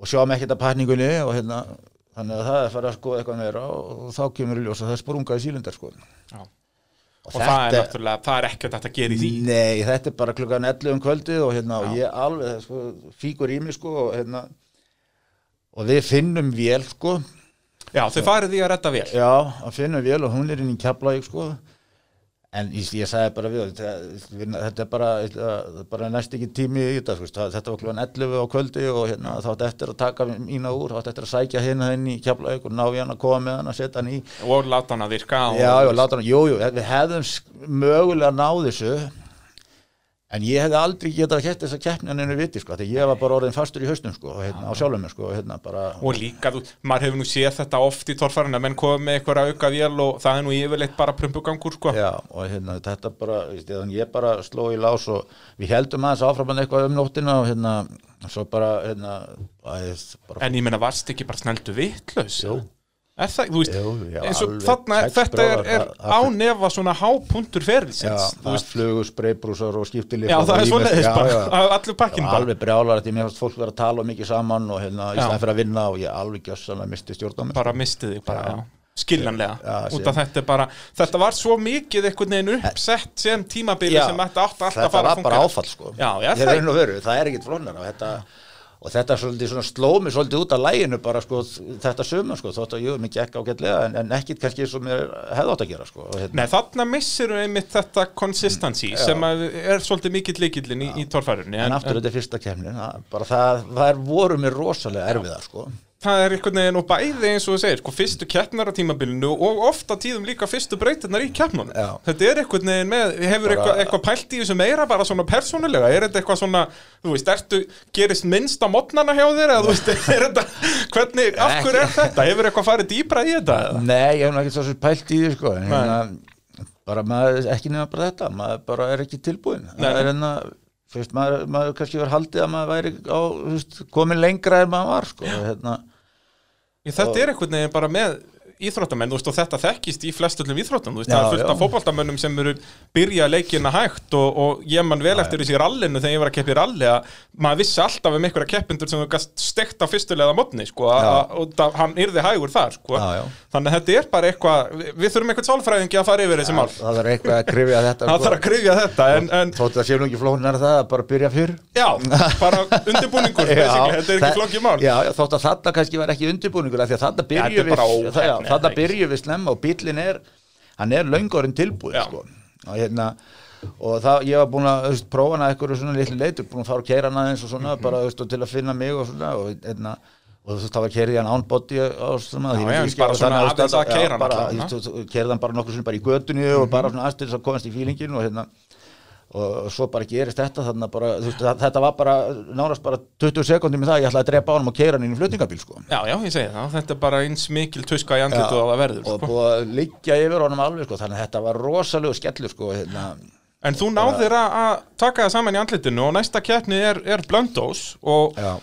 og sjáum ekkert að pæningunni og hérna þannig að það er farið að skoða eitthvað meira og, og þá kemur í ljós að það er sprungað í sílindar sko. Já. Og, og það er náttúrulega, það er ekkert að gera í því. Nei, þetta er bara klukkan 11 um kvöldið og hérna, og ég alveg, sko, fíkur í mig, sko, og hérna, og við finnum vél, sko, já, þau farið því að redda vel já, að finnum vél og hún er inn í Keflavík, sko, en ég, ég sagði bara við, þetta, er bara, bara næst ekki tími í þetta, þetta var klukkan 11 á kvöldi og hérna, þátt eftir að taka mína úr, þátt eftir að sækja hérna inn í Keflavík og ná í hann að koma með hann að setja hann í, og láta hann að virka og, Já, já, láta hann, jú, jú, við hefðum mögulega náð þessu en ég hefði aldrei getað hægt þessa keppni en einu viti, sko, því ég var bara orðin fastur í hausnum, sko, hérna, á sjálfum sko, hérna, bara, og líka, þú, maður hefur nú séð þetta oft í torfærinu að menn komið með eitthvað auka vél og það er nú yfirleitt bara prumpugangur sko. já, og hérna, þetta bara, veist, ég, bara sló í lás og við heldum aðeins áfram hann eitthvað um nóttina og hérna, svo bara, hérna, að, bara, en ég meina, varst ekki bara snældu vitlaus Jú. Er það, þú veist Jú, já, eins og þarna, þetta er, er ánefa svona hápuntur já, ferðisins þú það veist, flugu spreybrúsar og skiptilíf já, það er svoleiðis bara, allur pakkin Já, bara. alveg brjálar að ég mér fannst fólk vera að tala mikið saman og hérna í Já. stæðan fyrir að vinna og ég alveg gjössanlega misti stjórn á mér bara mistið þig bara, já. skiljanlega. Já, út af þetta er bara, þetta var svo mikið einhvern veginn uppsett sem tímabili Já, sem þetta átti alltaf þetta að fara var að bara fungera. áfall sko. Já, já, það- það er ekkit flónar og þetta og þetta sló mig svolítið út af læginu bara sko þetta sumar sko þótt að jú, mér gekk ágætlega en, en ekkit kannski og mér hefði átt að gera sko hérna, Nei, þarna missir við einmitt þetta consistency sem að er svolítið mikill leikillin í, í torfærunni en aftur þetta er fyrsta kemnin bara það, það voru mér rosalega erfiðar sko það er einhvern veginn og bæði eins og þú segir sko, fyrstu keppnar á tímabilinu og ofta tíðum líka fyrstu breytirnar í keppnunum. Þetta er einhvern veginn með, hefur eitthvað, eitthvað pælt í þessu meira bara svona persónulega, er þetta eitthvað svona þú veist, ertu, gerist minnst á modnana hjá þér eða þú veist, (laughs) er þetta hvernig, af hverju er þetta, hefur eitthvað farið dýbra í þetta eða? Nei, ég hef nú ekkert svo sem pælt í því sko en hérna, bara maður ekki nefna bara þetta maður bara er ekki tilbúin það er hérna fyrst maður, maður kannski var haldið að maður væri á, veist, komin lengra en maður var sko hérna þetta er einhvern veginn bara með íþróttamenn, og þetta þekkist í flestullum íþróttum, veist, Já, það er fullt já. af fótboltamönnum sem eru byrja leikina hægt og, og ég man vel eftir þessi rallinu þegar ég var að keppa í ralli að maður vissi alltaf um einhverja keppindur sem þú gast stekt á fyrstulega mótni, sko, Já. og það, hann yrði hægur þar, sko, Já, já. þannig að þetta er bara eitthvað, við, þurfum eitthvað sálfræðingi að fara yfir þessi mál, það er eitthvað að krifja (laughs) þetta það þarf að krifja þetta, en, en þótt að nú ekki flóknar það að bara byrja fyrr. Já, (laughs) bara undirbúningur, þetta er ekki flókið mál. já, já, þótt að þetta kannski var ekki undirbúningur af því að þetta þetta er byrju bara við snemma og bílinn er hann er löngorinn tilbúið sko. og hérna og það, ég var búin að veist, prófa hana eitthvað svona litlu leitur, búin að fara að keira hana eins og svona, Mhm. bara þú veist, og til að finna mig og svona og hérna og þú veist, það var kerið hann án body á svona, Já, ég bara og svona þannig að já, keyra hann bara, hann bara nokkur sinni bara í götunni og bara svona aðstil þess að komast í fílingin og hérna og svo bara gerist þetta þannig að bara, þú veist, það- þetta var bara nánast bara 20 sekúndi með það, ég ætlaði að drepa á hann og keira hann inn í flutningabíl sko Já, já, ég segi það, þetta er bara eins mikil tuska í andlitu á það verður, og sko. búið að liggja yfir honum alveg sko, þannig að þetta var rosalegu skellur sko hérna, En þú náðir að að taka það saman í andlitinu og næsta keppni er, er Blöndós og já.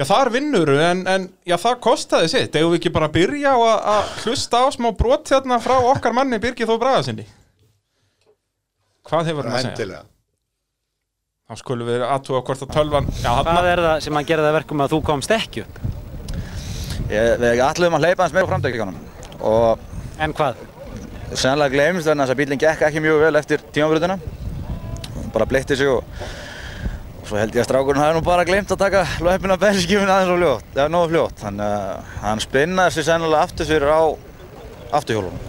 já, þar vinnuru en, en já, það kostaði sitt. Eða við ekki bara byrja á að, að hlusta á smá brot hérna frá okkar manni Birgir Þó Bragasinni? Hvað hefur hann að segja? Endilega. Þá skulum við aðtúa hvort að tölvan... Já, Hvað hann, er það sem að gera það verkum að þú komst ekki upp? Ég, við ætlum að hleypa hans framdækjanum og En hvað? sennilega gleymist þannig að þess að bílinn gekk ekki mjög vel eftir tímafrutina. Bara bleitti sig og svo held ég að strákurinn hafi nú bara gleymt að taka löpina bensinskjöfun aðeins og fljótt, eða nógu fljótt. Þannig að hann spinnaði sig sennilega aftur fyrir á afturhjólunum.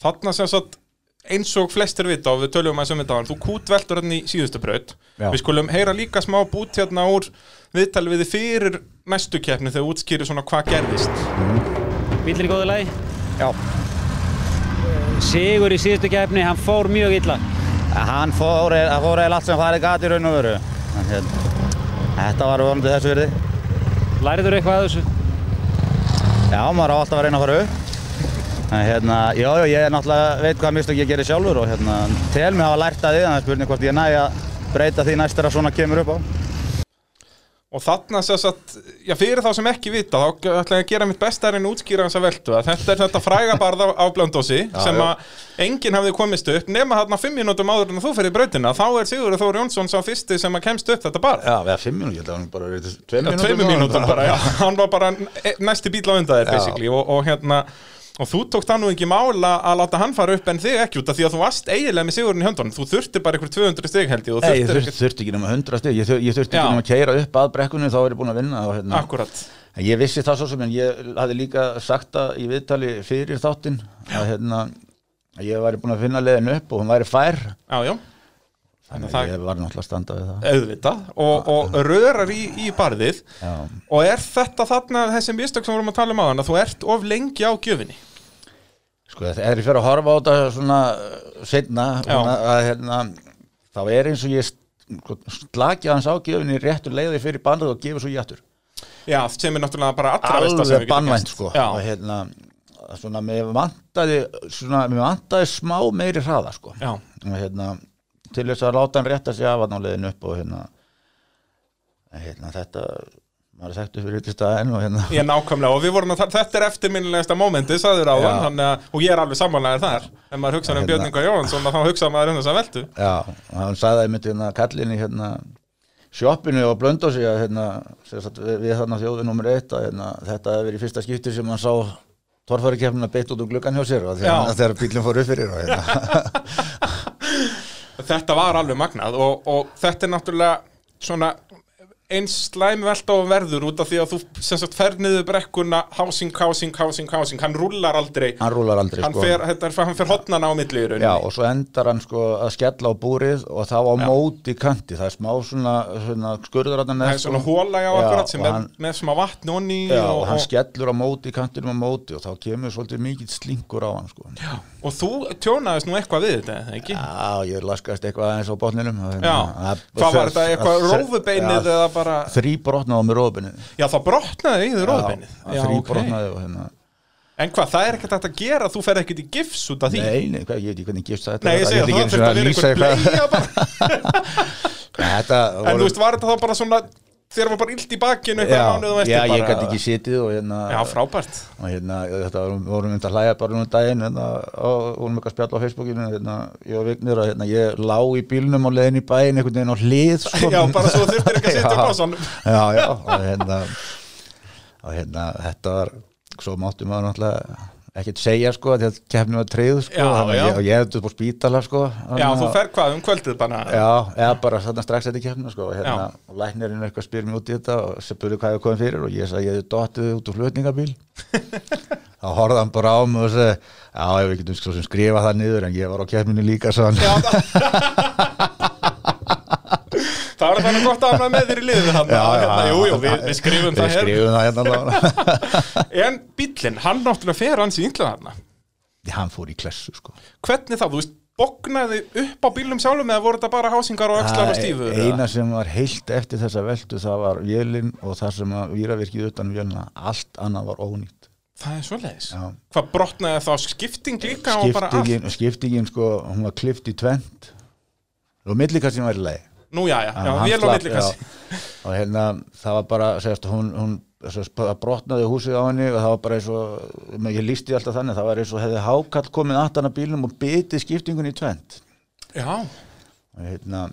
Þarna sem sagt eins og flestir vita og við töljum að sem þetta var þú kútveltur hann í síðustu braut við skulum heyra líka smá bút hérna úr viðtali við þið fyrir næstu keppni þegar útskýri svona hvað gerðist Bílir í góðu lagi. Já. Sigur í síðustu keppni, hann fór mjög illa. Hann fór, það fór eða allt sem farið gat í raun og veru. En hérna, Þetta var vonandi þessu virði. Læriður eitthvað að þessu? Já, maður á alltaf að reyna að fara upp. En hérna, já, já, ég er náttúrulega veit hvað mistök ég gerir sjálfur og hérna, tel mig hafa lært að því, þannig að spurning hvort ég næ að breyta því næst þegar svona kemur upp á. og þarna sem sagt, já fyrir þá sem ekki vita þá ætla ég að gera mitt besta er en útskýra hans að veltu að þetta er þetta fræga barða á blöndósi sem að enginn hafði komist upp nema þarna fimm mínútum áður en þú fyrir brautina þá er Sigurður Þór Jónsson sá fyrsti sem að kemst upp þetta barð Já, við fimm mínútur, ég held að hann bara verið tveim Já, mínútur. tveimur mínútum bara, já. (laughs) hann var bara e- næsti bíl á undan þér basically og, og hérna og þú tókst það nú ekki mála að láta hann fara upp en þig ekki út af því að þú varst eiginlega með sigurinn í höndunum. Þú þurfti bara ykkur 200 stig held ég og Nei, ég þurfti, þurfti ekki nema 100 stig, ég, ég þurfti Já. ekki nema að keira upp að brekkunni þá er ég búin að vinna og, hérna, akkurat. En Ég vissi það svo sem en ég hafði líka sagt það í viðtali fyrir þáttinn að, hérna, að ég væri búin að finna leiðin upp og hún væri fær. Já, já, þannig að ég var náttúrulega að standa við það. Auðvitað. Og, og rörar í, í barðið. Já, og er þetta þarna þessi mistök sem við vorum að tala um á hann að þú ert of lengi á gjöfinni sko þegar ég fer að horfa á þetta svona setna Já. að, hérna, þá er eins og ég sko, slakja hans ágjöfinni réttur leiði fyrir bandið og gefur svo ég aftur. Já, sem er náttúrulega bara allra við alveg bannvænt sko. Og hérna svona mér vantaði svona mér vantaði smá meiri hraða sko. Og hérna til þess að láta hann rétta sig af hann á leiðin upp og hérna hérna þetta maður er upp fyrir til staðin og hérna ég nákvæmlega og við vorum að þetta er eftirminnilegasta mómenti, sagður á Já. hann og ég er alveg sammálaðir þar ef maður hugsaður um Hérna. Björn Inga Jóhansson þá hugsaður maður um þessa veltu já, og hann sagði einmitt hérna kallinni hérna sjoppinu og blöndósi að hérna við, þarna þjóðu nummer eitt að hérna, þetta hefði verið í fyrsta skipti sem hann sá torfærikefnina beitt út um gluggan hjá sér og Já. þegar bílinn fór upp fyrir og hérna (laughs) þetta var alveg magnað og, og þetta er náttúrulega svona eins slæm velta og verður út af því að þú sem sagt fer niður brekkuna housing, housing, housing, housing. Hann rúlar aldrei. Hann rúlar aldrei hann sko. fer, þetta er, hann fer hotnana á milli í rauninni. Já, og svo endar hann sko að skella á búrið og þá á móti kanti, það er smá svona, svona skurður hann það er svona hóla á akkurat sem og er hann, með smá vatn onni já, og, og hann og, skellur á móti kantinum á móti og þá kemur svolítið mikill slingur á hann sko. Já, og þú tjónaðist nú eitthvað við þetta, ekki? ég laskast eitthvað aðeins á botninum Já, hvað var þetta, eitthvað rófubeinið eða bara, Þrý brotnaði á með rófubeinið já það brotnaði í þau rófubeinið Þrý brotnaði og hérna En hvað, það er ekkert að gera, þú fer ekkert í gifs út af því? Nei, nei, hvað, ég veit ekki hvernig gifst það Nei, ég segi að það þurfti að vera eitthvað. bleia bara. (laughs) Þetta En þú veist, var þetta þá bara svona Þér var bara illt í eitthvað Já, og já, ég gæti ekki sitið og hérna Já, frábært. Og hérna, þetta vorum, vorum myndið að hlæja bara um daginn hérna, og vorum eitthvað að spjalla á Facebookinu hérna, ég og Vignir og hérna, ég lá í bílnum á leiðin í bæinn einhvern veginn á hlið sko. Já, bara svo þurftir ekki að (laughs) setja upp á svona já, já, og hérna og hérna, þetta var svo máttum maður náttúrulega ekkert segja sko, að kefni var treyð sko, Já, að já. ég, og ég hefði upp á spítala sko, Já, þú að- fer hvað um kvöldið bara? Já, eða bara þarna strax eftir kemna sko, og hérna, og læknirinn eitthvað spyr mér út í þetta og spurði hvað ég komið fyrir og ég sagði ég hefði dottið út úr flutningabíl. (laughs) Þá horfði hann bara á mig og sagði já, við getum svo sem skrifa það niður en ég var á keminu líka svo (laughs) (laughs) það var þannig gott að var með þér í liðið hann hérna, Jú, jú, við, við skrifum það Við hér skrifum það hérna. (laughs) En bíllinn, hann náttúrulega fer hans í ynglað hann Já, hann fór í klessu sko Hvernig þá, þú veist, bognaði upp á bílnum sjálfum eða voru þetta bara hásingar og axlar og stífur? eða? eina sem var heilt eftir þessa veltu það var vélinn og það sem að víravirkið utan vélina, allt annað var ónýtt Það er svoleiðis Já. Hvað brotnaði þá skipting líka og bara allt? skiptingin, skiptingin sko, hún var klift í tvent og millikassin var í leið Nú, já, já, já, vél og millikassi já. og hérna það var bara segast, hún, hún bara brotnaði húsið á henni og það var bara eins og ég lísti alltaf þannig, það var eins og hefði hákall komið aftan að bílnum og bitið skiptingun í tvent Já, og hérna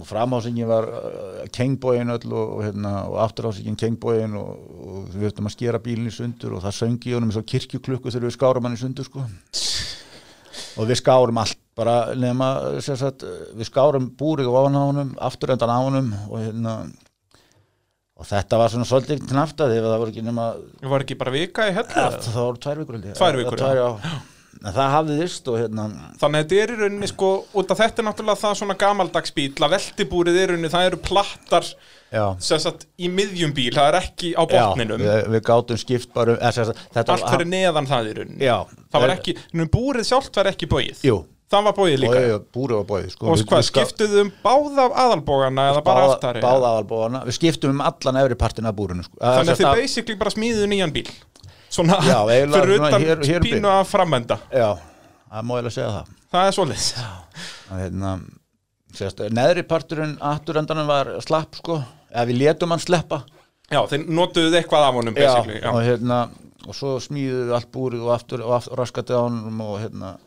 og framhásingin var uh, kengbóin öll og, og, hérna, og afturhásingin kengbóin og, og við höfum að skera bílinn í sundur og það söngi honum svo kirkjuklukku þegar við skárum hann í sundur sko. Og við skárum allt bara nema sem sagt, við skárum búrið ofan á honum, afturendan á honum og hérna og þetta var svona svolítið knafta að það voru ekki nema Það var ekki bara vika í hellu ja, það voru tvær vikur. Tvær vikur, tvær, en það hafði þist og hérna Þannig að þetta er í rauninni sko, út af þetta er náttúrulega það svona gamaldags bíl að veltibúrið er í rauninni, það eru plattar sagt í miðjum bíl, það er ekki á botninum, já, við, við gátum skipt bara þetta allt fyrir neðan það í rauninni. Það var ekki, nú búrið sjálft var ekki bóið. jú, Það var bóið og líka. ég, búrið var bóið sko. Og Við- hvað, við ská- skiptuðu um báða aðalbógana eða bara báða- aftari? báða aðalbóðana, við skiptum um allan efri partin af búrinu sko. Þannig að þið basically bara smíðuðu nýjan bíl. Svona Já, eiginlega fyrir utan hér- hér um pínu að framenda. já, það má ég alveg segja það Það er svolítið. hérna neðri parturinn afturendanum var slapp sko, eða við létum hann sleppa Já, þeir notuðu eitthvað af honum basically. Já, og hérna og svo smíðuðu við allt búrið og aftur og aftur og hérna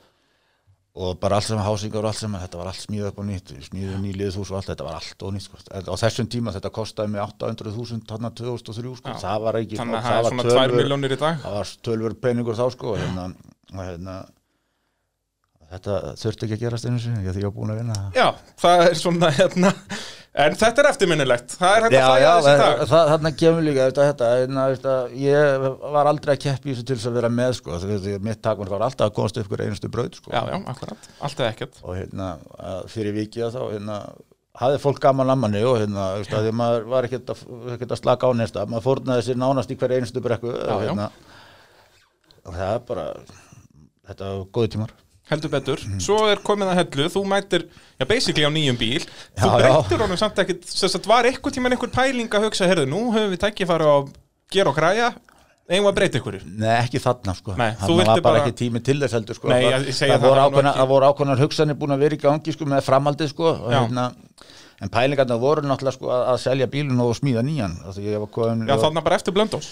og bara allt sem hásingar og allt sem þetta var allt smíðað upp á nýtt, við smíðuðu nýlið hús og allt þetta var allt og nýtt sko. á þessum tíma þetta kostaði mig 800.000 þarna 2003 sko, það var ekki Þannig að það er var svona 2 töluvert- miljónir í dag. það var tölvur peningur þá sko og hérna, hérna þetta þurfti ekki að gerast einu sinni, því ég var búin að vinna Já, það er svona hérna En þetta er eftirminnilegt. Það er hægt að Já, fæða já, þessi dag. það, þarna kemur líka þetta, þetta, hérna, ég var aldrei að keppi í þessu til þess að vera með sko, því, því, mitt takmark var alltaf að upp ykkur einustu braut sko. Já, já, akkurat, allt eða ekkert. Og hérna, að fyrir vikið þá hérna, hafði fólk gaman að manni og hérna, veist, að því maður var ekkert að, að slaka á nesta, maður fórnaði sér nánast í hver einustu brekku Já, og, já. hérna, og það er bara þetta var góði tímar Heldur betur, svo er komið að hellu Þú mætir, já, basically á nýjum bíl. Þú Já, já. breytir honum samt ekkert Sess að var eitthvað tíman einhver pæling að hugsa Herðu, nú höfum við tækifæri á að gera og græja Eigum að breyta ykkur Nei, ekki þarna sko. Nei, þú Þarna var bara ekki tími til þess heldur sko. Nei, það, það, voru ákveðna, það voru ákveðnar hugsanir búin að vera í gangi sko með framhaldið sko hérna, En pælingarna voru náttúrulega sko að, að selja bílun og smíða nýjan komin, Já, þannig bara eftir blöndós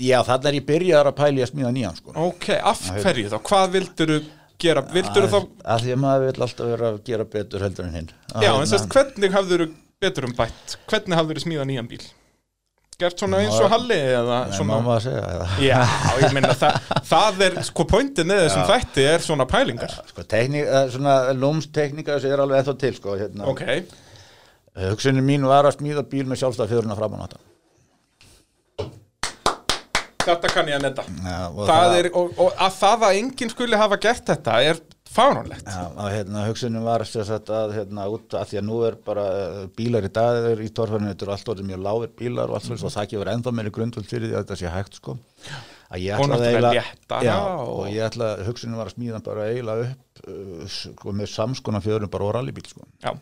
Já, þannig er ég byrjaðar að pæli að smíða nýjan sko. Ok, af hverju þá? Hvað vildur gera? Vildur þá Af því að maður vil alltaf vera að gera betur heldur en hinn Já, en sérst, hvernig hafður betur um bætt? Hvernig hafður smíða nýjan bíl? Gert svona eins og Halli eða Nei, svona má maður að segja eða. Já, ég meina það, það er, sko pointin með þessum þætti er svona pælingar Sko, tekník, eh, svona lúmstekníka þessi er alveg ennþá til sko hérna. Ok, Hugsunin mín var að smíða bíl með á nátta þetta kann ég að netta það er, og, og að það að enginn skuli hafa gert þetta er fáránlegt. Já, að hérna, hugsunin var sagt að hérna, út að því að nú er bara uh, bílar í dag er í torfærinu, þetta eru allt orðið mjög lágir bílar og allt mm. og það gefur ennþá meiri grundvöld fyrir því að þetta sé hægt sko. Að ég Og náttúrulega léttara já, og- ég ætla, hugsunin var að smíða bara eiginlega upp uh, sko, með samskona fjörum bara og rallybíl sko. Já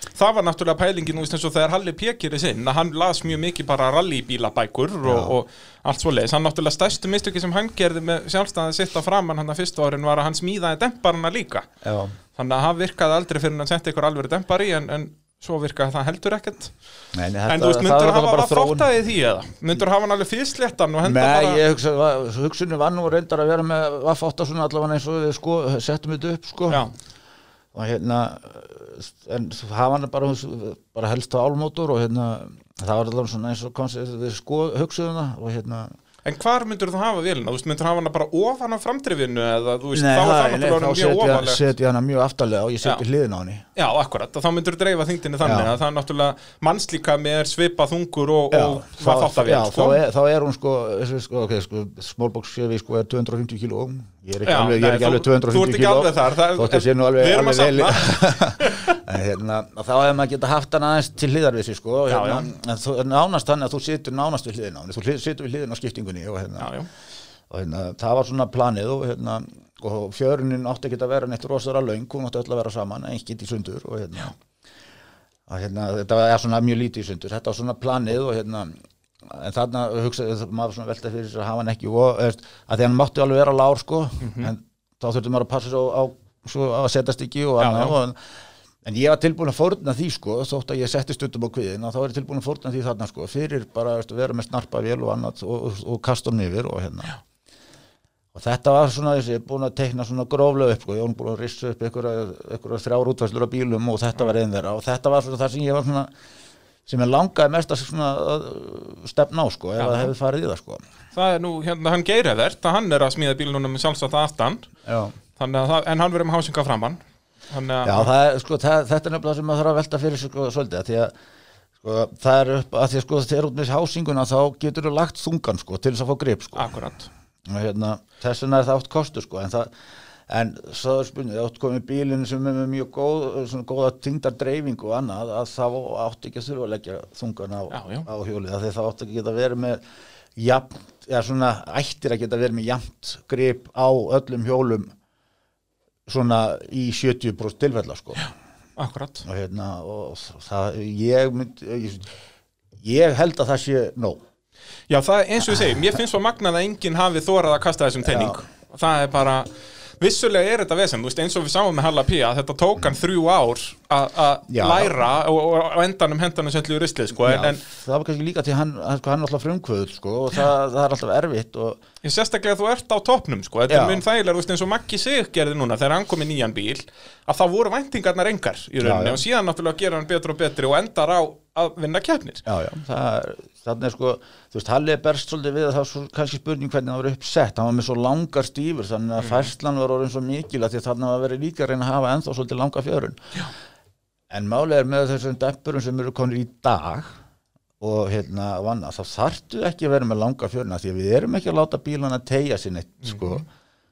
Það var náttúrulega pælingin úr eins og þegar Halli Pekir er sinn að hann las mjög mikið bara rallybílabækur og, og allt svo leiðis hann náttúrulega stærstu mistöki sem hann gerði með sjálfstæðið sitt á framann hann að fyrstu árin var að hann smíðaði demparana líka. Já, þannig að hann virkaði aldrei fyrir hann sendi ykkur alveg dempari en, en svo virkaði það heldur ekkert. Nei, nei, En þú veist, það myndur er hafa bara bara þróun. þróttaði því eða? Myndur hafa hann alveg henda Nei, bara ég hugsa, hugsunin var nú reyndar að vera með vaffátt svona allavega eins og við sko, settum þetta upp sko. Já, og hérna en það hann bara, bara helst á álmótor og hérna það var allavega svona eins og komst við sko hugsuðum það og hérna en hvar myndur þú hafa vélina? Þú veist, myndur hafa hana bara ofan á framdrifinu eða þú veist, Nei, þá er það nei, náttúrulega þá orðið mjög setja, ofanlegt setja hana mjög aftarlega og ég setja Já. hliðin á henni Já, akkurat, þá myndur þú dreifa þingdini þannig Já. að það er náttúrulega mannslíkami er svipað þungur og, Já, og þá, hvað þátt að já, vel, sko þá, er, þá er hún sko, sko, okay, sko séfi sko er 250 kíló ég er ekki Já, alveg, nei, ekki alveg þú- 250 þú ert ekki kíló alveg þar, þótt ég sé nú alveg, alveg vel (laughs) en hérna, og þá hefur maður geta haft hann aðeins til hliðar við sig sko, og Já, hérna, en þú, nánast þannig að þú situr nánast við hliðin á þú situr við hliðin á skiptingunni og hérna, og hérna, það var svona planið og hérna, og fjörunin átti ekki að vera neitt rosara löng, hún átti öll að vera saman ekkert í sundur og hérna, að, hérna þetta var svona mjög lítið í sundur. Þetta var svona planið og hérna en þarna hugsaði maður svona velta fyrir að hafa hann ekki og að því hann mátti alveg vera lár sko. En þá þurfti maður að passa svo á, svo á að setjast ekki og Já, annað já. og, en ég var tilbúin að fórna því sko þótt að ég setti stundum á kviðin og þá er ég tilbúin að fórna því þarna sko fyrir bara veist, að vera með snarpa vél og annað og, og, og kasta hann yfir og hérna. Og þetta var svona þessi, búin að teikna svona gróflega upp, sko, ég var búin að rissa upp einhverja þrjár útvæslur á bílum og þetta var einn þeirra. Og þetta var svona það sem ég var svona sem ég langaði mest að stefna á, sko, ef það hefði farið í það, sko. Það er nú, hérna, hann Geirivert að hann er að smíða bílunum með sjálfsagt aftan það, en hann verður með hásinga framann Já, það er, sko, það, þetta er nefnilega sem maður þarf að velta fyrir sig sko, svolítið, því að sko, það er upp, að því að sko þegar út með hásinguna þá getur þú lagt þungan sko til þess að fá grip sko. Akkurat. Og hérna, þess vegna er það oft kostur sko en það, en svo er spurning það átt komið bílinn sem er með mjög góð svona góða tyngdar dreifing og annað að þá átt ekki að þurfa að leggja þungan á, Já, já. á hjólið, því það átt ekki að verið með jafn, eða svona ættir að geta verið með jafnt grip á öllum hjólum svona í 70% tilfella sko. Akkurat. Og hérna og það, ég mynd ég, ég held að það sé nóg. Já, það eins og ég segi, mér finnst svo magnað að enginn hafi þórað að kasta þessum tenning það er bara, vissulega er þetta vesen, þú veist, eins og við sáum með Halla P að þetta tók hann þrjú ár að læra og, og, endanum hendanum sendlu í ruslið, sko, en, en það var kannski líka til hann, hann, sko, hann alltaf frumkvöður sko, og það, það er alltaf erfitt og ég sérstaklega þú ert á toppnum, sko, þetta er mun þægilega, þú veist, eins og Maggi Sig gerði núna þegar hann kom í nýjan bíl, að það voru væntingarnar engar í rauninni Já, já. og síðan náttúrulega gera hann betur og betri og endar á að vinna keppnir. já, já, þannig er sko, þú veist, Halli er berst svolítið við að það svo kannski spurning hvernig það var uppsett. Hann var með svo langar stífur, þannig að færslan var orðin svo mikil að því þannig að vera líka að reyna að hafa ennþá svolítið langa fjörun. Já. en málið er með þessum deppurum sem eru konur í dag og hérna vanna, þá þarftu ekki að vera með langa fjöruna því að við erum ekki að láta bílana tegja sér neitt, sko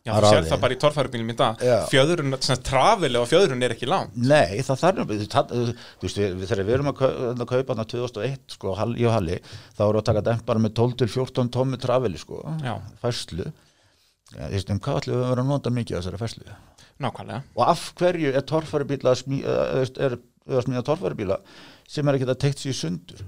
Já, þú sér það bara í torfærubílum í dag, fjöðurinn, svona trafili og fjöðurinn er ekki langt. Nei, það þarf þú það- veist, við, þegar við erum að kau- að kaupa þarna 2001, sko, í Halli, þá við að taka dempara með 12 til 14 tómi trafili, sko, færslu. Þú veist, um hvað ætlum við að vera að nota mikið af þessari færslu? Nákvæmlega. Og af hverju er veist, er, er að smíða torfæribíla sem er ekki að teikt sér sundur?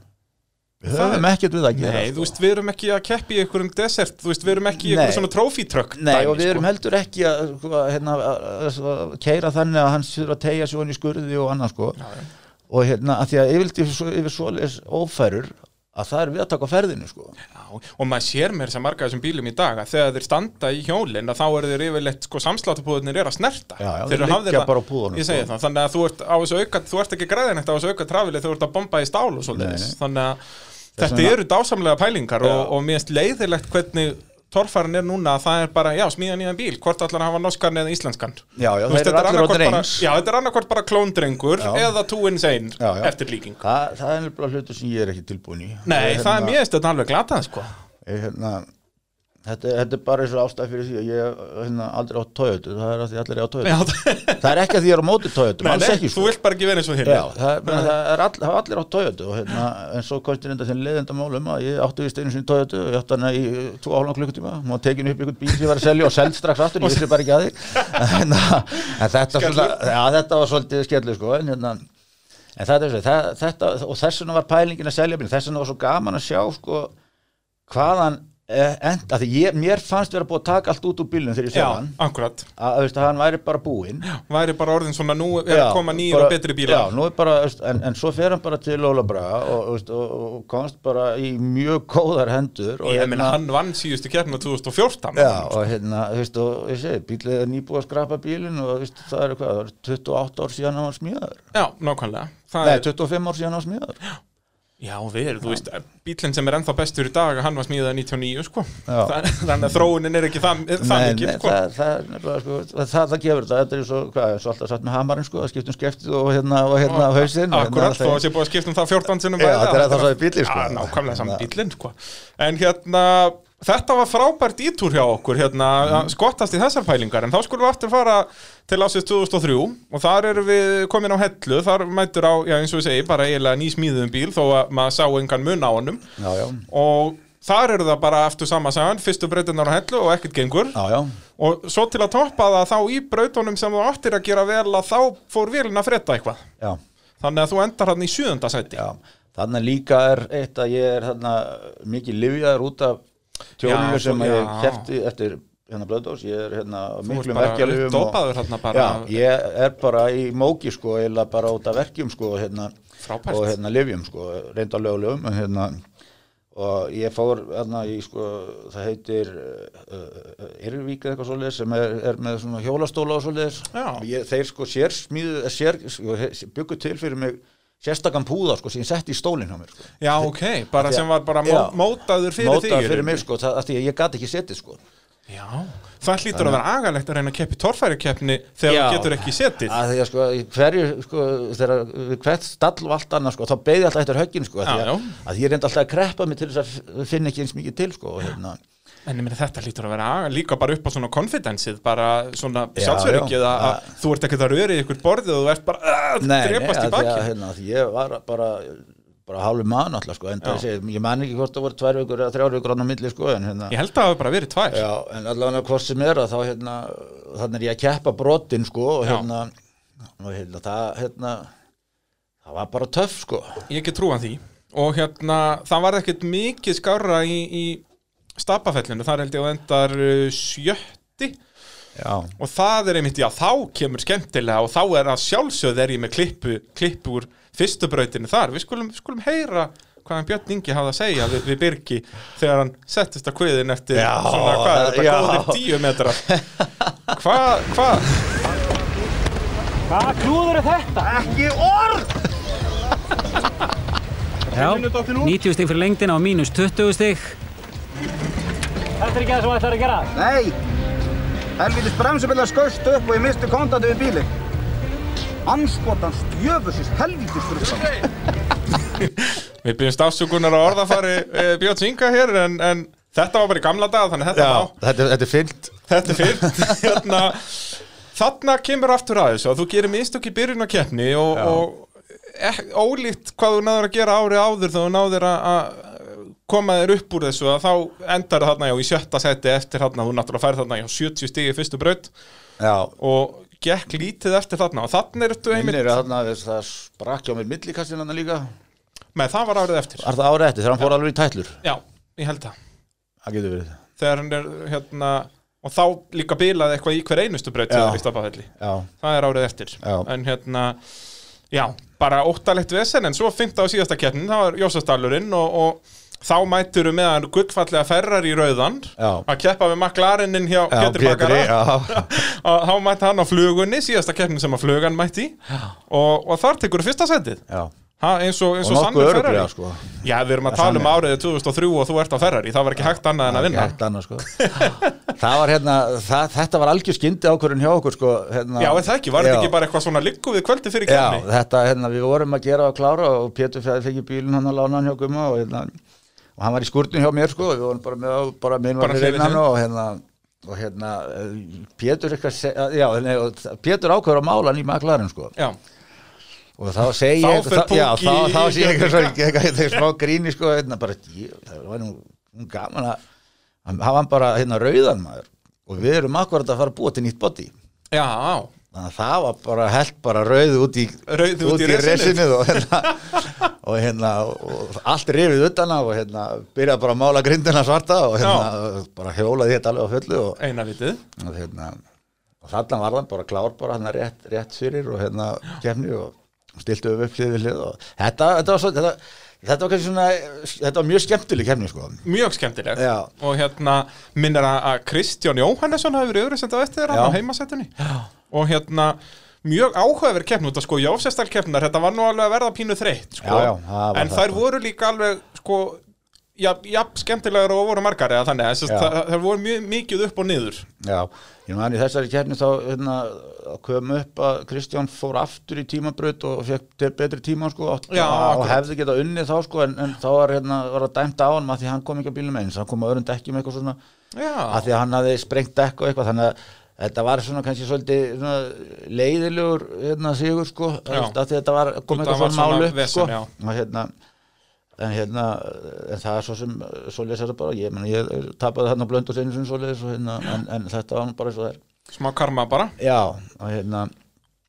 Við höfum ekkert við að gera, Nei, sko. þú veist, við erum ekki að keppi í einhverjum desert, þú veist, við erum ekki í einhverjum svona trófítrökk Nei, og við erum heldur ekki að, sko, hérna, að, keira þannig að hann þurfa að tegja sig hann í skurði og annað, sko. Já, já. og hérna að því að yfirlt yfir, svo- yfir svoleiðis ófærur að það er við að taka ferðinu sko. Já, og maður sér mér sem marga þessum bílum í dag að þegar þeir standa í hjólinn að þá eru þeir yfirleitt, sko, samsláttabúðinir er að snerta Já, já, Þeir liggja bara á púðunum, sko. það, þannig að þú ert auka þú ert ekki græðin eftir á þessu auka trafili þú ert að bomba í stál og svoleiðis Nei, nei. þannig að þetta eru dásamlega pælingar og, og mér finnst leiðilegt hvernig torfærin er núna að það er bara, já, smíða nýjan bíl hvort allar hafa norskan eða íslenskan? Já, já, þeir eru er allir bara- eins. Já, þetta er annarkvort bara klóndrengur eða two insane Já, já. eftir líking. Það, það er nefnilega hlutur sem ég er ekki tilbúin í. Nei, það er hérna, mér þetta alveg glatað, sko. Ég, hérna, þetta, þetta er bara eins og ástæð fyrir því að ég hérna, aldrei á Toyota. Það er að því allir er á Já, það er ekki að því ég er á móti Toyota, Nei, nei, þú sko. vilt bara ekki vera eins og Já, það, það er all, allir á og hérna, en svo komst ég reynda þenn leiðenda málum að ég átti vist einu sinni og ég átti hana í tvo álan klukkutíma maður tekin upp í einhvern bíl sem ég var að selja og seld strax aftur, ég vissi bara ekki að því. En, en þetta, svona, já, þetta var svolítið skellu sko, en, hérna, en þetta, er þetta og þess vegna var pælingin að selja bíl þess vegna var svo gaman að sjá sko, hvaðan eh, enda, því ég, mér fannst vera búið að taka allt út úr bílunum þegar ég Já, sjá hann. akkurat. Að, að, veist, að hann væri bara búinn. Væri bara orðin svona, nú er að koma nýjir bara- og betri bílar. Já, bara, en, en svo fer hann bara til Óla Braga og, veist, og, og komst bara í mjög góðar hendur og, Ég meina, hann vann síðustu keppnum 2014 já, og hérna, þú veist, og ég segi bílið er nýbúið að skrapa bílinn og veist, það er hvað, það er 28 ár síðan hann var smíðaður Já, nákvæmlega. Það nei, er, 25 ár síðan hann var smíðaður Já, við erum, þú veist, bílinn sem er ennþá bestur í dag hann var smíðað 99, sko Já. (laughs) Það- Þannig að þróunin er ekki það, það Nei, mikið, nei, sko það, það, er nefnilega, sko, það, það, það gefur þetta, þetta er svo, hvað, og alltaf satt með hamarinn, sko, að skiptum skiptið og hérna, og hérna, hausinn. og Akkurat, hérna, þó að sé búið að skipta um það 14 sinnum Já, þetta er já, ennþá svo í bíllinn, sko. Já, nákvæmlega saman bílinn, sko En hérna, þetta var frábært ítúr hjá okkur, hérna, Mhm. skottast í þessar pælingar. En þá skulum við aftur fara til ásins 2003 Og þar erum við komin á hellu, þar mætur á, já eins og við segi, bara eiginlega nýsmíðum bíl Þó að maður sá engan mun á honum. Já, já, Og þar eru það bara aftur sama sagan, fyrstu breytunar á hellu og ekkert gengur. Já, Og svo til að toppa það þá í brautunum sem þú áttir að gera vel að þá fór vélina að fretta eitthvað. Þannig að þú endar hann í sjöunda sæti. Já, þannig líka er eitt að ég er mikið livjaður út af tjóninu Já, sem svo- ég já. kefti eftir hérna blöðdós, ég er hérna miklum þarna bara Já, ég er bara í móki sko, eða bara út af verkjum sko, hérna, og hérna livjum sko, reynda lögulegum, hérna og ég fór hérna í sko, það heitir uh, uh, Irvík eða eitthvað svoleiðis sem er, er með svona hjólastóla og Já. ég, þeir sko sér smíðu sér, sko, byggu til fyrir mig sérstakann púða sko, sem ég setti í stólinn hjá mér sko. Já, ok, bara því sem var bara Já. mótaður fyrir mótað þig í fyrir mig sko, það, því að ég gat ekki setið sko Já, það hlýtur að vera agalegt að reyna að keppi torfæri þegar Já. þú getur ekki setið því að sko, hverju sko, þegar hvert stall og allt annað sko, þá beði alltaf eftir höggin sko, Já, því já. að, að ég reyndi alltaf að kreppa mig til þess að finna ekki eins mikið til sko, og hérna, En meina þetta hlýtur að vera líka bara upp á svona konfidensið, bara svona Já, sjálfsverikið já. að að þú ert ekkert að röri í ykkur borðið og þú ert bara að nei, nei, drepast í að því baki að hérna, ég var bara bara hálfu mann alltaf sko, en það sé, ég man ekki hvort það voru tvær vikur eða þrjár vikur annar milli sko, en hérna. Ég held að það hafi bara verið tvær. Já, en allavega hvort sem er að þá hérna, þannig er ég að keppa brotin sko og hérna, og hérna það, hérna, það var bara töff sko. Ég get trúan því. Og hérna, það var ekkert mikið skára í, í stapafellinu, þar held ég að endar uh, sjötti. Já, og það er einmitt, já, þá kemur skemmtilega og þá er að sjálfsögð er ég með klippu, klippu úr fyrstu brautinu þar, við skulum, við skulum heyra hvað hann Björn Ingi hafði að segja við, við Birgi þegar hann settist að kviðin eftir Já, svona, hvað er þetta, góðir tíu metrar? Hvað, hvað Hvaða klúður er þetta? Ekki orð! Já, 90 stig fyrir lengdina og mínus 20 stig. Þetta er ekki það sem ætlar að gera? Nei! Helvitis bremsubillar skaust upp og ég misti kontaktu við bíli. Anskotans djöfusins helvitis fyrir (laughs) við byrjumst afsökunar á orðafari e, Björn Inga hér en, en þetta var bara í gamla dag þannig þetta Já má þetta, þetta er fyllt. Þetta er fyrst (laughs) hérna, Þarna kemur aftur aðeins og þú gerir mistök í byrjun á keppni og, og ek, ólíkt hvað þú náður að gera ári áður þú náður að, að koma þér upp úr þessu að þá endar þarna já, í sjötta seti eftir þarna þú náttúrulega færð þarna já, 70 stigi fyrstu braut. Já, og gekk lítið eftir þarna og þarna ertu einmitt minnir að þarna þess, það sprakki á mér millikastin hann líka. með það var árið eftir. Var það árið eftir þegar hann fór alveg í tætlur? Já, ég held það. Það getur verið. þegar hann er hérna og þá líka bilaði eitthvað í hver einustu braut það er árið eftir. Já. en hérna, já, bara óttalegt vesen en svo 15 á síðasta keppnin þá er Jósastalurinn og, og þá mætur við með hann gullfallega ferrar í rauðan Já. að keppa við maklarinin hjá já Pétur Bakara já. (laughs) og þá mætti hann á flugunni síðasta keppnin sem að flugan mætti og, og þar tekur fyrsta setið já. ha, eins og, Og sannur ferrari sko. já, við erum að Það tala um þannig. árið 2003 og þú ert á ferrari það var ekki hægt annað en að vinna annað, sko. það var hérna, það, þetta var algjör skyndi ákvörðun hjá okkur sko. Hérna, já, er það ekki, var þetta Já. ekki bara eitthvað svona liggu við kvöldi fyrir Já, keppni þetta, hérna, við vorum að gera og klára og Pétur í bílinn hann að lána hann hjá Gumma og, hérna, og hann var í skúrtun hjá mér sko, við vorum bara með, á- bara var með hlið. og hérna, og hérna eh, Pétur eitthvað, já, og Pétur ákveður að mála hann í maklarinn sko. Já, og þá segi Þá ég þá- þá, þá í sé ég eitthvað smá gríni sko, hérna, bara, ég, það var nú gaman að að hann bara hérna rauðan maður. Og við erum akkurat að fara að búa til nýtt body. Já, að það var bara held bara rauð út í, Rauð út í resinið. resinið og hérna, og hérna og allt rifið utan á og hérna byrjaði bara að mála grindina svarta og hérna bara hjólaði þetta alveg á fullu og, eina vitið og hérna og þarna var hann bara klár bara hann rétt, rétt fyrir og hérna kemni og stiltu upp hlið við hlið og þetta, þetta var svo þetta, þetta var kannski svona þetta var mjög skemmtileg kemni sko mjög skemmtileg Já. og hérna minnir að Kristján Jóhannesson hafi verið öðru senda á eftir Já. hann á heimasættunni og hérna mjög áhugaverð keppn út að sko Jósestal keppnar, þetta var nú alveg að verða pínu þreytt sko. Já, já, það en þær sko. voru líka alveg sko jafn ja, skemmtilegar og voru margar eða þannig, Já. að það, það voru mjög mikið upp og niður Já, ég man í þessari kærni þá hérna, kom upp að Kristján fór aftur í tímabraut og fekk betri tíma sko, átt, Já, og hefði getað unnið þá sko, en, en þá var, hérna, var það dæmt á hann að því hann kom ekki á bílum eins, hann kom á öðrum dekkjum eitthvað svona, já, að því að hann hafði sprengt dekk og eitthvað, þannig að þetta var svona kannski svolítið svona, leiðilegur hérna, sigur sko, þetta var kom Út af eitthvað svona mál svona upp vesen, sko, og hérna en hérna, en það er svo sem svo lesa þetta bara, ég, ég tapaði þarna blönd og sinni sem svo leis hérna, en, en þetta var bara eins og er. Smá karma bara. Já, og hérna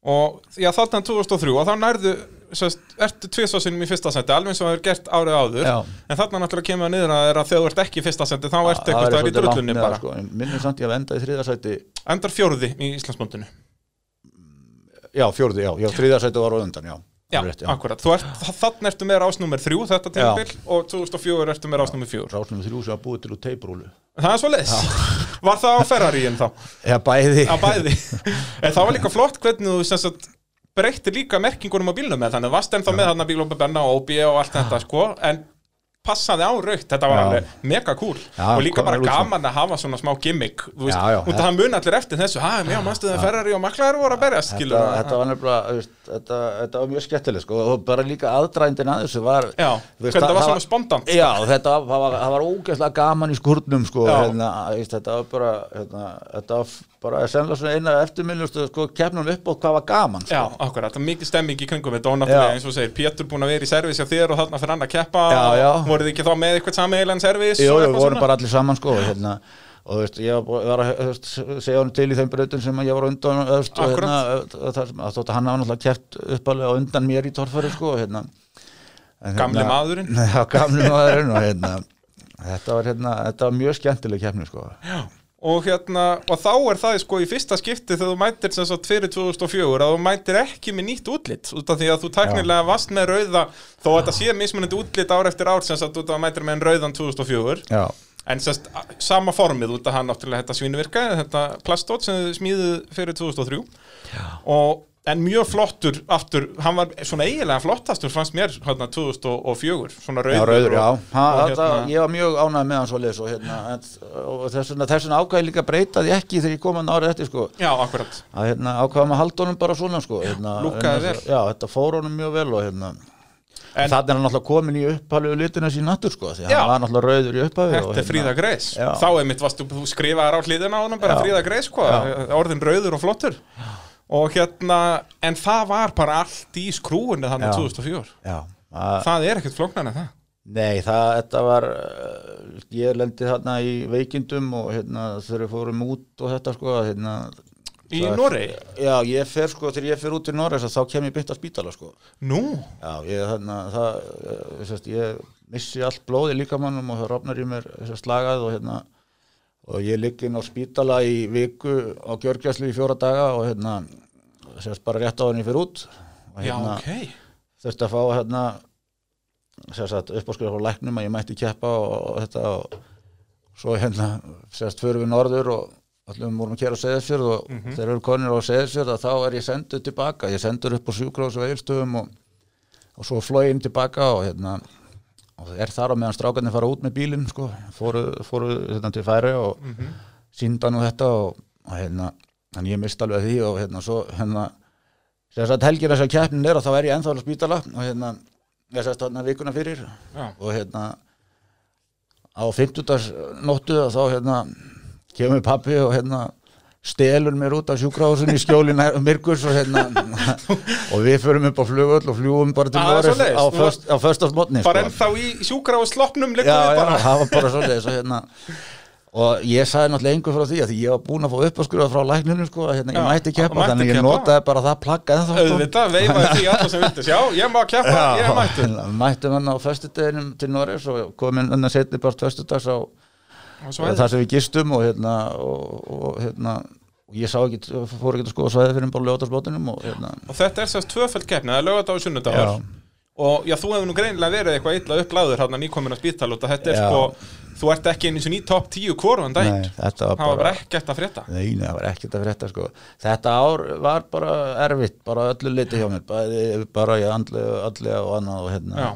og já, þarna 2003 og þá nærðu sest, ertu tvisvarsinnum í fyrsta sendi alveg og það er gert árið áður Já. en þarna náttúrulega kemur það niður að, er að þegar þú ert ekki í fyrsta sendi þá ertu það eitthvað væri staðar í drullunni bara. sko. Minnum samt ég að enda í þriðarsæti endar fjóruði í Íslandsbóndinu Já, fjórði, já, já þriðarsæti var á undan, já. Já, Rétt, akkurat, þú ert, þannig ertu með rásnúmer 3 þetta tímabil og 2004 ertu með rásnúmer 4 Rásnum þrjú sem var búið til úr teiprúlu. Það er svo leis var það á Ferraríin þá, Já, bæði. Á bæði. (laughs) En það var líka flott hvernig þú sem breytti líka merkingunum á bílnum með þannig varst ennþá með þarna bílum benna og OB og allt þetta sko en passaði á raukt, þetta var alveg mega cool. Já, og líka bara gaman að hafa svona smá gimmick þú veist, Já, já, og það mun allir eftir þessu ha, já, mannstu það Ferrari og McLaren voru að þetta, skilur þetta var nefnilega þetta, þetta var mjög skemmtilegt sko, og bara líka aðdrændin að þessu var Já, hvernig það var svona spontant. já, þetta var, það var, það var ógeðslega gaman í skurnum sko, hérna, þetta var bara hérna, þetta var bara sennilega svona eina eftirminnustu sko, keppnum upp á hvað var gaman sko. Já, akkurat, það er mikið stemming í kringum og náttúrulega Já. eins og segir, Pétur búin að vera í servis hjá þér og þarna fyrir hann að keppa Já, já. voruð þið ekki þá með eitthvað sameigilegan servis Jú, og við vorum bara allir saman sko, og hérna, og þú veist, ég var að veist, segja honum til í þeim breytum sem ég var á undan veist, og hérna, þótt að hann hafa náttúrulega keppt uppalega á undan mér í torfæri sko, og hérna en Gamli maðurinn. (laughs) Já, gamli maðurinn og hérna þetta var, hérna, þetta var mjög skemmtileg keppni sko. Og hérna, og þá er það sko í fyrsta skipti þegar þú mætir sem sagt fyrir 2004 að þú mætir ekki með nýtt útlit út af því að þú teknilega varst með rauða þó að þetta sé mismunandi útlit ár eftir ár sem sagt út af að mætir með en rauðan 2004 Já, en sem sagt sama formið út af hann náttúrulega þetta svínuvirka þetta plastót sem þið smíðuð fyrir 2003 og en mjög flottur aftur, hann var svona eiginlega flottastur fannst mér hérna 2004 svona rauður, já, rauður, já og, ha, og þetta, hérna, ég var mjög ánægð með hann svo leis og, hérna, en, og þessuna, ákvæði líka breytaði ekki þegar ég kom hann árið eftir sko. já, akkurat að hérna, ákvæðum að halda honum bara svona sko, hérna, þess- vel. Já, þetta fór honum mjög vel og hérna En- Þannig er hann náttúrulega komin í upphælu litina sín nattur sko, því Já. hann var náttúrulega rauður í upphælu Þetta er Fríða Greis Já. Þá er mitt varstu, þú skrifaðar á hliðina á hann bara Já. Fríða Greis, sko, orðin rauður og flottur og hérna en það var bara allt í skrúinu þannig Já. 2004 Já, að, Það er ekkert flóknan en það nei, það, þetta var uh, ég lendi þarna í veikindum og hérna þegar við fórum út og þetta sko, hérna Í Noregi? Já, ég fer sko, þegar ég fer út til Noregi þá kem ég bytt á spítala sko Nú, Já, ég, þarna, það, sérst, ég missi allt blóð í líkamannum og það rofnar í mér slagað og hérna og ég ligg inn á spítala í viku á gjörgjæslu í fjóra daga og hérna sérst bara rétt á henni fyrir út. Og hérna ok. þurfti að fá hérna sérst uppáskurða frá læknum að ég mætti keppa og, og þetta og svo hérna sérst förum við norður og allir vorum að kera á Seðisfjörð og þegar við erum konir á Seðisfjörð að þá er ég sendur tilbaka, ég sendur upp á sjúkrós og og, og svo flói inn tilbaka og hérna og er þar á meðan strákarnir fara út með bílinn sko, fóru, fóru hérna til færi og mm -hmm. sínda nú þetta og, og hérna, en ég mist alveg því og hérna svo hérna þess að helgir þess að keppnin er og þá er ég á spítala og hérna ég sérst þarna vikuna fyrir Já. og hérna á 50. nóttu þá hérna kemur pappi og hérna stelur mér út af sjúkrahúsinni í skjólin myrkurs og hérna. Og við förum upp á flugöll og fljúum bara til Ah, Noregs svoleiðis. á, föst, á föstafsmotni Bara ennþá í sjúkra og sloppnum liggur já, já, það var bara svoleiðis og hérna. Og ég sagði náttúrulega engur frá því að ég var búinn að fá uppáskurða frá lækninu sko að hérna, Já, ég mætti keppa þannig ég notaði bara það plagga ennþá sko. Auðvitað, veifaði því alla sem vildi Já, ég má keppa, ég hérna, mættum hann á föstudeginum til Norris og komin þar sem við gistum og hérna og, og hérna og ég sá ekki, fór ekki að skoða svæði fyrir bara ljótarsbótinum og hérna. Og þetta er sérst tvöföld keppni, það er lögadagur og sunnudagur. Já. Og já, þú hefur nú greinilega verið eitthvað illa upplæður hérna nýkomin á spítal og þetta er Já. sko Þú ert ekki eins og ný topp 10 hvoruðan Nei, daginn. Þetta var Það var bara bara ekkert að frétta. Nei, nei, það var ekkert að frétta sko. Þetta ár var bara erfitt bara öllu liti hjá mér bara í andlega, andlega og annað og hérna, Já,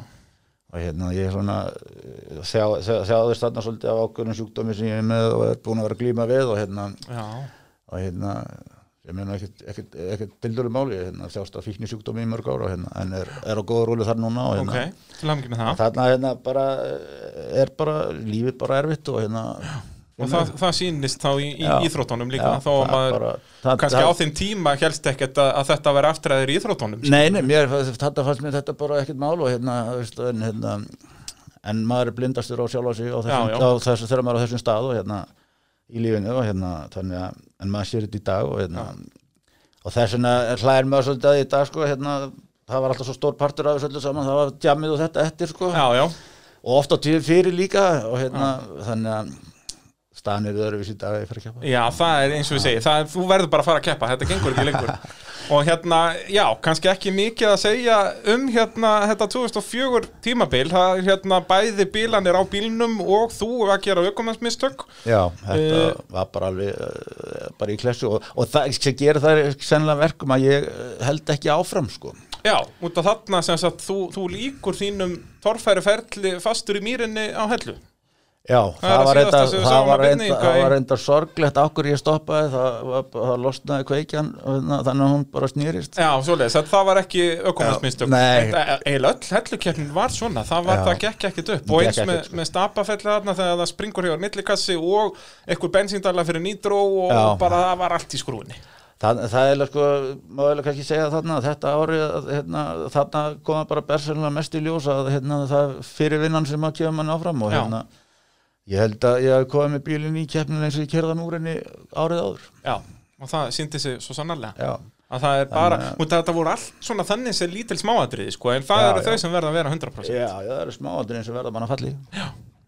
og hérna ég svona eh, sjá, sjá, sjáðist þarna svolítið af ákveðnum sjúkdómi sem ég er með og er búin að vera glíma við og hérna, já, og hérna ég meina ekkert, bildurum máli hérna, þjást að fíkni sjúkdómi í mörg ára hérna, en er, er á góða rúli þar núna og hérna, til hamingju með það. Þarna hérna bara eh, er bara lífið bara erfitt og hérna Og það, það sýnist þá í, í Já. íþróttunum líka Já, Þó að maður, bara- það- kannski það- á þeim tíma helst ekkert að, að þetta veri aftræðir í íþróttunum Nei, nei, mér, þetta fannst mér þetta bara ekkert mál og hérna, veist, en, hérna en maður er blindastur á sjálfa sig á Já, já. Á þessu, þegar maður á þessum stað og hérna í lífinu og hérna, þannig að en maður sér þetta í dag og hérna og þess vegna hlæðir maður svolítið að í dag sko, hérna, það var alltaf svo stór partur af þessu öllu saman, það var djamið og þetta eftir sko, Já, já, og ofta fyrir líka og hérna, þannig að staðan eru öðruvísi í dag að ég fyrir að keppa? Já, það er eins og við segi það er, Þú verður bara að fara að keppa, þetta gengur ekki lengur. (laughs) Og hérna, já, kannski ekki mikið að segja um hérna þetta 2004 tímabil. Það er hérna bæði bílanir á bílnum og þú að gera aukumannsmistök Já, þetta Eh, var bara alveg uh, bara í klessu og, og það sem gerir það er sennilega verkum að ég eh, held ekki áfram sko. Já, út af þarna sem sagt þú, þú líkur þínum torfæri ferli fastur í mýrinni á hellu Já, Það það, að var við það, var Byrninga það var reynda sorglegt okkur ég stoppaði, það, það losnaði kveikjan og hérna, þannig að hún bara snýrist. Já, svoleiðis, að það var ekki nei. Eila öll hellukeppnin var svona Það var það gekk ekkit upp. Og eins með, ekkert, með stapafelli þarna Þegar það springur hjá millikassi Og einhver bensíndala fyrir nýtró Og Já. bara það var allt í skrúinni Það, það er sko, má eiginlega kannski segja þarna að þetta ári, að, hérna, þarna koma bara bersenlega mest í ljós að hérna, það er fyrirvinnan sem að kemur mann áfram og hérna, ég held að ég hef komið með bílinn í keppnin eins og ég kerðan úr henni árið áður. Já, og það síndi sig svo sannarlega Já, Að það er bara, af þetta voru allt svona þannig sem lítil smáatriði sko, En það Já, eru já. þau sem verða að vera 100% já, já það eru smáandurinn sem verða mann að falli.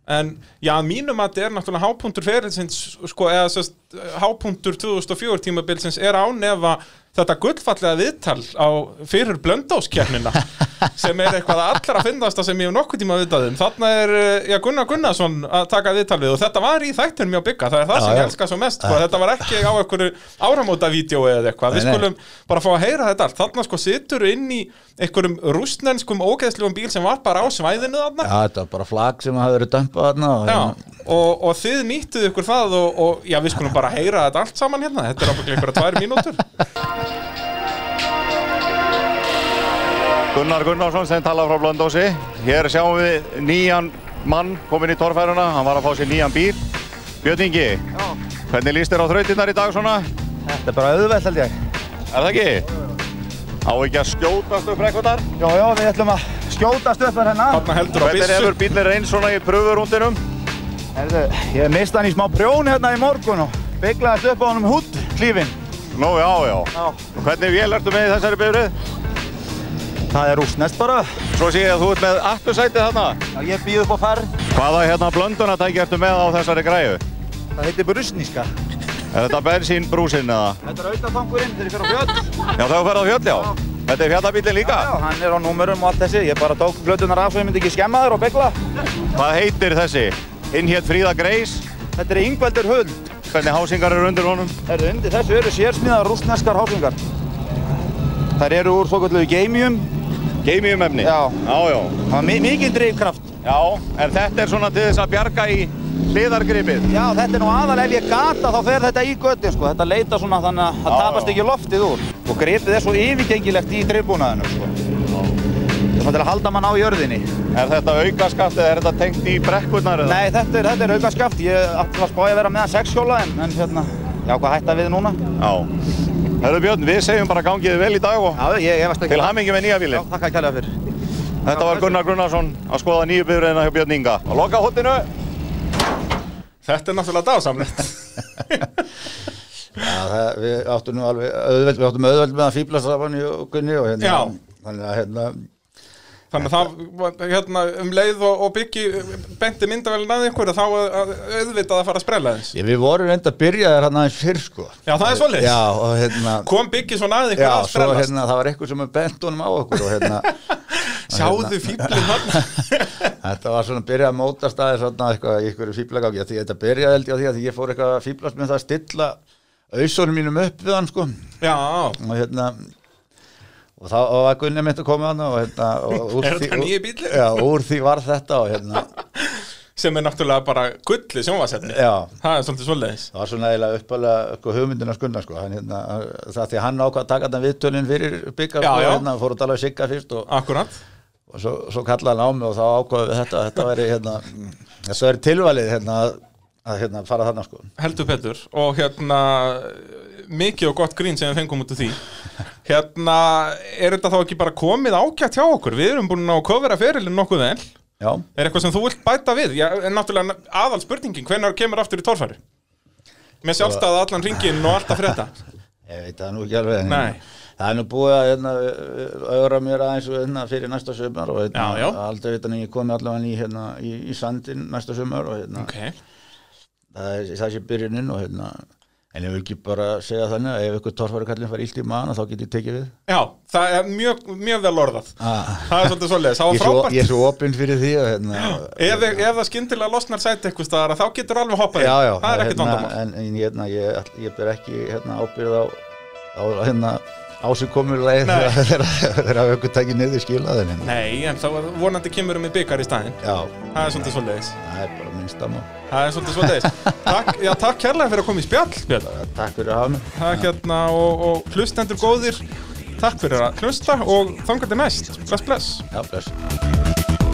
En já, mínum að þetta er náttúrulega hápunktur ferilsins, sko, eða sérst, hápunktur 2004 tímabilsins er ánefa þetta gullfallega viðtal á fyrir blöndóskjernina (laughs) sem er eitthvað allra finnasta sem ég hef nokkuð tíma viðtað um. Þarna er, eh, já, Gunnar Gunnarsson að taka viðtal við og þetta var í þættunum mjög bygga, það er það Já, sem ég elska svo mest, sko, þetta var ekki á einhverju áramótavídeó eða eitthvað, við skulum bara fá að heyra þetta allt. Þarna sko situr inn í einhverjum rústnenskum ógeðslegum bíl sem var bara á svæðinu þarna. Já, þetta var bara flag sem hafði verið dömpað þarna og og, og þið nýttuð ykkur það og, og já, við skulum bara heyra þetta allt saman hérna. Þetta er ábygglega ykkur að tvær mínútur (laughs) Gunnar Gunnarsson sem talar frá Blöndósi. Hér sjáum við nýjan mann komin í torfæruna, hann var að fá sér nýjan bíl. Björn Ingi, hvernig líst þér á þrautinnar í dag svona? Þetta er bara auðvelt held ég. Er það ekki? Á ekki að skjótast upp rekordar? Já, já, við ætlum að skjótast upp þar hérna. Þarna heldur á Hvernig byssu hefur bílinn reyn svona í pröfurúndinum? Herðu, ég mista hann í smá prjón hérna í morgun og bygglaðist upp á honum hútt klífin. Nú, já, já. Já. Hvernig vél ertu með í þessari bifrið? Það er rústnest bara. Svo sé ég að þú ert með aftursætið þarna. Já, ég býð upp á ferð. Hvaða hérna blöndunatæki ertu með á þessari græju? Það heitir brusníska. Er þetta bensínbrúsinn eða? Þetta er aukatankurinn þegar ég fer á fjöld. Já, það er ferð á fjöll, já. Þetta er fjallabílinn líka. Já, hann er á númurum og allt þessi. Ég bara tók blötunar af svo ég myndi ekki skemma þér og byggla. Hvað heitir þessi? Inn hér Fríða Greis. Þetta er Ingveldur Huld. Hvernig hásingar eru undir honum? Er undir þessu eru sérsmíðar rústneskar hásingar. Þær eru úr svo kallu geimium. Geimium efni? Já. Já, já. Það var mi mikið drifkraft. Já, en þetta er svona til þess að bjarga í hliðargripið. Já, þetta er nú aðal ef ég gata þá fer þetta í göttin sko. Þetta leita svona þannig að það tapast já. ekki loftið úr. Og gripið er svo yfirgengilegt í drifbúnaðinu sko. Það er svona til að halda mann á jörðinni. Er þetta aukaskaft eða er þetta tengt í brekkurnar eða? Nei, þetta er, þetta er aukaskaft. Ég átti að spája að vera meðan sex hjóla en, en hérna, já, hvað hætta við núna? Já. Herru Björn, við segjum bara gangið vel í dag og Já, ég ekki. til hamingi með nýja Já, bílinn. þakka kærlega fyrir. Þetta var Gunnar Gunnarsson að skoða nýju bifriðina hjá Björn Inga. Og loka hóttinu. Þetta er náttúrulega dásamlegt (laughs) Já, það, við áttum nú alveg auðveld, við áttum auðveld með að fýblast af hann og Gunni og hérna, Já. þannig að hérna, Þannig að það, hérna, um leið og, og byggi benti myndavælinn að ykkur þá að, að auðvitað að fara að sprella þess ég, við vorum reynda að byrja þér hann aðeins fyrr sko. Já, það er Já, og hérna, Kom byggi svona að já, að svo sprellast? hérna, það var eitthvað sem bent honum á okkur og hérna, (laughs) Sjáðu fíblinn hann (laughs) þetta var svona að byrja að móta staði svona eitthvað fýblagangi, því þetta byrjaði held ég á því að ég fór eitthvað að fýblast með það að stilla auðsónum mínum upp við hann sko, Já, hérna, og þá og var Gunni mitt að koma hann og hérna, og úr því-? Já, úr því var þetta og hérna, (laughs) sem er náttúrulega bara gulli sjónvasetni Það er svolítið svoleiðis Það var svona eiginlega uppalega sko, hugmyndin að skunna sko. hann, hérna, það því hann ákvað að taka þetta viðtölinn fyrir byggar Já, sko, já. hérna, fór að tala um sigga fyrst og, og svo, svo kallaði hann á mig og þá ákvaði við þetta þetta væri, hérna, þetta væri tilvalið hérna, að- hérna, fara þarna sko. heldur betur og hérna mikið og gott grín sem við fengum út af því hérna er þetta þá ekki bara komið ágætt hjá okkur? Við erum búin að kofera ferilinn nokkuð vel. Já, er eitthvað sem þú vilt bæta við? Já, en náttúrulega aðal spurningin hvenær kemur aftur í torfæri með sjálfstæða allan ringin og alltaf frétta. (laughs) Ég veit það nú ekki alveg Nei. það er nú búið að hérna, auðra mér aðeins hérna, fyrir næsta sumar og hérna, Já, já. aldrei veit hann ég komið allavega í, hérna, í, í sandin næsta sumar og hérna, ok, það, er, það sé byrjunin og hérna en ég vil ekki bara segja þannig að ef ykkur torfæri kallin fara illt í maðan þá get ég tekið við. Já, það er mjög, mjög vel orðað. Ah. það er svolítið svoleiðis, það var frábært. ég er svo opinn fyrir því hérna, ef, ef það skyndilega losnar sæti eitthvað staðar þá getur alveg hoppað í. já, já, það er ekkert hérna, vandamál. en, en hérna, ég, ég ber ekki hérna, ábyrð á á hérna á sig komur leið Nei. (laughs) þegar takið niður skilaðin en Nei, en þá vonandi kemur um í byggar í staðinn. Já, Það er svolítið svoleiðis. Það er bara minnst að maður Það er svolítið svoleiðis. (laughs) Takk, já, takk kærlega fyrir að koma í spjall, Björn Takk fyrir að hafa mig. Er hérna og, og hlustendur góðir Takk fyrir að hlusta og þangar til næst. Bless, bless. Já, bless